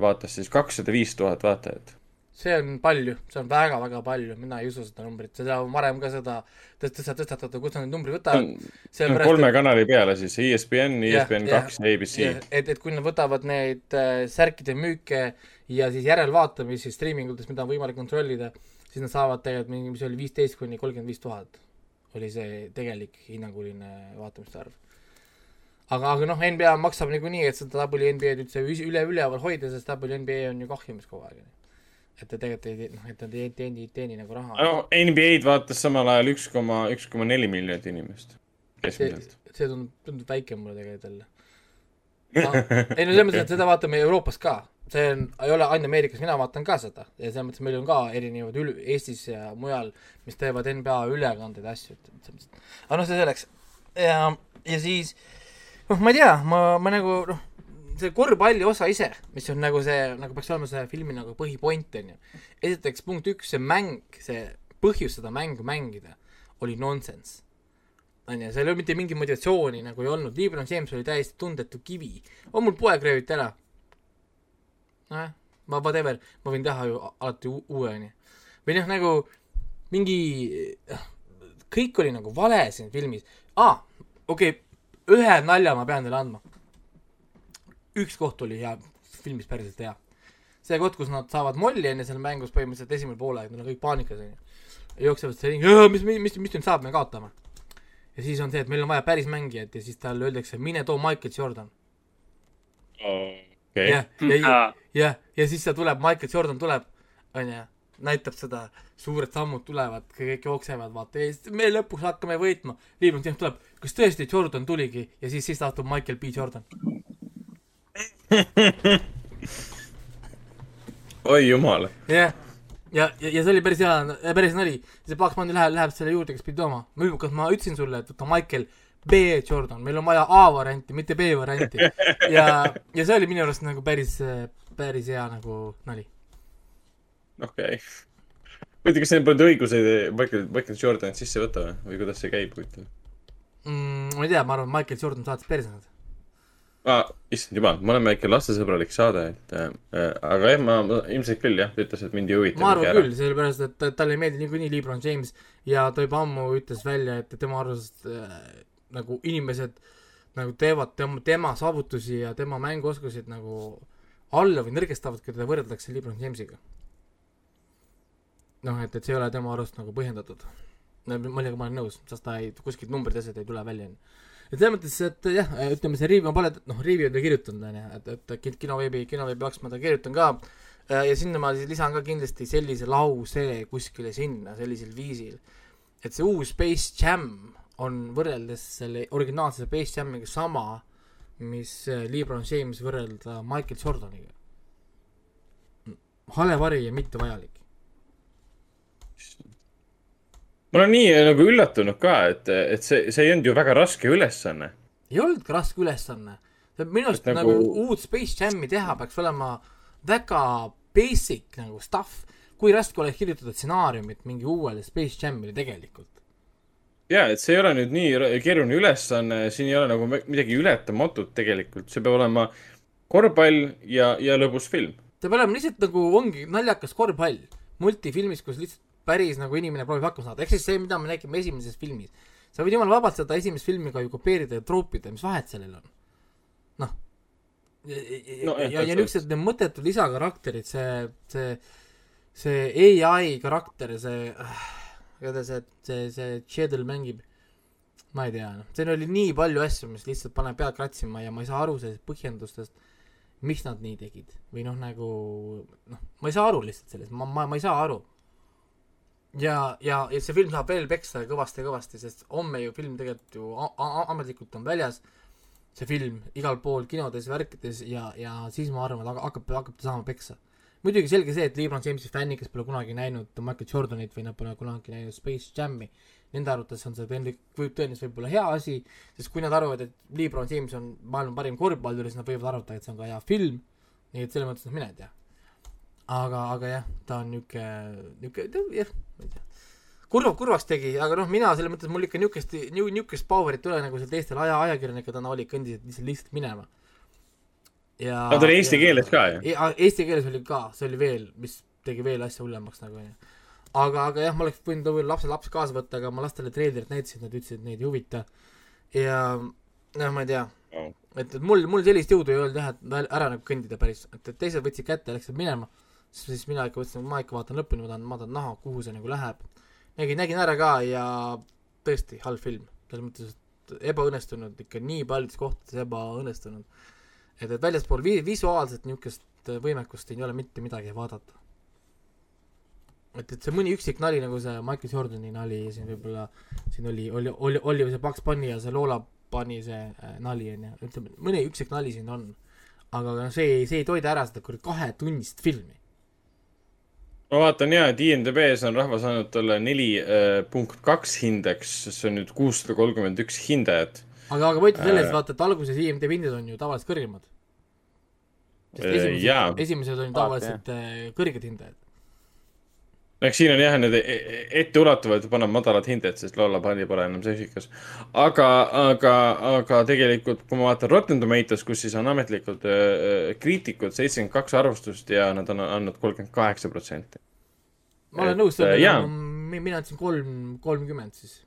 vaatas siis kakssada viis tuhat vaatajat. See on palju, see on väga-väga palju, mina ei usu seda numbrit, seda on varem ka seda tõst-, tõsta-, tõstatatud, kust nad need numbrid võtavad. see on kolme kanali peale siis, ESPN, ESPN kaks ja ABC. et, et kui nad võtavad neid äh, särkide müüke ja siis järelvaatamisi striimingutes, mida on võimalik kontrollida, siis nad saavad tegelikult mingi, mis oli viisteist kuni kolmkümmend viis tuhat oli see tegelik hinnanguline vaatamiste arv. aga, aga noh, NBA maksab niikuinii, et seda WNBA-d üldse üle, üleval hoida, sest WNBA on ju kahjumis kogu aeg. Et ta tegelikult ei, noh, et nad ei teeni, ei teeni nagu raha. noh, NBA-d vaatas samal ajal üks koma, üks koma neli miljonit inimest keskmiselt., see tundub, tundub väike mulle tegelikult jälle no,. ei no selles mõttes, et seda vaatame Euroopas ka, see on, ei ole ainult Ameerikas, mina vaatan ka seda ja selles mõttes meil on ka erinevad ül-, Eestis ja mujal, mis teevad NBA ülekandeid ja asju, et selles mõttes, aga noh, see selleks. ja, ja siis noh, ma ei tea, ma, ma nagu noh, see korvpalli osa ise, mis on nagu see, nagu peaks olema see filmi nagu põhipoint, on ju. esiteks punkt üks, see mäng, see põhjus seda mängu mängida oli nonsense onju, seal ei olnud mitte mingit motivatsiooni nagu ei olnud, Lebron James oli täiesti tundetu kivi. on mul poeg rööviti ära. nojah, ma whatever, ma võin teha ju alati uue onju. või noh, nagu mingi, kõik oli nagu vale siin filmis. aa, okei okay,, ühe nalja ma pean teile andma. Üks koht oli hea, filmis päriselt hea. see koht, kus nad saavad molli enne seal mängus põhimõtteliselt esimene poolaeg, nad on kõik paanikas onju. jooksevad seal ringi, mis, mis, mis, mis nüüd saab, me kaotame ja siis on see, et meil on vaja päris mängijat ja siis talle öeldakse, mine too Michael Jordan. okei jah, ja, ja, ja, ja siis ta tuleb, Michael Jordan tuleb, onju, näitab seda, suured sammud tulevad, kõik jooksevad, vaata, ja siis me lõpuks hakkame võitma. Liibland James tuleb, kas tõesti Jordan tuligi ja siis, siis astub Michael B Jordan. oi jumal. jah, ja, ja, ja see oli päris hea, päris nali. see Bunny läheb, läheb selle juurde, kes pidi tooma. kas ma ütlesin sulle, et võta Michael B Jordan, meil on vaja A varianti, mitte B varianti. ja, ja see oli minu arust nagu päris, päris hea nagu nali. okei. huvitav, kas neil polnud õiguseid Michael, Michael Jordanit sisse võtta või, või kuidas see käib, huvitav mm,. ma ei tea, ma arvan, Michael Jordan saatis perse nad. ah,? issand jumal, me oleme ikka lastesõbralik saade, et äh, aga jah, ma ilmselt küll jah, ta ütles, et mind ei huvita. ma arvan küll, sellepärast et ta- talle ei meeldi niikuinii Lebron James ja ta juba ammu ütles välja, et tema arust äh, nagu inimesed nagu teevad tema, tema saavutusi ja tema mänguoskuseid nagu alla või nõrgestavad, kui teda võrreldakse LeBron Jamesiga. noh, et, et see ei ole tema arust nagu põhjendatud. millega ma olen nõus, sest ta ei, kuskilt numbrid, asjad ei tule välja, onju. Et selles mõttes, et jah, ütleme see Riivi, ma pole, noh, Riivi on ta kirjutanud, onju, et, et kin- kinoveebi, kinoveebi jaoks ma ta kirjutan ka Äh, ja sinna ma siis lisan ka kindlasti sellise lause kuskile sinna sellisel viisil, et see uus Space Jam on võrreldes selle originaalse Space Jamiga sama, mis äh, LeBron James võrrelda Michael Jordaniga. hale vari ja mitte vajalik. Ma olen nii äh, nagu üllatunud ka, et, et see, see ei olnud ju väga raske ülesanne. ei olnudki raske ülesanne. minu arust nagu... nagu- uut Space Jam'i teha peaks olema väga basic nagu stuff, kui raske oleks kirjutada stsenaariumit mingi uuele Space Jam'ile tegelikult. ja, et see ei ole nüüd nii keeruline ülesanne, siin ei ole nagu mi- midagi ületamatut tegelikult, see peab olema korvpall ja, ja lõbus film. ta peab olema lihtsalt nagu ongi naljakas korvpall multifilmis, kus lihtsalt päris nagu inimene proovib hakkama saada, ehk siis see, mida me nägime esimeses filmis. sa võid jumala vabalt seda esimest filmi ka ju kopeerida ja troopida, mis vahet sellel on? noh. ja, No, ja, jah, ja, ja niisugused need mõttetud lisakarakterid, see, see, see ai karakter, see, kuidas see, see, see Shadow mängib, ma ei tea, noh, siin oli nii palju asju, mis lihtsalt paneb pead kratsima ja ma ei saa aru sellest põhjendustest, miks nad nii tegid või noh, nagu noh, ma ei saa aru lihtsalt sellest, ma, ma, ma ei saa aru. ja, ja, ja see film saab veel peksa kõvasti-kõvasti, sest homme ju film tegelikult ju ametlikult on väljas, see film igal pool kinodes, värkides ja, ja siis ma arvan, et hakkab- hakkab, ta saama peksa. muidugi selge see, et LeBron Jamesi fännid, kes pole kunagi näinud Michael Jordanit või nad pole kunagi näinud Space Jam'i, nende arvates on see tõenäoliselt, võib tõenäoliselt võib-olla hea asi, sest kui nad arvavad, et LeBron James on maailma parim korvpallur, siis nad võivad arvata, et see on ka hea film, nii et selles mõttes noh, mine tea. aga, aga jah, ta on niisugune, niisugune jah, ma ei tea. kurva, kurvaks tegi, aga noh, mina selles mõttes mul ikka niisugust, niisugust power'it ei ole, nagu seal teistel aja, ajakirjanikud täna olid, kõndisid lihtsalt lihtsalt minema. ja Nad oli eesti ja- keeles ka ju. eesti keeles oli ka, see oli veel, mis tegi veel asja hullemaks nagu onju. aga, aga jah, ma oleks võinud võib-olla lapse laps kaasa võtta, aga ma lastele treilerit näitasin, nad ütlesid, et neid ei huvita. ja noh, ma ei tea, et, et mul, mul sellist jõudu ei olnud jah, et ära nagu kõndida päris, et, et teised võtsid kätte ja läksid minema, siis mina ikka mõtlesin, ma ikka vaatan lõpuni, ma tahan, ma tahan näha, kuhu see nagu läheb. nägin, nägin ära ka ja tõesti halb film, selles mõttes, et ebaõnnestunud ikka nii paljudes kohtades ebaõnnestunud. et, et väljaspool vi-, visuaalselt niisugust võimekust ei ole mitte midagi vaadata. et, et see mõni üksik nali nagu see Michael Jordani nali siin võib-olla, siin oli, oli, oli, oli see Bugs Bunny ja see Lola Bunny see äh, nali onju, ütleme mõni üksik nali siin on. aga noh, see see ei toida ära seda kuradi kahetunnist filmi. Ma vaatan ja, et IMDB-s on rahvas andnud talle neli äh, punkt kaks hindeks, see on nüüd kuussada kolmkümmend üks hindajat. aga, aga võite selles Äh. vaata, et alguses IMDb hinded on ju tavaliselt kõrgemad. sest Äh, esimesed esimesed on ju tavaliselt kõrged hindajad. Eks siin on jah, need e- e- etteulatuvad paneb madalad hinded, sest Lola Bunny pole enam seksikas. aga, aga, aga tegelikult, kui ma vaatan Rotten Tomatoes, kus siis on ametlikud äh, kriitikud, seitsekümmend kaks arvustust ja nad on andnud kolmkümmend kaheksa protsenti. ma olen nõus äh, mina andsin kolm, kolmkümmend siis.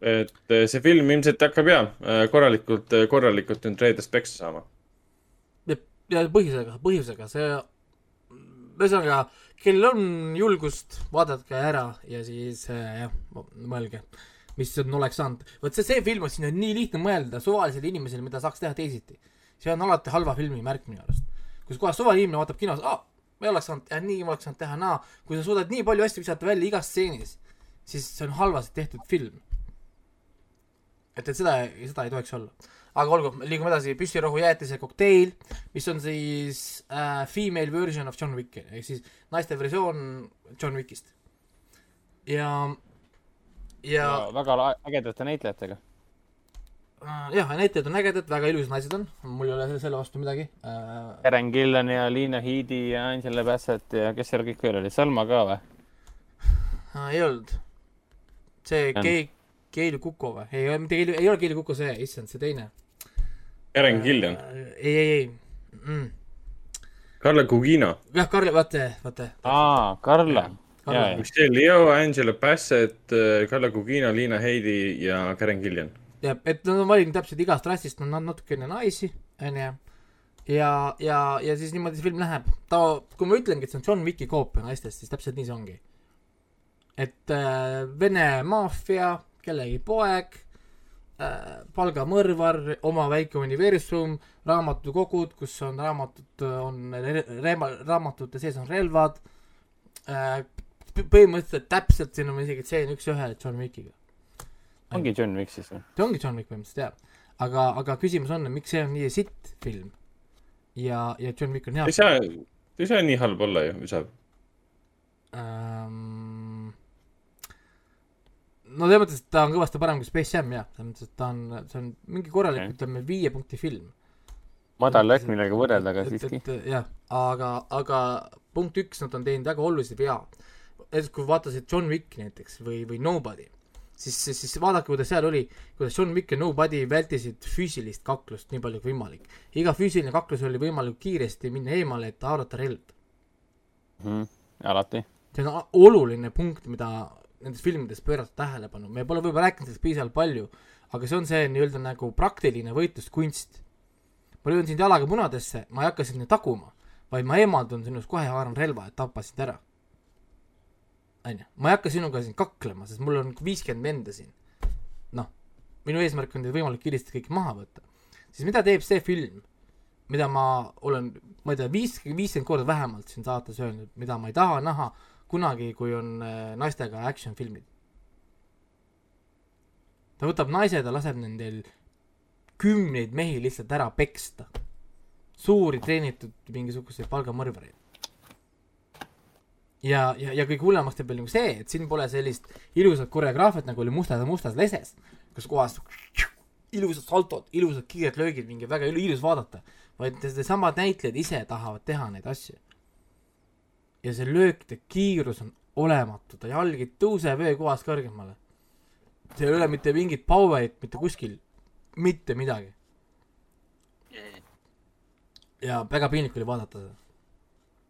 et äh, see film ilmselt hakkab ja äh, korralikult, korralikult nüüd reedest peksa saama. ja põhjusega, põhjusega, see, ühesõnaga, kellel on julgust, vaadake ära ja siis äh, jah, mõelge, mis on, oleks saanud. vot see, see film on, siin on nii lihtne mõelda suvalisele inimesele, mida saaks teha teisiti. see on alati halva filmi märk minu arust. kus kohas suvaline inimene vaatab kinos, aa, ma ei oleks saanud teha nii, ma oleks saanud teha naa. kui sa suudad nii palju asju visata välja igas stseenis, siis see on halvasti tehtud film. et, et seda, seda ei tohiks olla aga olgu, liigume edasi, püssirohu jäätise kokteil, mis on siis äh, female version of John Wick ehk siis naiste versioon John Wickist. ja, ja väga la- ägedate näitlejatega. äh, jah, näitlejad on ägedad, väga ilusad naised on, mul ei ole selle, selle vastu midagi äh,. Karen Gillan ja Liina Heidi ja Angela Bassett ja kes seal kõik veel olid, Salma ka või? Äh, ei olnud. see On. Kei-, Keili Kuko või? ei, mitte Keili, ei ole Keili Kuko see, issand, see teine. Eren Gillian, ei, ei, ei mm.. Carla Gugino, jah, Karl, vaata, vaata. aa, jaa. Michelle Yeoh, Angela Bassett, Carla Gugino, Liina Heidi ja Karen Gillian. jah, et nad on valinud täpselt igast rassist on nad natukene naisi, onju. ja, ja, ja siis niimoodi see film läheb. ta, kui ma ütlengi, et see on John Wicki koopia naistest, siis täpselt nii see ongi. et äh, Vene maffia, kellegi poeg äh,, palgamõrvar, oma väike universum, raamatukogud, kus on raamatud, on re- re- raamatute sees on relvad äh,. põhimõtteliselt täpselt siin on isegi tseen üks-ühele John Wickiga. ongi John Wick siis või? see ongi John Wick põhimõtteliselt jah, aga, aga küsimus on, miks see on nii sitt film ja, ja John Wick on hea ei saa, ei saa nii halb olla ju, saab. ähm,. No selles mõttes, et ta on kõvasti parem kui Space Jam jah, selles mõttes, et ta on, see on mingi korralik okay., ütleme viie punkti film. madal lõhk, millega võrrelda, aga siiski. jah, aga, aga punkt üks, nad on teinud väga olulisi vea. näiteks kui vaatasid John Wick näiteks või, või Nobody, siis, siis, siis vaadake, kuidas seal oli, kuidas John Wick ja Nobody vältisid füüsilist kaklust nii palju kui võimalik. iga füüsiline kaklus oli võimalik kiiresti minna eemale, et haarata relv. Mhm. alati. see on oluline punkt, mida nendes filmides pöörata tähelepanu, me pole võib-olla rääkinud sellest piisavalt palju, aga see on see nii-öelda nagu praktiline võitluskunst. ma löön sind jalaga munadesse, ma ei hakka sind taguma, vaid ma eemaldun sinust kohe haaran relva, et tappa sind ära. onju, ma ei hakka sinuga siin kaklema, sest mul on viiskümmend venda siin. noh, minu eesmärk on teid võimalik kiiresti kõik maha võtta. siis mida teeb see film, mida ma olen, ma ei tea, viis, viiskümmend korda vähemalt siin saates öelnud, mida ma ei taha näha kunagi, kui on äh, naistega action filmid. ta võtab naised ja laseb nendel kümneid mehi lihtsalt ära peksta. suuri treenitud mingisuguseid palgamõrvareid. ja, ja, ja kõige hullemaks teeb veel nagu see, et siin pole sellist ilusat koreograafiat, nagu oli Mustas ja Mustas leses, kus kohas ilusad saltod, ilusad kiired löögid, mingi väga ilu- ilus vaadata, vaid needsamad näitlejad ise tahavad teha neid asju. Ja see löökide kiirus on olematu, ta jalg ei tõuse veekohast kõrgemale. seal ei ole mitte mingit power'it mitte kuskil, mitte midagi. ja väga piinlik oli vaadata seda.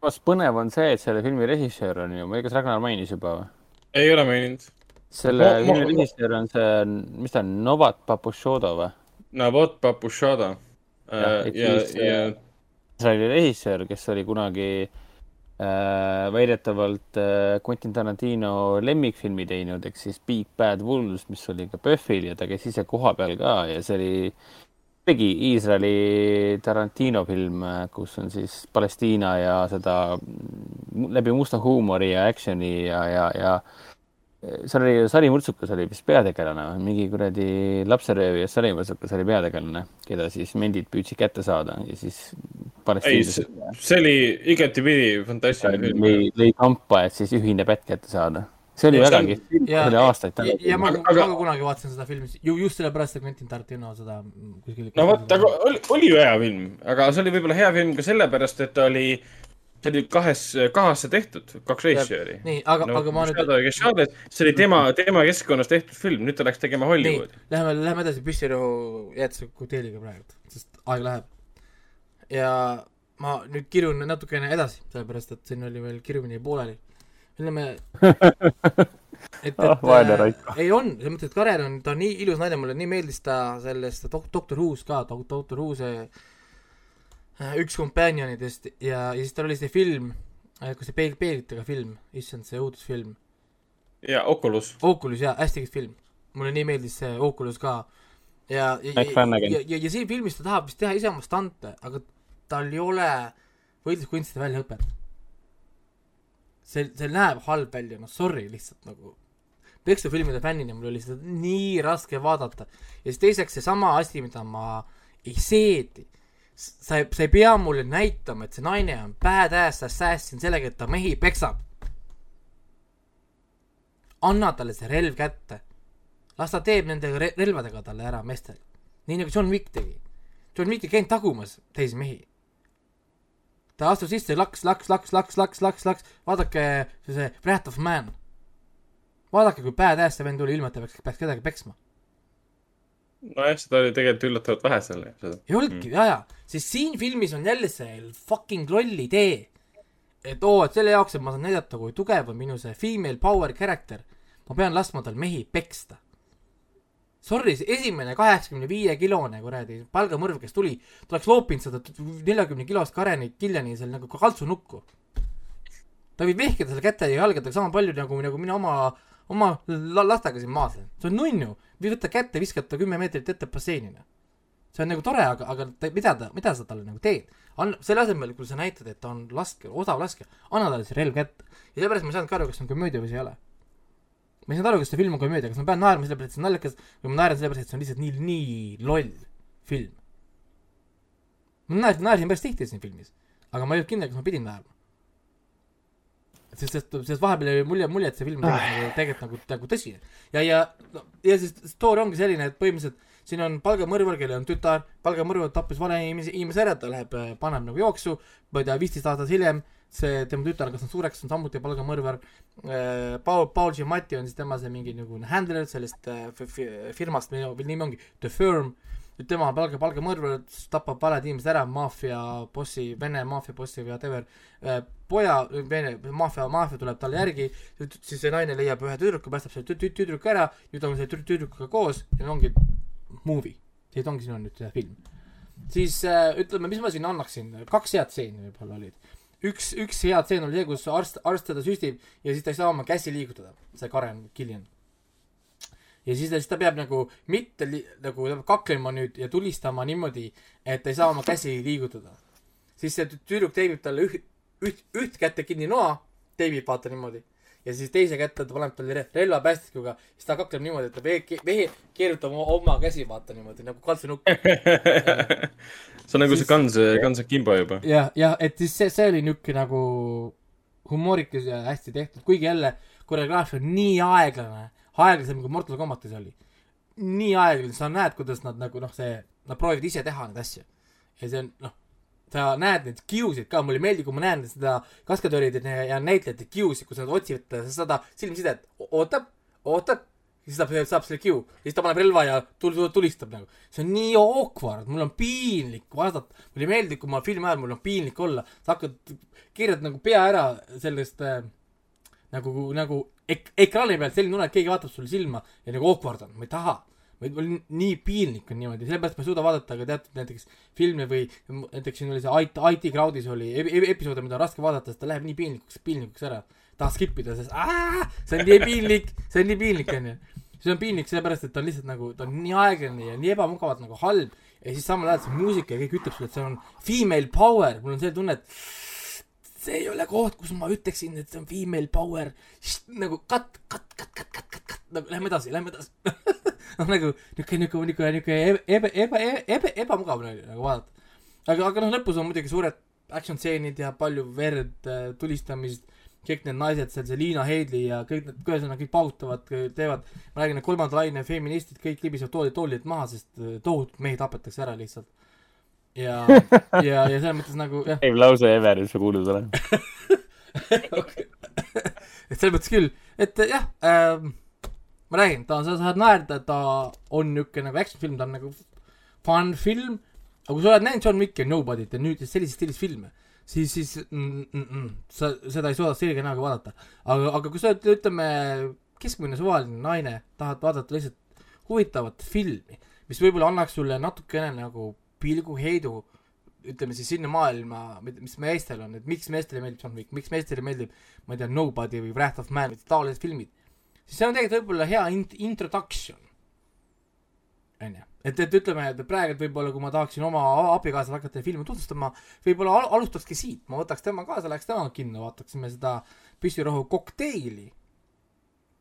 samas põnev on see, et selle filmi režissöör on ju, ma ei tea, kas Ragnar mainis juba või? ei ole maininud. selle Ma- ma- filmi režissöör on see, mis ta on, Novat Papušodo või? Navot Papušada. Jah, ehk ja, ja äh, see oli režissöör, kes oli kunagi äh, väidetavalt äh, Quentin Tarantino lemmikfilmi teinud, ehk siis Big Bad Wolves, mis oli ka PÖFFil ja ta käis ise kohapeal ka ja see oli, tegi Iisraeli Tarantino film, kus on siis Palestiina ja seda läbi musta huumori ja action'i ja, ja, ja seal oli Sari Murtsukas oli vist peategelane, mingi kuradi lapseröövija Sari Murtsukas oli peategelane, keda siis mendid püüdsid kätte saada ja siis ei, see oli igatipidi fantastiline film. lõi, kampa, et siis ühine pätt kätte saada. see oli väga kihvt film, ja- see oli aastaid ja, ja tagasi. ma, Aga- ma aga- ka kunagi vaatasin seda filmi, ju just sellepärast, et Quentin Tarantino seda kuskil no vot, aga oli, oli ju hea film, aga see oli võib-olla hea film ka sellepärast, et ta oli, see oli kahes, kahasse tehtud, kaks režissööri. nii, aga no,, aga ma nüüd see oli tema, tema keskkonnas tehtud film, nüüd ta läks tegema Hollywoodi., lähme, lähme edasi püssirohu jäätise kokteiliga praegu, sest aeg läheb. ja ma nüüd kirjun natukene edasi, sellepärast et siin oli veel kirjumine pooleli. ütleme, et, et Ah, vaene Raiko. ei on, selles mõttes, et Karel on, ta on nii ilus naine, mulle nii meeldis ta sellest dok-, Doctor Who's ka, Doctor Who see äh, üks kompanionidest ja, ja siis tal oli see film, kus see peeg-, peeglitega film, issand, see õudusfilm ja Oculus. Oculus jaa, hästi kihvt film. mulle nii meeldis see Oculus ka. ja, ja, Flanagan. ja, ja, ja siin filmis ta tahab vist teha ise oma stante, aga tal ei ole võitluskunstide väljaõpet. see, see näeb halb välja, noh sorry lihtsalt nagu. tekstufilmide fännina mul oli seda nii raske vaadata. ja siis teiseks seesama asi, mida ma ei seedi. Sa ei, sa ei pea mulle näitama, et see naine on badass assassin sellega, et ta mehi peksab anna talle see relv kätte. las ta teeb nende re relvadega talle ära meestele. nii nagu John Wick tegi. John Wick ei käinud tagumas teisi mehi. ta astus sisse, laks, laks, laks, laks, laks, laks, laks, vaadake see Wrath of Man. vaadake, kui badass see vend oli, ilma et ta peaks, peaks kedagi peksma. nojah, seda oli tegelikult üllatavalt vähe seal, ei olnudki mm., jaa, siis siin filmis on jälle see fucking loll idee, et oo, et selle jaoks, et ma saan näidata, kui tugev on minu see female power character, ma pean laskma tal mehi peksta. Sorry, see esimene kaheksakümne viie kilone kuradi palgamõrv, kes tuli, ta oleks loopinud seda neljakümne kilost Kareni Kiljani seal nagu kaltsunukku. ta võib vehkida selle käte ja jalgadega sama palju nagu, nagu mina oma, oma la- lastega siin maas. see on nunnu, võta kätte, viskad ta kümme meetrit ette basseinile. see on nagu tore, aga, aga ta, mida ta, mida sa talle nagu teed? anna, selle asemel, kui sa näitad, et ta on laske, odav laske, anna talle see relv kätte. ja sellepärast ma ei saanud ka aru, kas see on komöödia või see ei ole ma ei saanud aru, kas see film on komöödia, kas ma pean naerma sellepärast, et see on naljakas või ma naeran sellepärast, et see on lihtsalt nii, nii loll film. ma naersin, naersin päris tihti siin filmis, aga ma ei olnud kindel, kas ma pidin naerma. sest, sest, sest vahepeal jäi mulje, mulje, et see film on tegelikult nagu, tegelikult nagu, nagu tõsine. ja, ja, ja siis story ongi selline, et põhimõtteliselt siin on palgamõrvar, kellel on tütar, palgamõrvar tappis vale inimese, inimese ära, ta läheb, paneb nagu jooksu, ma ei tea, viisteist aastat hiljem see tema tütar on kasvanud suureks, on samuti palgamõrvar äh,. Paul, Paul Giamatti on siis tema see mingi nagu handler sellest äh, fi- fi- firmast, mille nimi ongi The Firm. nüüd tema on palga, palgamõrvar, tapab valed inimesed ära, maffia bossi, Vene maffia bossi või whatever äh,. poja, Vene maffia, maffia tuleb talle järgi, siis see naine leiab ühe tüdruku, päästab selle tü- tü- tüdruku ära, nüüd on selle tü- tüdrukuga koos ja ongi movie, siis ongi siin on nüüd see film. siis äh, ütleme, mis ma siin annaksin, kaks head stseeni võib-olla olid üks, üks hea tseen oli see, kus arst, arst teda süstib ja siis ta ei saa oma käsi liigutada, see Karen Killian. ja siis ta, siis ta peab nagu mitte li, nagu kaklema nüüd ja tulistama niimoodi, et ei saa oma käsi liigutada. siis see tü- tüdruk teebib talle üht, üht, üht kätte kinni noa, teebib vaata niimoodi ja siis teise kätte ta paneb talle re- relvapäästikuga, siis ta kakleb niimoodi, et ta vehe, vehe keerutab oma, oma käsi vaata niimoodi nagu kaltsunukk. see on nagu see Guns, Guns Akimbo juba. jah, jah, et siis see, see oli niisugune nagu humoorikas ja hästi tehtud, kuigi jälle koreograafia on nii aeglane, aeglasem kui Mortal Combatis oli. nii aeglane, sa näed, kuidas nad nagu noh, see, nad proovivad ise teha neid asju. ja see on noh, sa näed neid kiusid ka, mulle ei meeldi, kui ma näen seda kaskadööride ja näitlejate kiusi, kus nad otsivad seda silmsidet, ootab, ootab, siis ta saab selle kiu, siis ta paneb relva ja tul-, tulistab nagu. see on nii awkward, mul on piinlik vaadata, mulle ei meeldi, kui ma filmi ajal, mul on piinlik olla, sa hakkad, keerad nagu pea ära sellest äh, nagu, nagu ek-, ekraani pealt selline tunne, et keegi vaatab sulle silma ja nagu awkward on, ma ei taha. Mul on nii piinlik on niimoodi, sellepärast ma ei suuda vaadata ka teatud näiteks filme või näiteks siin oli see IT, IT Crowdis oli e- e- episoode, mida on raske vaadata, sest ta läheb nii piinlikuks, piinlikuks ära. tahad skip ida, sest aa, see on nii piinlik, see on nii piinlik, onju. see on piinlik sellepärast, et ta on lihtsalt nagu, ta on nii aeglane ja nii ebamugavalt nagu halb ja siis samal ajal see muusika ja kõik ütleb sulle, et see on female power, mul on see tunne, et see ei ole koht, kus ma ütleksin, et see on female power, nagu cut, cut, cut, cut, cut, cut, cut, nagu lähme edasi, lähme edasi. noh, nagu niuke, niuke, niuke, niuke ebe, ebe, ebe, ebamugav oli nagu vaadata. aga, aga noh, lõpus on muidugi suured action stseenid ja palju verd, tulistamist, kõik need naised seal, see Liina Heidli ja kõik need, ühesõnaga kõik paugutavad, teevad, ma räägin, need kolmanda laine feministid kõik libisevad tooli, toolidelt maha, sest äh, tohutult mehi tapetakse ära lihtsalt. ja, ja, ja selles mõttes nagu jah, käib lause ever, mis sa kuulnud oled. et selles mõttes küll, et jah ähm,, ma räägin, ta on, sa saad naerda, ta on niisugune nagu action film, ta on nagu fun film, aga kui sa oled näinud John Wicki ja Nobody't ja nüüd sellises stiilis filme, siis, siis mm, mm, mm, sa seda ei suuda selge näoga vaadata. aga, aga kui sa oled, ütleme, keskmine suvaline naine, tahad vaadata lihtsalt huvitavat filmi, mis võib-olla annaks sulle natukene nagu pilguheidu ütleme siis sinna maailma, mis meestel on, et miks meestele meeldib John Wick, miks meestele meeldib, ma ei tea, Nobody või Wrath of Man taolised filmid, siis see on tegelikult võib-olla hea int-, introduction. onju, et, et ütleme, et praegu võib-olla kui ma tahaksin oma abikaasale hakata filmi tutvustama, võib-olla al alustakski siit, ma võtaks tema kaasa, läheks temaga kinno, vaataksime seda püssirohu kokteili.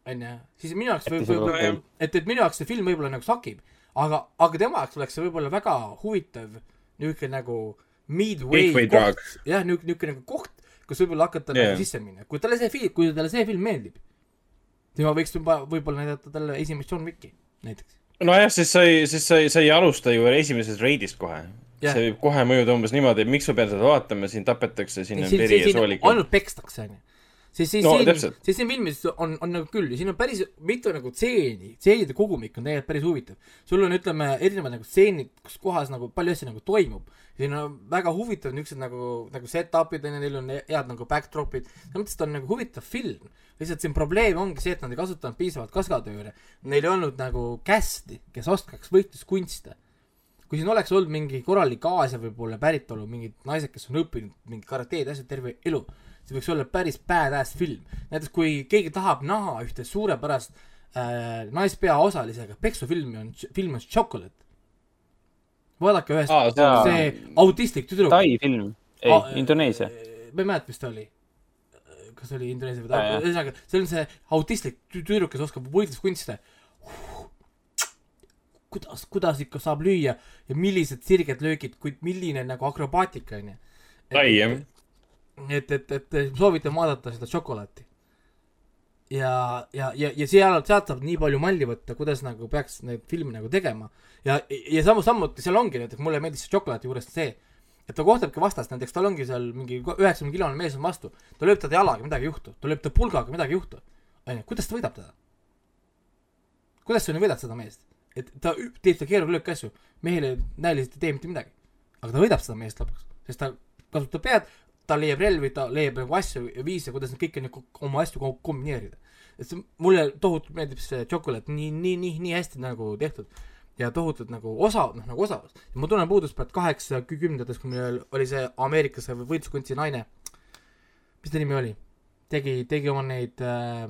onju, siis minu jaoks võib- kokteil-, et, et minu jaoks see film võib-olla nagu sakib, aga, aga tema jaoks oleks see võib-olla väga huvitav niisugune nagu midway koht, jah, niisugune, niisugune nagu koht, kus võib-olla hakata yeah. Yeah. nagu sisse minna, kui talle see film, kui talle see film meeldib, siis ma võiks juba võib-olla näidata talle esimest John Wicki näiteks. nojah, siis sa ei, siis sa ei, sa ei alusta ju esimesest reidist kohe. Jah. see võib kohe mõjuda umbes niimoodi, et miks ma pean seda vaatama, siin tapetakse, siin on veri ja soolik. ainult pekstakse, onju. siis, siis No siin siis siin filmis on, on nagu küll ja siin on päris mitu nagu stseeni, stseenide kogumik on tegelikult päris huvitav. sul on, ütleme, erinevad nagu stseenid, kus kohas nagu palju asju nagu toimub. siin on väga huvitavad niisugused nagu, nagu set-up'id on ju, neil on head nagu backdrop'id, selles mõttes ta on nagu huvitav film. lihtsalt siin probleem ongi see, et nad ei kasutanud piisavalt kaskatööre. Neil ei olnud nagu cast'i, kes oskaks võitluskunste kui siin oleks olnud mingi korralik Aasia võib-olla päritolu, mingid naised, kes on õppinud mingi karateed ja asjad terve elu, see võiks olla päris badass film. näiteks kui keegi tahab näha ühte suurepärast äh, naispeaosalisega peksufilmi, on, film on Chocolate. vaadake ühest aa, see autistlik tüdruk. Tai film, ei, Indoneesia. ma ei mäleta, mis ta oli. kas oli Indoneesia või ta, ühesõnaga, see on see autistlik tü- tüdruk, kes oskab võitluskunste. kuidas, kuidas ikka saab lüüa ja millised sirged löögid, kuid milline nagu akrobaatika onju. Tai jah. et, et, et soovitan vaadata seda šokolaati. ja, ja, ja, ja seal, sealt saab nii palju malli võtta, kuidas nagu peaks neid filme nagu tegema. ja, ja samu, samuti seal ongi näiteks, mulle meeldis see šokolaati juures see, et ta kohtabki vastast, näiteks tal ongi seal mingi üheksakümne kilone mees on vastu, ta lööb teda jalaga, midagi ei juhtu, ta lööb ta pulgaga, midagi ei juhtu. onju, kuidas ta võidab teda? kuidas sa nüüd võidad seda meest? et ta teeb seda keerulisi asju, mehele näiliselt ei tee mitte midagi. aga ta võidab seda meest lõpuks, sest ta kasutab pead, ta leiab relvi, ta leiab nagu asju ja viise, kuidas nad kõiki nagu oma asju ko- kombineerida. et see mulle tohutult meeldib see Chocolate nii, nii, nii, nii hästi nagu tehtud ja tohutult nagu osav, noh nagu osavus. ja ma tunnen puudust praegu kaheksakümnendates, kui meil oli see Ameerikas võitluskunsti naine, mis ta nimi oli? tegi, tegi oma neid äh,,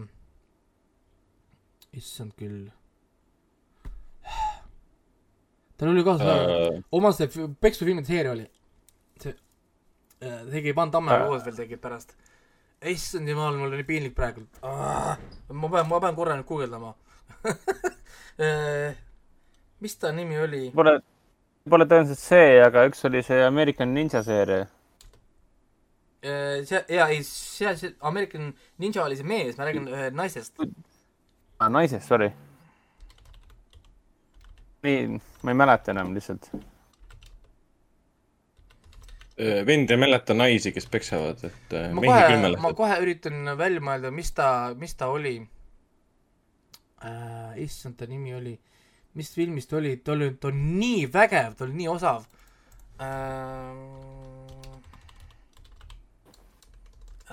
issand küll. tal oli ka Äh, oma see peksufilmide seeria oli, tegi Van Damme Äh. koos veel tegi pärast. issand jumal, mul oli piinlik praegu. ma pean, ma pean korra nüüd guugeldama. mis ta nimi oli? Pole, pole tõenäoliselt see, aga üks oli see American Ninja seeria. see, jaa, ei, see, see American Ninja oli see mees, ma räägin ühe naisest. aa, naisest, sorry. nii, ma ei mäleta enam lihtsalt. Äh, vend ei mäleta naisi, kes peksavad, et äh, ma mehi küll kohe, ma mäletad. kohe üritan välja mõelda, mis ta, mis ta oli äh,. issand, ta nimi oli, mis filmis ta oli, ta oli, ta on nii vägev, ta oli nii osav äh,.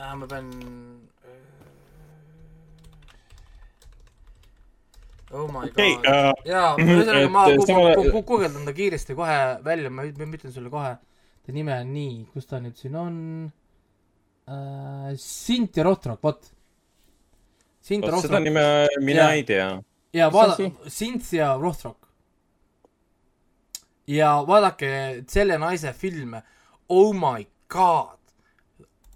Äh, ma pean äh,. Oh my god, äh, jaa, ühesõnaga ma guugeldan ta kiiresti kohe välja, ma ütlen sulle kohe, ta nime on nii, kus ta nüüd siin on äh,? Cynthia Rothrock, vot. Cynthia vot seda nime mina Jaa. ei tea. ja vaada Cynthia Rothrock. ja vaadake selle naise filme, oh my god.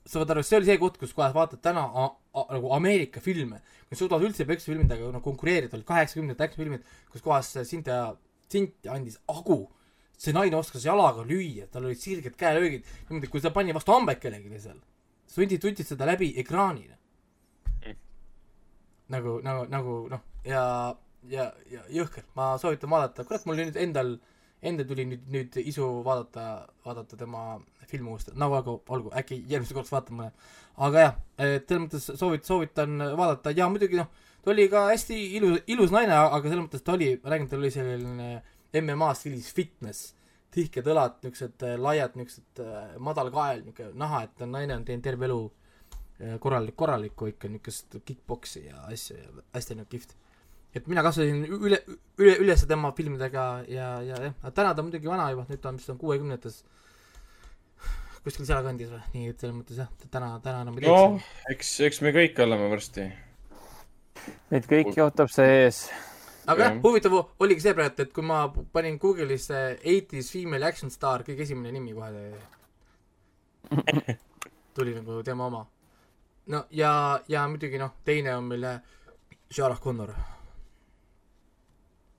sa saad aru, see oli see koht, kus kohas vaatad täna nagu Ameerika filme, mis suudavad üldse peksufilmidega nagu konkureerida, olid kaheksakümnendate actionfilmid, kus kohas Cynthia, Cynthia andis agu. See naine oskas jalaga lüüa, tal olid sirged käelöögid, niimoodi, kui ta pani vastu hambaid kellelegi seal, sundid, tundsid seda läbi ekraani. nagu, nagu, nagu noh, ja, ja, ja jõhker, ma soovitan vaadata, kurat, mul nüüd endal, endal tuli nüüd, nüüd isu vaadata, vaadata tema filmi uuesti, nagu aga olgu, äkki järgmine kord vaatan mõne. aga jah, selles mõttes soovit-, soovitan vaadata ja muidugi noh, ta oli ka hästi ilus, ilus naine, aga selles mõttes ta oli, ma räägin, ta oli selline MMA stiilis fitness, tihked õlad, niisugused äh, laiad, niisugused äh, madal kael, niisugune näha, et naine on teinud terve elu äh, korralik, korralikku ikka niisugust kick-poksi ja asju ja hästi nagu kihvt. et mina kasvasin üle, üle, üles tema filmidega ja, ja jah, aga täna ta on muidugi vana juba, nüüd ta on vist on kuuekümnendates kuskil sealkandis või, nii et selles mõttes jah, täna, täna enam ei noh teeks, eks, eks me kõik oleme varsti. meid kõiki ootab see ees. Aga jah huvitav oligi see praegu, et kui ma panin Google'isse eighties female action star, kõige esimene nimi kohe tuli nagu tema oma. no ja, ja muidugi noh, teine on meil Sarah Connor.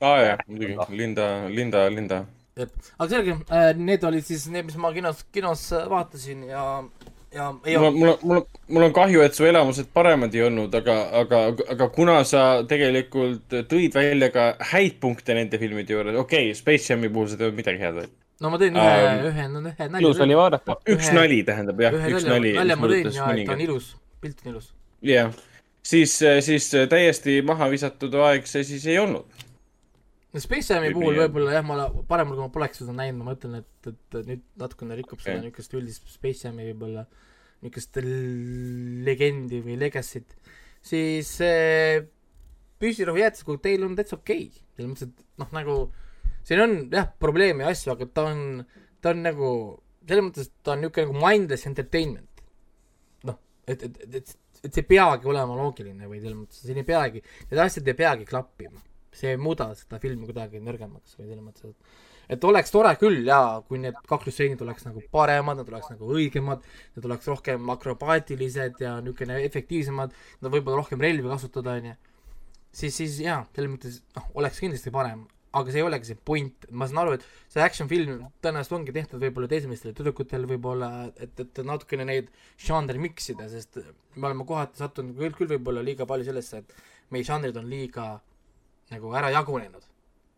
Aa jaa, muidugi, Linda, Linda, Linda. jep, aga selge, need olid siis need, mis ma kinos, kinos äh, vaatasin ja, ja ei mul on, mul on, mul on, mul on kahju, et su elamused paremad ei olnud, aga, aga, aga kuna sa tegelikult tõid välja ka häid punkte nende filmide juures, okei okay,, Space Jam'i puhul sa teed midagi head või? no ma tõin ühe Ähm,, ühe, no ühe ilus oli nalja. vaadata. üks Ühe- nali tähendab jah, üks nalja, nali. nalja ma tõin ja et ta on ilus, pilt on ilus. jah, siis, siis täiesti maha visatud aeg see siis ei olnud. Space Jam'i puhul võib-olla jah, ma parem, kui ma poleks seda näinud, ma mõtlen, et, et nüüd natukene rikub seda Okei. niisugust üldist Space Jam'i võib-olla niisugust legendi või legacy't, siis see püssirohu jäätiskokteil on täitsa okei okay.. selles mõttes, et noh, nagu siin on jah, probleeme ja asju, aga ta on, ta on nagu selles mõttes, et ta on niisugune nagu mindless entertainment. noh, et, et, et, et, et see ei peagi olema loogiline või selles mõttes, siin ei peagi, need asjad ei peagi klappima. See ei muuda seda filmi kuidagi nõrgemaks või selles mõttes, et et oleks tore küll jaa, kui need kaklusstseenid oleks nagu paremad, nad oleks nagu õigemad, nad oleks rohkem akrobaatilised ja niisugune efektiivsemad, nad võib-olla rohkem relvi kasutada, onju. siis, siis jaa, selles mõttes noh, oleks kindlasti parem, aga see ei olegi see point, ma saan aru, et see action film tõenäoliselt ongi tehtud võib-olla teismelistele tüdrukutele võib-olla, et, et natukene neid žanre miksida, sest me oleme kohati sattunud küll, küll võib-olla liiga palju sellesse, et meie žanrid on liiga nagu ära jagunenud.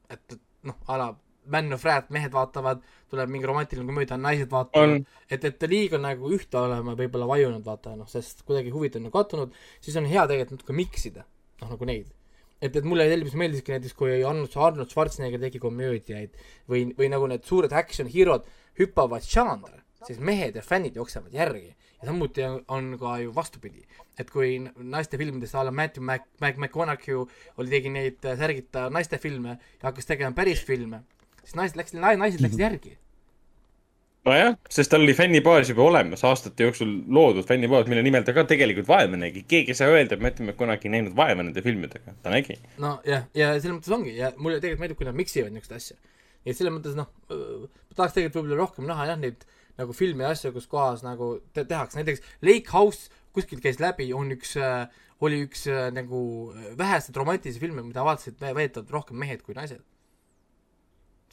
et, et noh, a la Man of Wrath mehed vaatavad, tuleb mingi romantiline komöödia, naised vaatavad et, et liiga nagu ühte oleme võib-olla vajunud, vaata noh, sest kuidagi huvid on nagu kattunud, siis on hea tegelikult natuke miksida, noh nagu neid et, et mulle sellepärast meeldiski näiteks, kui Arnold, Arnold Schwarzenegger tegi komöödiaid või, või nagu need suured action hero'd hüppavad žanre, siis mehed ja fännid jooksevad järgi. Ja samuti on, ka ju vastupidi, et kui naistefilmides a la Matthew Mac-, Mac-, McConaughey oli, tegi neid äh, särgita naistefilme ja hakkas tegema päris filme, siis naised läksid, naised läksid järgi. nojah, sest tal oli fännibaas juba olemas, aastate jooksul loodud fännibaas, mille nimel ta ka tegelikult vaeva nägi. keegi ei saa öelda, et Matthew McConaughey ei näinud vaeva nende filmidega, ta nägi. nojah, ja selles mõttes ongi ja mulle tegelikult meeldib, kui nad miksivad niisuguseid asju. ja selles mõttes noh, ma tahaks tegelikult võib-olla rohkem näha jah, neid nagu filme ja asju, kus kohas nagu te tehakse, näiteks Lake House kuskilt käis läbi, on üks äh,, oli üks äh, nagu äh, väheseid romantilisi filme, mida vaatasid vä- väidetavalt rohkem mehed kui naised.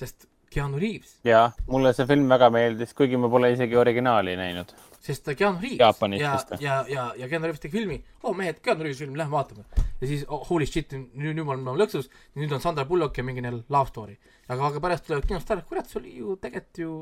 sest Keanu Reaves, jaa, mulle see film väga meeldis, kuigi ma pole isegi originaali näinud. sest ta Keanu Reaves Jaapanist ja ja, ja, ja Keanu Reaves tegi filmi, oo mehed, Keanu Reaves film, lähme vaatame. ja siis oh, holy shit, nüüd, nüüd me oleme lõksus, nüüd on Sandra Bullock ja mingi neil love story. aga, aga pärast tulevad kinost ära, kurat, see oli ju tegelikult ju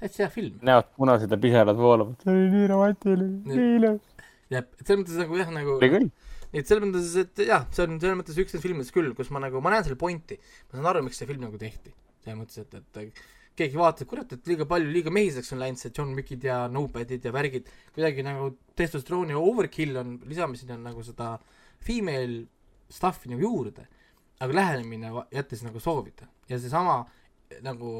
täitsa hea film. näod punased ja pisarad voolavad. see oli nii romantiline, nii ilus. jah, et selles mõttes nagu jah, nagu oli küll. nii et selles mõttes, et jah, see on selles mõttes üks nendest filmidest küll, kus ma nagu, ma näen selle pointi, ma saan aru, miks see film nagu tehti. selles mõttes, et, et keegi vaatas, kurat, et liiga palju, liiga mehiseks on läinud see John Wickid ja Nomadid ja värgid, kuidagi nagu testosterooni overkill on, lisame sinna nagu seda female stuff'i nagu juurde, aga lähenemine jättis nagu soovida ja seesama nagu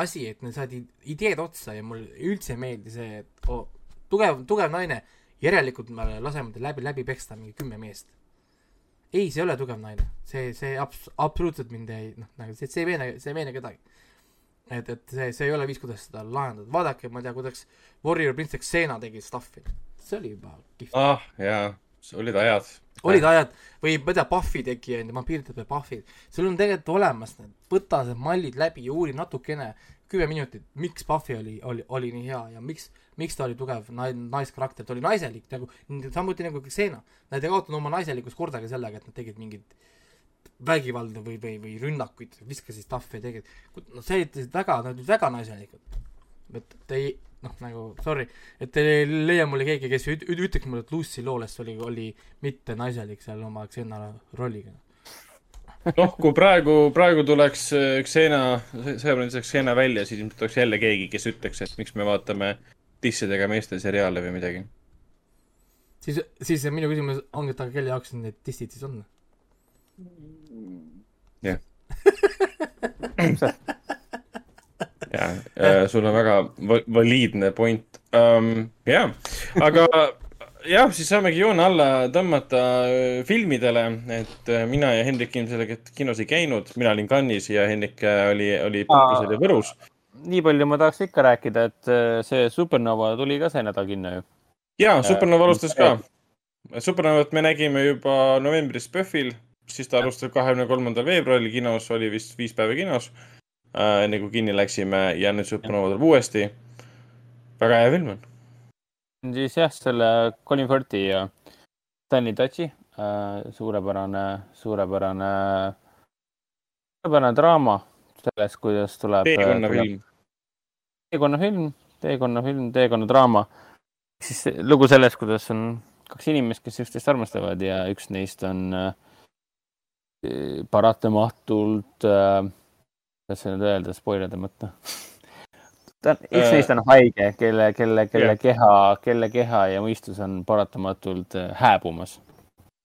asi, et neil saadi ideed otsa ja mulle üldse ei meeldi see, et oh, tugev, tugev naine, järelikult me laseme ta läbi, läbi peksta mingi kümme meest. ei, see ei ole tugev naine, see, see abs-, absoluutselt mind ei, noh, nagu see, see ei veena, see ei veena kedagi. et, et see, see ei ole viis, kuidas seda lahendada, vaadake, ma ei tea, kuidas Warrior Princess Xena tegi stuff'i, see oli juba kihvt. ah jaa, olid ajad. olid ajad või ma ei tea, Puffi tegi onju, ma piiritan veel Puffid, sul on tegelikult olemas need, võta need mallid läbi ja uuri natukene, kümme minutit, miks Puffi oli, oli, oli nii hea ja miks, miks ta oli tugev nai-, naiskarakter, ta oli naiselik nagu, samuti nagu Xena. Nad ei kaotanud oma naiselikkust kordagi sellega, et nad tegid mingit vägivalda või, või, või rünnakuid, viskasid stuff'i ja tegid, no see olid väga, nad olid väga naiselikud. et ei, noh nagu sorry, et ei leia mulle keegi, kes üt-, üt- ütleks mulle, et Lucy Lawless oli, oli mitte naiselik seal oma Xena rolliga. noh, kui praegu, praegu tuleks äh, Xena, sõjaprintsess Xena välja, siis ilmselt oleks jälle keegi, kes ütleks, et miks me vaatame dissidega meeste seriaale või midagi. siis, siis minu küsimus ongi, et aga kelle jaoks need dissid siis on? jaa, sul on väga va- valiidne point um,. jah, aga jah, siis saamegi joone alla tõmmata äh, filmidele, et äh, mina ja Hendrik ilmselgelt kinos ei käinud, mina olin Cannes'is ja Hendrik äh, oli, oli puhkusel ja Võrus. nii palju ma tahaks ikka rääkida, et äh, see Supernova tuli ka see nädal kinno ju. jaa, Supernova alustas ka. Supernovat me nägime juba novembris PÖFFil, siis ta alustas kahekümne kolmandal veebruaril kinos, oli vist viis päeva kinos äh,. enne kui kinni läksime ja nüüd Supernova tuleb uuesti. väga hea film on. siis jah, selle Colin Firthi ja Stanley Tucci äh, suurepärane, suurepärane, suurepärane draama sellest, kuidas tuleb. teekonnafilm. teekonnafilm, teekonnafilm, teekonnadraama. siis lugu sellest, kuidas on kaks inimest, kes üksteist armastavad ja üks neist on äh, paratamatult äh,, kuidas seda nüüd öelda, spoilida mõtta. ta on, üks Äh. neist on haige, kelle, kelle, kelle Jah. keha, kelle keha ja mõistus on paratamatult äh, hääbumas.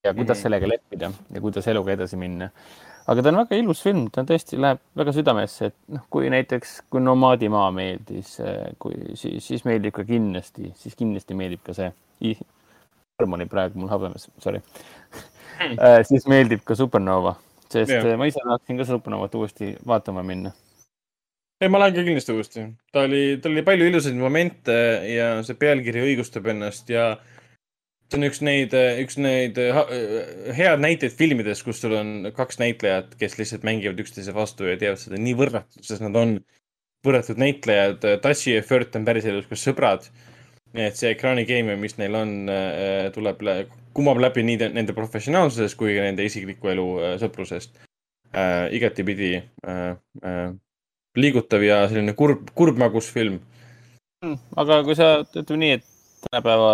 ja kuidas Mhm. sellega leppida ja kuidas eluga edasi minna. aga ta on väga ilus film, ta tõesti läheb väga südamesse, et noh, kui näiteks, kui Nomaadimaa meeldis, kui siis, siis meeldib ka kindlasti, siis kindlasti meeldib ka see. Arm oli praegu mul habemes, sorry. siis meeldib ka Supernova, sest Jah. yeah. ma ise tahaksin ka Supernovat uuesti vaatama minna. ei, ma lähen ka kindlasti uuesti. ta oli, tal oli palju ilusaid momente ja see pealkiri õigustab ennast ja see on üks neid, üks neid ha- head näiteid filmides, kus sul on kaks näitlejat, kes lihtsalt mängivad üksteise vastu ja teevad seda nii võrratult, sest nad on võrratud näitlejad. Tassi ja Fört on päriselus ka sõbrad. Nii et see ekraani keemia, mis neil on, tuleb, kumab läbi nii nende professionaalsusest kui ka nende isikliku elu äh, sõprusest äh,. igatipidi äh, äh, liigutav ja selline kurb, kurbmagus film. aga kui sa, ütleme nii, et tänapäeva,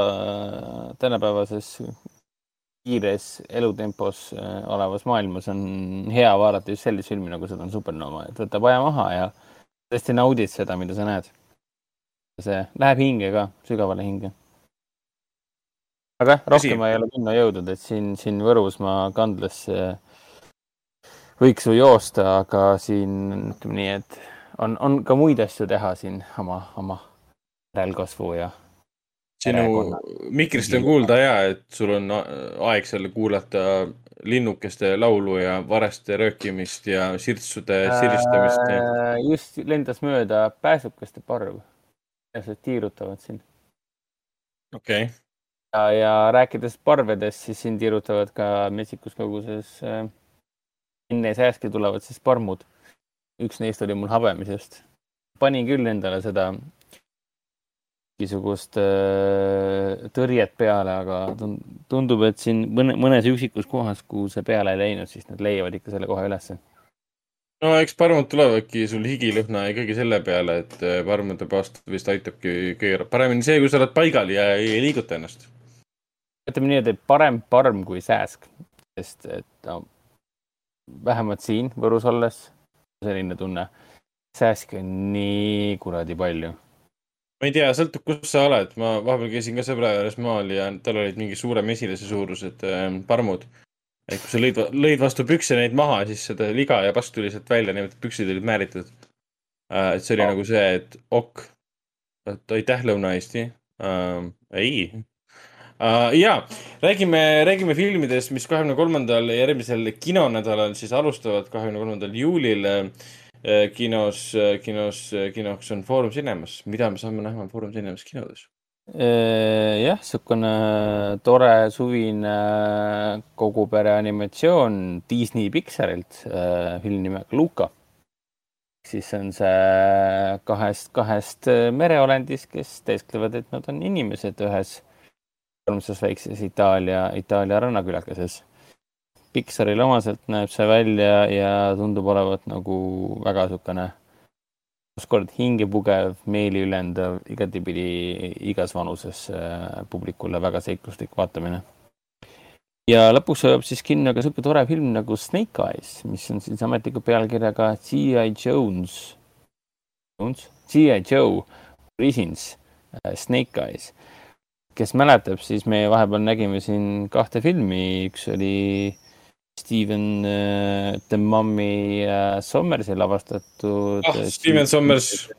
tänapäevases kiires elutempos äh, olevas maailmas on hea vaadata just sellist filmi, nagu seda on Supernova, et võtab aja maha ja tõesti naudid seda, mida sa näed. See läheb hinge ka, sügavale hinge. aga jah, rohkem ma ei ole minna jõudnud, et siin, siin Võrus ma kandlasse võiks ju joosta, aga siin ütleme nii, et on, on ka muid asju teha siin oma, oma järelkasvu ja sinu mikrist on kuulda ja, et sul on aeg seal kuulata linnukeste laulu ja vareste röökimist ja sirtsude siristamist Äh, just lendas mööda pääsukeste parv. Pääsed tiirutavad siin okei okay.. ja, ja rääkides parvedest, siis siin tiirutavad ka metsikus koguses äh, enne sääski tulevad siis parmud. üks neist oli mul habemisest. panin küll endale seda mingisugust äh, tõrjet peale, aga tun- tundub, et siin mõne, mõnes üksikus kohas, kuhu see peale ei läinud, siis nad leiavad ikka selle koha ülesse. No eks parmud tulevadki sul higilõhna ikkagi selle peale, et äh, parmude paast vist aitabki kõige paremini see, kui sa oled paigal ja ei liiguta ennast. ütleme nii, et parem parm kui sääsk, sest et no, vähemalt siin Võrus olles selline tunne, sääske on nii kuradi palju. ma ei tea, sõltub, kus sa oled, ma vahepeal käisin ka sõbra juures maal ja tal olid mingi suure mesilase suurused äh, parmud. Et kui sa lõid, lõid vastu pükse neid maha, siis seda liga ja pask tuli sealt välja, nii et püksid olid määritud äh,. et see oli Oh. nagu see, et ok, et aitäh, Lõuna-Eesti äh,. ei uh,. ja räägime, räägime filmidest, mis kahekümne kolmandal järgmisel kinonädalal siis alustavad, kahekümne kolmandal juulil äh, kinos, kinos, kinoks on Foorum Cinemas, mida me saame näha Foorum Cinemas kinodes. jah, niisugune tore suvine kogu pere animatsioon Disney Pixarilt, film nimega Luka. siis on see kahest, kahest mereolendist, kes teesklevad, et nad on inimesed ühes armsas väikses Itaalia, Itaalia rannakülakeses. Pixarile omaselt näeb see välja ja tundub olevat nagu väga niisugune taaskord hingepugev, meeliülendav, igatipidi igas vanuses äh, publikule väga seikluslik vaatamine. ja lõpuks jõuab siis kinno ka niisugune tore film nagu Snake Eyes, mis on siis ametliku pealkirjaga G.I. Jones, Jones, G.I. Joe Origins äh, Snake Eyes. kes mäletab, siis me vahepeal nägime siin kahte filmi, üks oli Steven äh, The Mummy äh, Sommersi lavastatud Ah, Steven Sommers.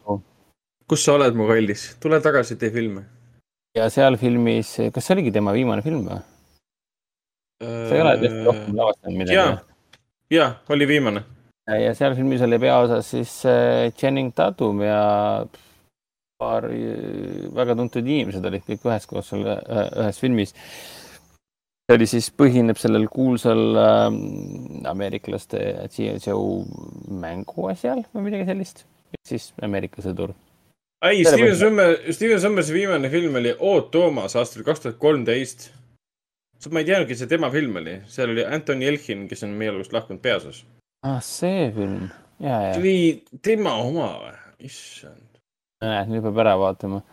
kus sa oled, mu kallis, tule tagasi, tee filme. ja seal filmis, kas see oligi tema viimane film või? sa ei ole tõesti rohkem lavastanud midagi jaa, jaa, oli viimane. ja seal filmis oli peaosas siis äh, Channing Tatum ja paar äh, väga tuntud inimesed olid kõik üheskoos seal ühe- ühes filmis. See oli siis, põhineb sellel kuulsal äh, ameeriklaste G.I. Joe mänguasjal või midagi sellist. siis Ameerika sõdur. ei, Steven. Sommer, Steven Sommersi viimane film oli Ood Toomas aastal kaks tuhat kolmteist. ma ei teadnudki, see tema film oli, seal oli Anton Jeltsin, kes on meie elust lahkunud peaosas. ah, see film. ja, ja see, oli tema oma või? issand. näed, nüüd peab ära vaatama.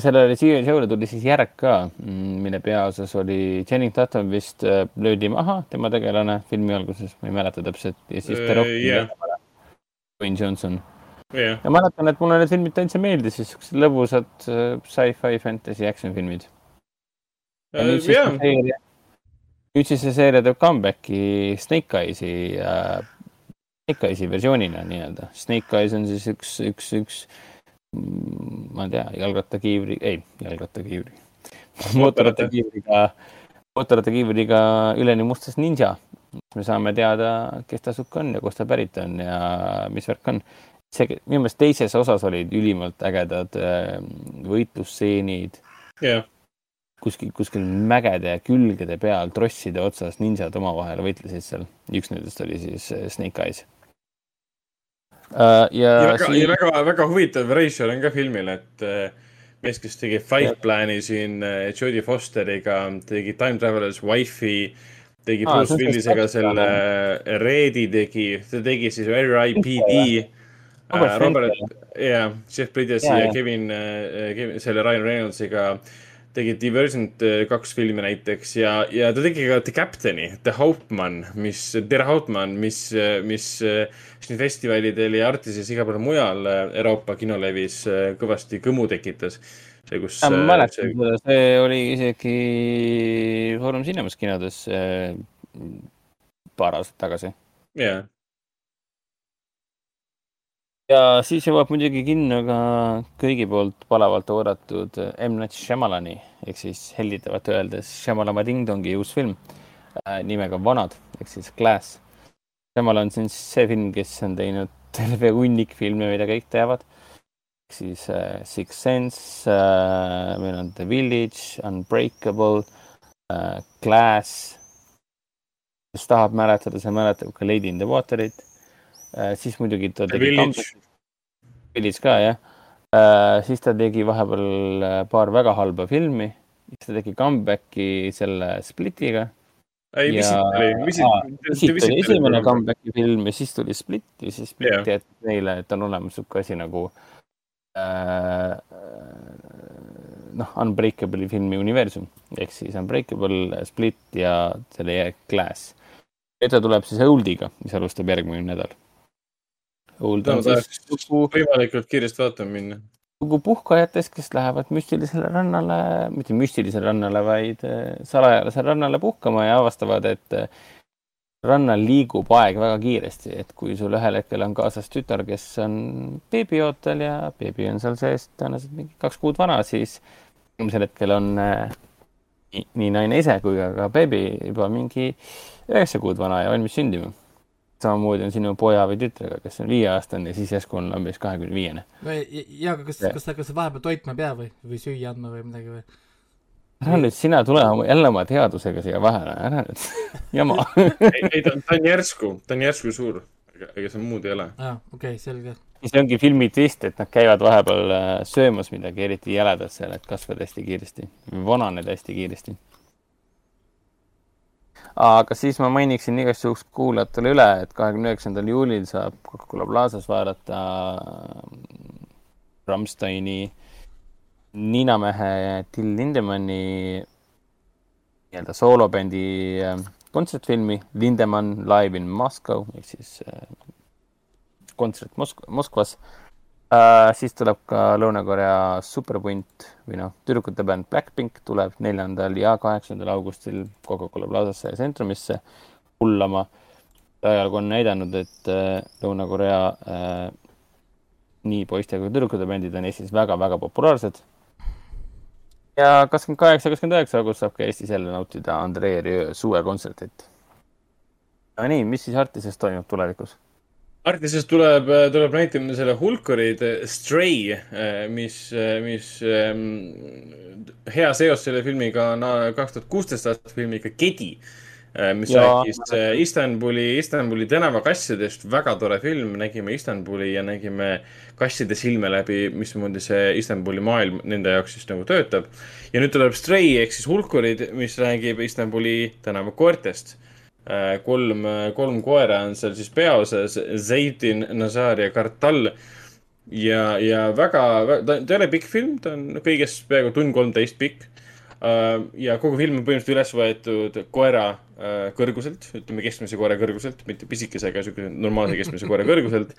Sellele Serial Show'le tuli siis järg ka, mille peaosas oli Channing Tatum vist äh, löödi maha, tema tegelane filmi alguses, ma ei mäleta täpselt, ja siis Äh, ta rohkem jah. Dwayne Johnson. jah, ja mäletan, et mulle need filmid täitsa meeldisid, siuksed lõbusad äh, sci-fi fantasy action filmid. ja nüüd see, seeria, nüüd siis see seeria teeb comeback'i Snake Eyes'i äh,, Snake Eyes'i versioonina nii-öelda. Snake Eyes on siis üks, üks, üks, ma ei tea, jalgrattakiivri, ei, jalgrattakiivri, mootorrattakiivriga, mootorrattakiivriga üleni mustas ninja. me saame teada, kes ta sukk on ja kust ta pärit on ja mis värk on. see, minu meelest teises osas olid ülimalt ägedad äh, võitlusstseenid jah, kuskil, kuskil mägede külgede peal trosside otsas ninjad omavahel võitlesid seal. üks nendest oli siis äh, Snake Eyes. Ja, ja ja väga, ja siin, väga, väga huvitav ratio on ka filmil, et äh, mees, kes tegi Fight Plan'i siin äh, Jodie Fosteriga, tegi Time Traveler's Wife'i, tegi Aa, Bruce Willisega selle äh, Reedi tegi, ta tegi siis R.I.P.D. Robert jaa, Jeff Bridgesi Jaa, ja jaa. Kevin, Kevin, selle Ryan Reynoldsiga tegi Divergent äh, kaks filmi näiteks ja, ja ta tegi ka The Captain'i, The Hauptmann, mis, Der Hauptmann, mis, mis äh, siin festivalidel ja Artises igal pool mujal Euroopa kinolevis kõvasti kõmu tekitas. see, kus. ma mäletan seda, see oli isegi Foorum Cinemas kinodes paar aastat tagasi. jaa, ja siis jõuab muidugi kinno ka kõigi poolt palavalt oodatud M. Night Shyamalani ehk siis hellitavalt öeldes Shyamalama Ding Dongi uus film äh, nimega Vanad ehk siis Glass. Shyamalan on siis see film, kes on teinud terve hunnik filme, mida kõik teavad. ehk siis äh, Six Sense äh,, meil on The Village, Unbreakable äh,, Glass. kes tahab mäletada, see mäletab ka Lady in the Waterit äh,. siis muidugi ta tegi Village. Village ka jah äh,. siis ta tegi vahepeal äh, paar väga halba filmi, siis ta tegi comeback'i selle Splitiga. ei, mis Ja- siit oli, mis siit, siit oli esimene comeback'i film ja siis tuli Split ja siis Split Jah. teatas neile, et on olemas sihuke asi nagu äh, noh, Unbreakable'i filmi universum ehk siis Unbreakable, Split ja selle Glass. ja ta tuleb siis Oldiga, mis alustab järgmine nädal. Old no tahaks võimalikult kiiresti vaatama minna. lugu puhkajatest, kes lähevad müstilisele rannale, mitte müstilisele rannale, vaid eh, salajasele rannale puhkama ja avastavad, et eh, rannal liigub aeg väga kiiresti, et kui sul ühel hetkel on kaasas tütar, kes on beebiootel ja beebi on seal sees tõenäoliselt mingi kaks kuud vana, siis eelmisel hetkel on eh, nii- nii naine ise kui ka, ka beebi juba mingi üheksa kuud vana ja valmis sündima. Samamoodi on sinu poja või tütrega, kes on viieaastane ja siis järsku on umbes kahekümne viiene. no ja, aga kas, kas sa, kas sa vahepeal toitma ei pea või, või süüa andma või midagi või? ära nüüd sina tule oma, jälle oma teadusega siia vahele, ära nüüd jama. ei, ei ta, ta on järsku, ta on järsku suur, ega seal muud ei ole. aa, okei okay,, selge. see ongi filmi twist, et nad käivad vahepeal äh, söömas midagi eriti jäledat seal, et kasvada hästi kiiresti, vananeda hästi kiiresti. Aga siis ma mainiksin igaks juhuks kuulajatele üle, et kahekümne üheksandal juulil saab Coca-Cola Plazas vaadata mm, Rammsteini ninamehe Till Lindemanni nii-öelda soolobändi äh, kontsertfilmi Lindemann live in Moscow ehk siis äh, kontsert Mosk-, Moskvas äh,. siis tuleb ka Lõuna-Korea superpunt või noh, tüdrukute bänd Blackpink tuleb neljandal ja kaheksandal augustil Coca-Cola Plazasse ja Centrumisse hullama. ajalugu on näidanud, et äh, Lõuna-Korea äh, nii poiste kui tüdrukute bändid on Eestis väga-väga populaarsed. ja kakskümmend kaheksa, kakskümmend üheksa august saab ka Eestis jälle nautida Andrei Rieu suvekontsertit. no nii, mis siis Artises toimub tulevikus? Artises tuleb, tuleb näitama selle Hulkurid Stray, mis, mis ähm, hea seos selle filmiga on äh, kaks tuhat kuusteist aasta filmiga Kedi, mis Jaa. rääkis äh, Istanbuli, Istanbuli tänavakassidest, väga tore film, nägime Istanbuli ja nägime kasside silme läbi, mismoodi see Istanbuli maailm nende jaoks siis nagu töötab. ja nüüd tuleb Stray ehk siis Hulkurid, mis räägib Istanbuli tänavakoertest Äh, kolm, kolm koera on seal siis peaosas, Zeitin, Nazar ja Kartal. ja, ja väga, ta, ta ei ole pikk film, ta on kõigest peaaegu tund kolmteist pikk. ja kogu film on põhimõtteliselt üles võetud koera äh, kõrguselt, ütleme keskmise koera kõrguselt, mitte pisikese, aga siukese normaalse keskmise koera kõrguselt.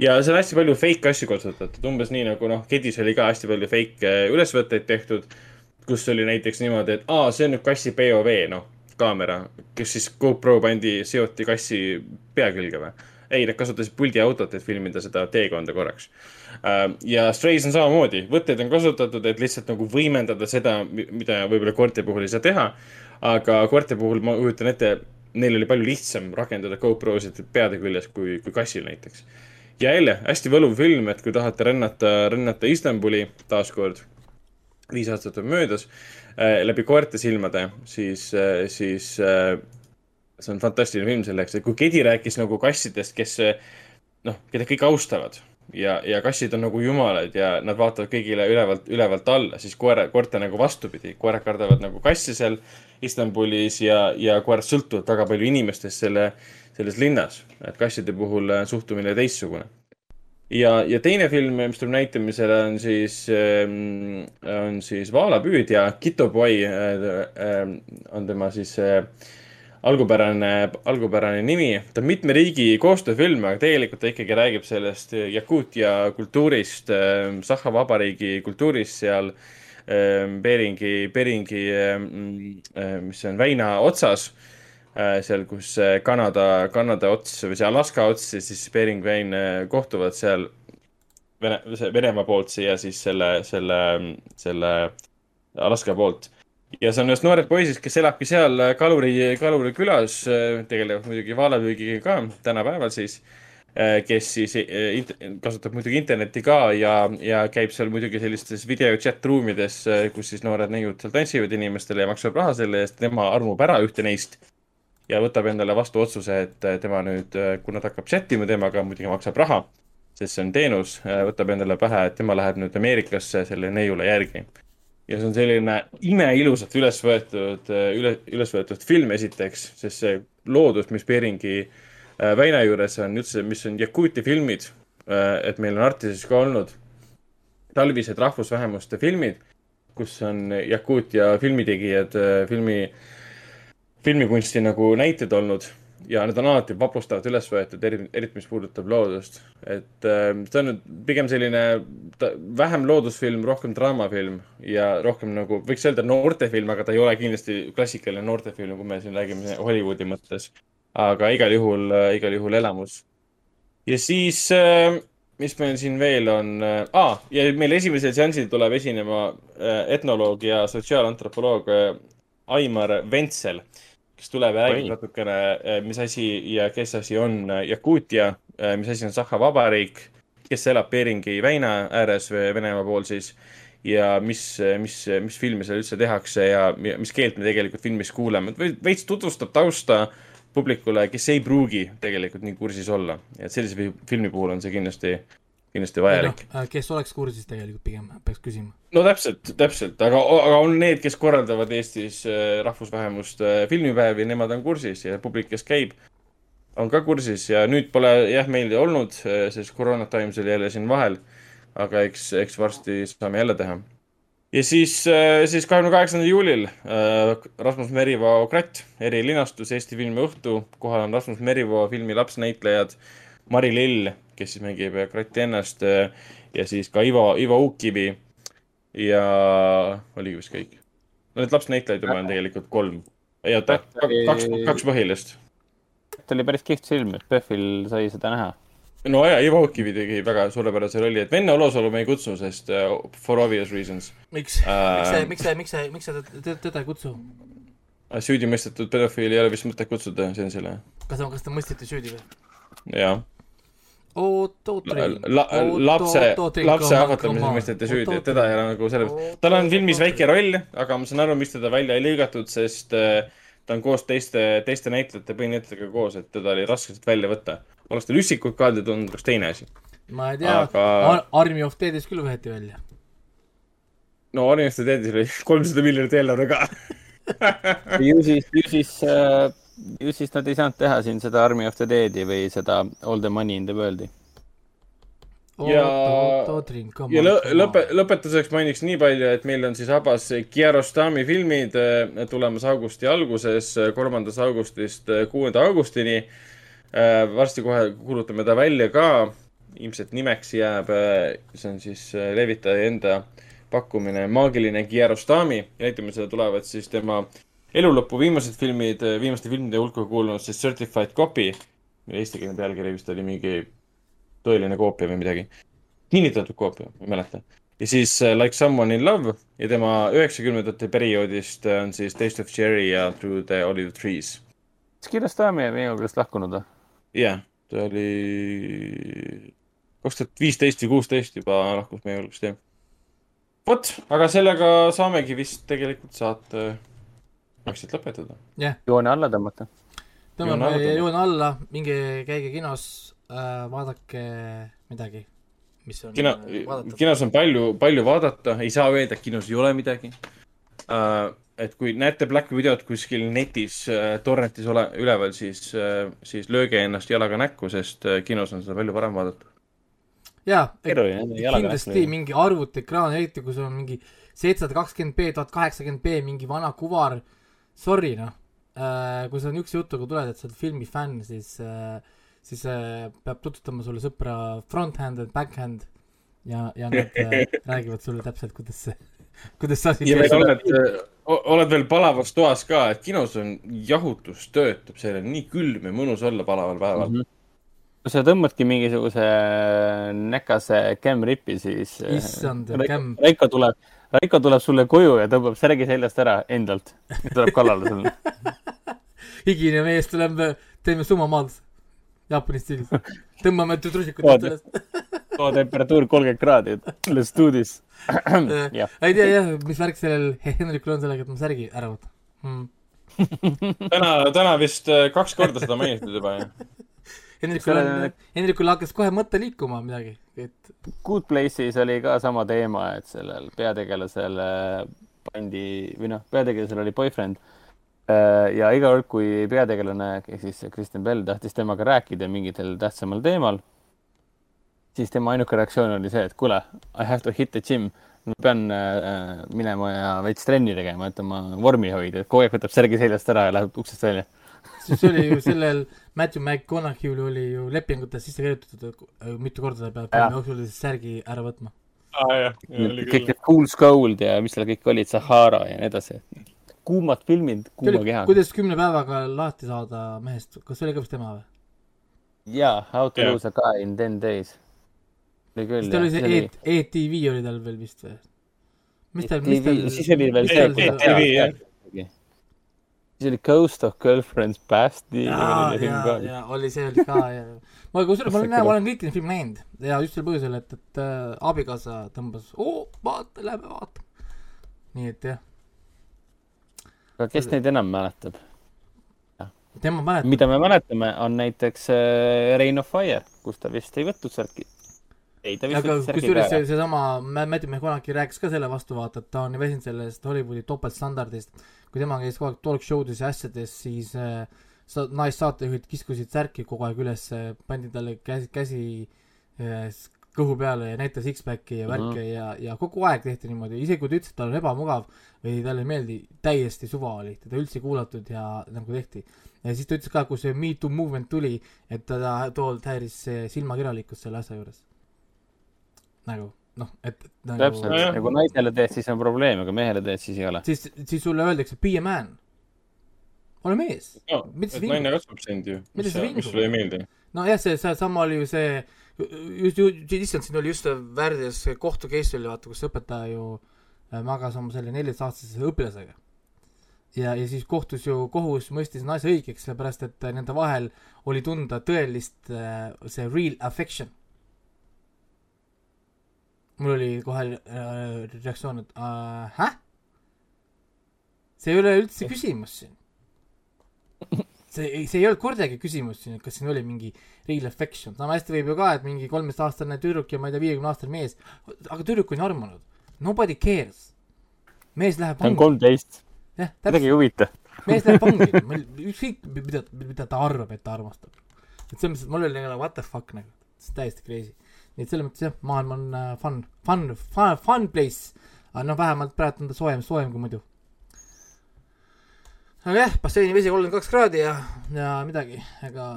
ja seal on hästi palju fake asju kasutatud, umbes nii nagu noh, Kedis oli ka hästi palju fake äh, ülesvõtteid tehtud. kus oli näiteks niimoodi, et aa, see on nüüd kassi POV, noh, kaamera, kes siis GoPro pandi, seoti kassi pea külge või? ei, nad kasutasid puldiautot, et filmida seda teekonda korraks. ja Strays on samamoodi, võtteid on kasutatud, et lihtsalt nagu võimendada seda, mida võib-olla koerte puhul ei saa teha. aga koerte puhul ma kujutan ette, neil oli palju lihtsam rakendada GoPro-sid peade küljes kui, kui kassil näiteks. ja jälle hästi võluv film, et kui tahate rännata, rännata Istanbuli taaskord, viis aastat on möödas äh,, läbi koerte silmade, siis äh,, siis äh, see on fantastiline film selleks, et kui Kedi rääkis nagu kassidest, kes äh, noh, keda kõik austavad ja, ja kassid on nagu jumalad ja nad vaatavad kõigile ülevalt, ülevalt alla, siis koera, koerte nagu vastupidi, koerad kardavad nagu kassi seal Istanbulis ja, ja koerad sõltuvad väga palju inimestest selle, selles linnas, et kasside puhul äh, suhtumine teistsugune ja, ja teine film, mis tuleb näitamisele, on siis, on siis Vaalapüüdja, Kito Boy äh, äh, on tema siis äh, algupärane, algupärane nimi. ta on mitme riigi koostööfilm, aga tegelikult ta ikkagi räägib sellest Jakuutia kultuurist, Sahha Vabariigi kultuurist seal Beringi, Beringi, mis see on, väina otsas seal, kus Kanada, Kanada ots või see Alaska ots ja siis Bering väin kohtuvad seal Vene, see Venemaa poolt ja siis selle, selle, selle Alaska poolt. ja see on ühest noorest poisist, kes elabki seal kaluri, kaluri külas, tegelevad muidugi vaalapüügiga ka tänapäeval siis. kes siis kasutab muidugi internetti ka ja, ja käib seal muidugi sellistes video chat ruumides, kus siis noored neiud seal tantsivad inimestele ja maksavad raha selle eest, tema armub ära ühte neist ja võtab endale vastu otsuse, et tema nüüd, kuna ta hakkab chat ima temaga, muidugi maksab raha, sest see on teenus, võtab endale pähe, et tema läheb nüüd Ameerikasse selle neiule järgi. ja see on selline imeilusalt üles võetud, üle, üles võetud film esiteks, sest see loodus, mis Beringi äh, väina juures on üldse, mis on Jakuuti filmid, et meil on Artises ka olnud talvised rahvusvähemuste filmid, kus on Jakuutia filmitegijad, filmi, filmikunsti nagu näited olnud ja need on alati vapustavalt üles võetud, eri, eriti mis puudutab loodust. et äh, see on nüüd pigem selline ta, vähem loodusfilm, rohkem draamafilm ja rohkem nagu võiks öelda noortefilm, aga ta ei ole kindlasti klassikaline noortefilm, kui me siin räägime Hollywoodi mõttes. aga igal juhul äh,, igal juhul elamus. ja siis äh,, mis meil siin veel on äh,, ah, ja meil esimesel seansil tuleb esinema äh, etnoloog ja sotsiaalantropoloog äh, Aimar Ventsel kes tuleb ja räägib natukene, mis asi ja kes asi on äh, Jakuutia, mis asi on Sahha Vabariik, kes elab Beringi väina ääres Venemaa pool siis ja mis, mis, mis filmi seal üldse tehakse ja mi- mis keelt me tegelikult filmis kuuleme, veits tutvustab tausta publikule, kes ei pruugi tegelikult nii kursis olla, et sellise fi- filmi puhul on see kindlasti, kindlasti vajalik. noh, kes oleks kursis tegelikult pigem, peaks küsima. no täpselt, täpselt, aga, aga on need, kes korraldavad Eestis äh, rahvusvähemuste filmipäevi, nemad on kursis ja publik, kes käib, on ka kursis ja nüüd pole jah, meil olnud, sest Corona Times oli jälle siin vahel. aga eks, eks varsti saame jälle teha. ja siis, siis kahekümne kaheksandal juulil äh, Rasmus Merivoo Kratt, erilinastus Eesti filmi õhtu, kohal on Rasmus Merivoo filmi lapsnäitlejad Mari Lill, kes siis mängib Kratti ennast äh, ja siis ka Ivo, Ivo Uukkivi ja oligi vist kõik. no need lapsnäitlejaid juba on tegelikult kolm. ei oota, kaks, kaks põhilist. ta oli päris kihvt film, et PÖFFil sai seda näha. no ja Ivo Uukkivi tegi väga suurepärase rolli, et Venne Olosalu me ei kutsu, sest uh, for obvious reasons miks Äh,, miks sa, miks sa, miks sa, miks sa teda- ei kutsu? süüdi mõistetud pedofiili ei ole vist mõtet kutsuda seansile. kas ta, kas ta mõisteti süüdi või? jah, oot, oot, la, lapse, lapse ahvatlemises mõisteti süüdi, et teda ei ole nagu selle, tal on filmis väike roll, aga ma saan aru, miks teda välja ei lõigatud, sest äh, ta on koos teiste, teiste näitlejate, põhinäitlejatega koos, et teda oli raske sealt välja võtta. oleks tal üksikult kaeldud olnud, oleks teine asi. ma ei tea Aga- Ar, Army of Dead'is küll võeti välja. no Arjeneste teedis oli kolmsada miljonit eelarve ka. ju siis, ju siis äh,, ju siis nad ei saanud teha siin seda Army of the Dead'i või seda All the money in the world'i. Ja- ja lõ-, lõpe-, lõpetuseks mainiks nii palju, et meil on siis Abas Kiarostami filmid äh, tulemas augusti alguses, kolmandast augustist äh, kuuenda augustini. varsti kohe kuulutame ta välja ka, ilmselt nimeks jääb, see on siis äh, levitaja enda pakkumine Maagiline Kiarostami ja näitamisele tulevad siis tema elulõpu viimased filmid, viimaste filmide hulka kuulunud siis Certified Copy, mille eestikeelne pealkiri vist oli mingi tõeline koopia või midagi. kinnitatud koopia, ma ei mäleta. ja siis äh, Like Someone in Love ja tema üheksakümnendate perioodist äh, on siis Taste of Cherry ja Through the Olive Trees. kas Kirostami on minu käest lahkunud või? jah, ta oli kaks tuhat viisteist või kuusteist juba lahkus meie hulgast, jah. vot, aga sellega saamegi vist tegelikult saate vaikselt lõpetada. joone alla tõmmata. tõmbame Joone alla minge käige kinos äh,, vaadake midagi, mis on kino äh,, vaadatav. kinos on palju, palju vaadata, ei saa öelda, et kinos ei ole midagi uh,. et kui näete Black Videot kuskil netis uh,, torrentis ole, üleval, siis uh,, siis lööge ennast jalaga näkku, sest uh, kinos on seda palju parem vaadata. jaa, kindlasti mingi arvutiekraan, eriti kui sul on mingi seitsesada kakskümmend B, tuhat kaheksakümmend B, mingi vana kuvar, sorry noh äh,, kui sa niisuguse jutuga tuled, et sa oled filmi fänn, siis äh,, siis äh, peab tutvustama sulle sõpra front-hand ja back-hand ja, ja nad äh, räägivad sulle täpselt, kuidas see, kuidas see asi ja veel oled, oled veel palavas toas ka, et kinos on jahutus töötab, seal on nii külm ja mõnus olla palaval päeval mm. -hmm. kui sa tõmbadki mingisuguse näkase cam-ripi, siis äh, issand, Cam, Raiko tuleb, Raiko tuleb sulle koju ja tõmbab särgi seljast ära endalt. tuleb kallale sulle. higine mees tuleb, teeme summamaad Jaapani stiilis. tõmbame trussikut Oota. sellest. too temperatuur kolmkümmend kraadi, let's do this. ei tea jah, mis värk sellel Henrikul on sellega, et ma särgi ära võtan hmm. täna, täna vist äh, kaks korda seda mainitud juba, jah. Henrikul on Selle-, Henrikul hakkas kohe mõte liikuma midagi, et Good Place'is oli ka sama teema, et sellel peategelasel äh, pandi või noh, peategelasel oli boyfriend. ja iga kord, kui peategelane ehk siis Kristen Bell tahtis temaga rääkida mingitel tähtsamal teemal, siis tema ainuke reaktsioon oli see, et kuule, I have to hit the gym. ma pean äh, minema ja veits trenni tegema, et oma vormi hoida, et kogu aeg võtab särgi seljast ära ja läheb uksest välja. Siis oli ju sellel Matthew McConaughey'l oli ju lepingutes sisse kirjutatud, äh, mitu korda ta peab filmi jooksul siis särgi ära võtma. jah, kõik need Fool's Gold ja mis seal kõik olid, Sahara ja nii edasi. kuumad filmid, kuuma kehaga. kuidas kümne päevaga lahti saada mehest, kas see oli ka vist tema või? jaa, How to lose a guy in ten days. oli küll, siis tal oli see oli E- ETV oli tal veel vist või? mis tal, mis tal ETV, siis oli veel see tal ETV, jah. Siis oli Ghost of Girlfriend's Past. jaa, jaa, jaa, oli see oli ka, jaa. ma kusjuures, ma olen, ma olen kõiki neid filme näinud ja just sel põhjusel, et, et äh, abikaasa tõmbas, oo, vaata, lähme vaatame. nii et jah, aga kes neid enam mäletab? tema mäletab, mida me mäletame, on näiteks äh, Reign of Fire, kus ta vist ei võtnud särki. ei, ta vist aga kusjuures see, seesama Matthew McConaughey rääkis ka selle vastu, vaata, et ta on väsinud sellest Hollywoodi topeltstandardist. kui tema käis kogu aeg talk show des ja asjades, siis äh, sa-, naissaatejuhid kiskusid särki kogu aeg üles, pandi talle käsi, käsi äh, kõhu peale ja näitas X-Backi ja värke Mhm. ja, ja kogu aeg tehti niimoodi, isegi kui ta ütles, et tal on ebamugav või talle ei meeldi, täiesti suva oli, teda üldse ei kuulatud ja nagu tehti. ja siis ta ütles ka, kui see Me Too movement tuli, et teda tookord häiris see silmakirjalikkus selle asja juures. Nagu noh, et nagu täpselt, Nojah. ja kui naisele teed, siis on probleem, aga mehele teed, siis ei ole. siis, siis sulle öeldakse be a man. ole mees. no, naine kasvab sind ju. Mida mis sulle ei meeldi? nojah, see, see sama oli ju see, just, just, issand, siin oli just Värdjas kohtu case oli vaata, kus õpetaja ju äh, magas oma selle neljateistaastase õpilasega. ja, ja siis kohtus ju, kohus mõistis naise õigeks, sellepärast et äh, nende vahel oli tunda tõelist äh, see real affection. Mul oli kohe äh, reaktsioon, et äh, häh? see ei ole üldse küsimus siin. see ei, see ei olnud kordagi küsimus siin, et kas siin oli mingi real affection, sama hästi võib ju ka, et mingi kolmeteistaastane tüdruk ja ma ei tea, viiekümne aastane mees, aga tüdruk on armunud. Nobody cares. mees läheb ta on kolmteist, täpselt, ei huvita. mees läheb vangi, ükskõik mida, mida ta arvab, et ta armastab. et selles mõttes, et mul oli nagu what the fuck nagu, see on täiesti crazy. Nii et selles mõttes jah, maailm on äh, fun, fun, fun, fun place. aga noh, vähemalt praegu on ta soojem, soojem kui muidu. aga jah, basseini vesi kolmkümmend kaks kraadi ja, ja midagi, ega.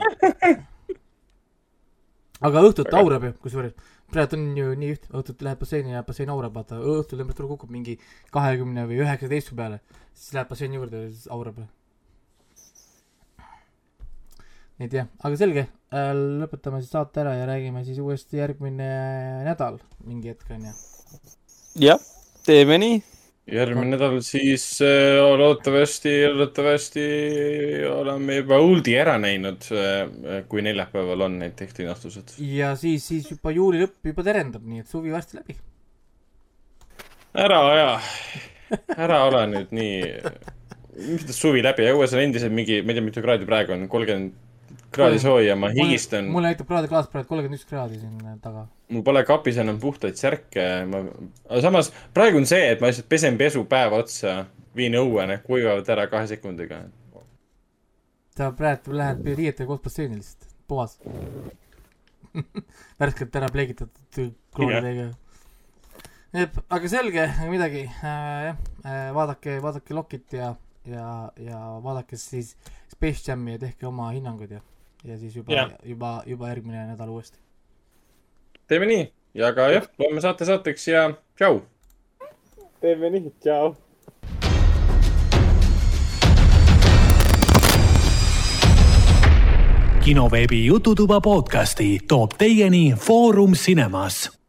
aga õhtuti Väga. aurab ju, kusjuures praegu on ju nii üht-, õhtuti läheb basseini ja bassein aurab, vaata õhtul temperatuur kukub mingi kahekümne või üheksateistkümne peale, siis läheb basseini juurde ja siis aurab. nii et jah, aga selge, lõpetame siis saate ära ja räägime siis uuesti järgmine nädal mingi hetk onju. jah, teeme nii. järgmine nädal siis äh, loodetavasti, loodetavasti oleme juba Uldi ära näinud, kui neljapäeval on need tehtinastused. ja siis, siis juba juuli lõpp juba terendab, nii et suvi varsti läbi. ära aja, ära ole nüüd nii, mis ta suvi läbi, õues on endiselt mingi, ma ei tea, mitu kraadi praegu on, kolmkümmend kraadi sooja, ma higistan, mul näitab kraadiklaas praegu kolmkümmend üks kraadi siin taga. mul pole kapis enam puhtaid särke, ma, aga samas praegu on see, et ma lihtsalt pesen pesu päeva otsa, viin õue, need kuivavad ära kahe sekundiga. sa praegu lähed riietega koos basseini lihtsalt, puhas. värskelt ära pleegitatud kloonidega. aga selge, midagi äh,, äh,, vaadake, vaadake Lokit ja, ja, ja vaadake siis Space Jam'i ja tehke oma hinnangud ja, ja siis juba Jah., juba, juba järgmine nädal uuesti. teeme nii ja ka jah, loeme saate saateks ja tšau. teeme nii, tšau. kinoveebi Jututuba podcasti toob teieni Foorum Cinemas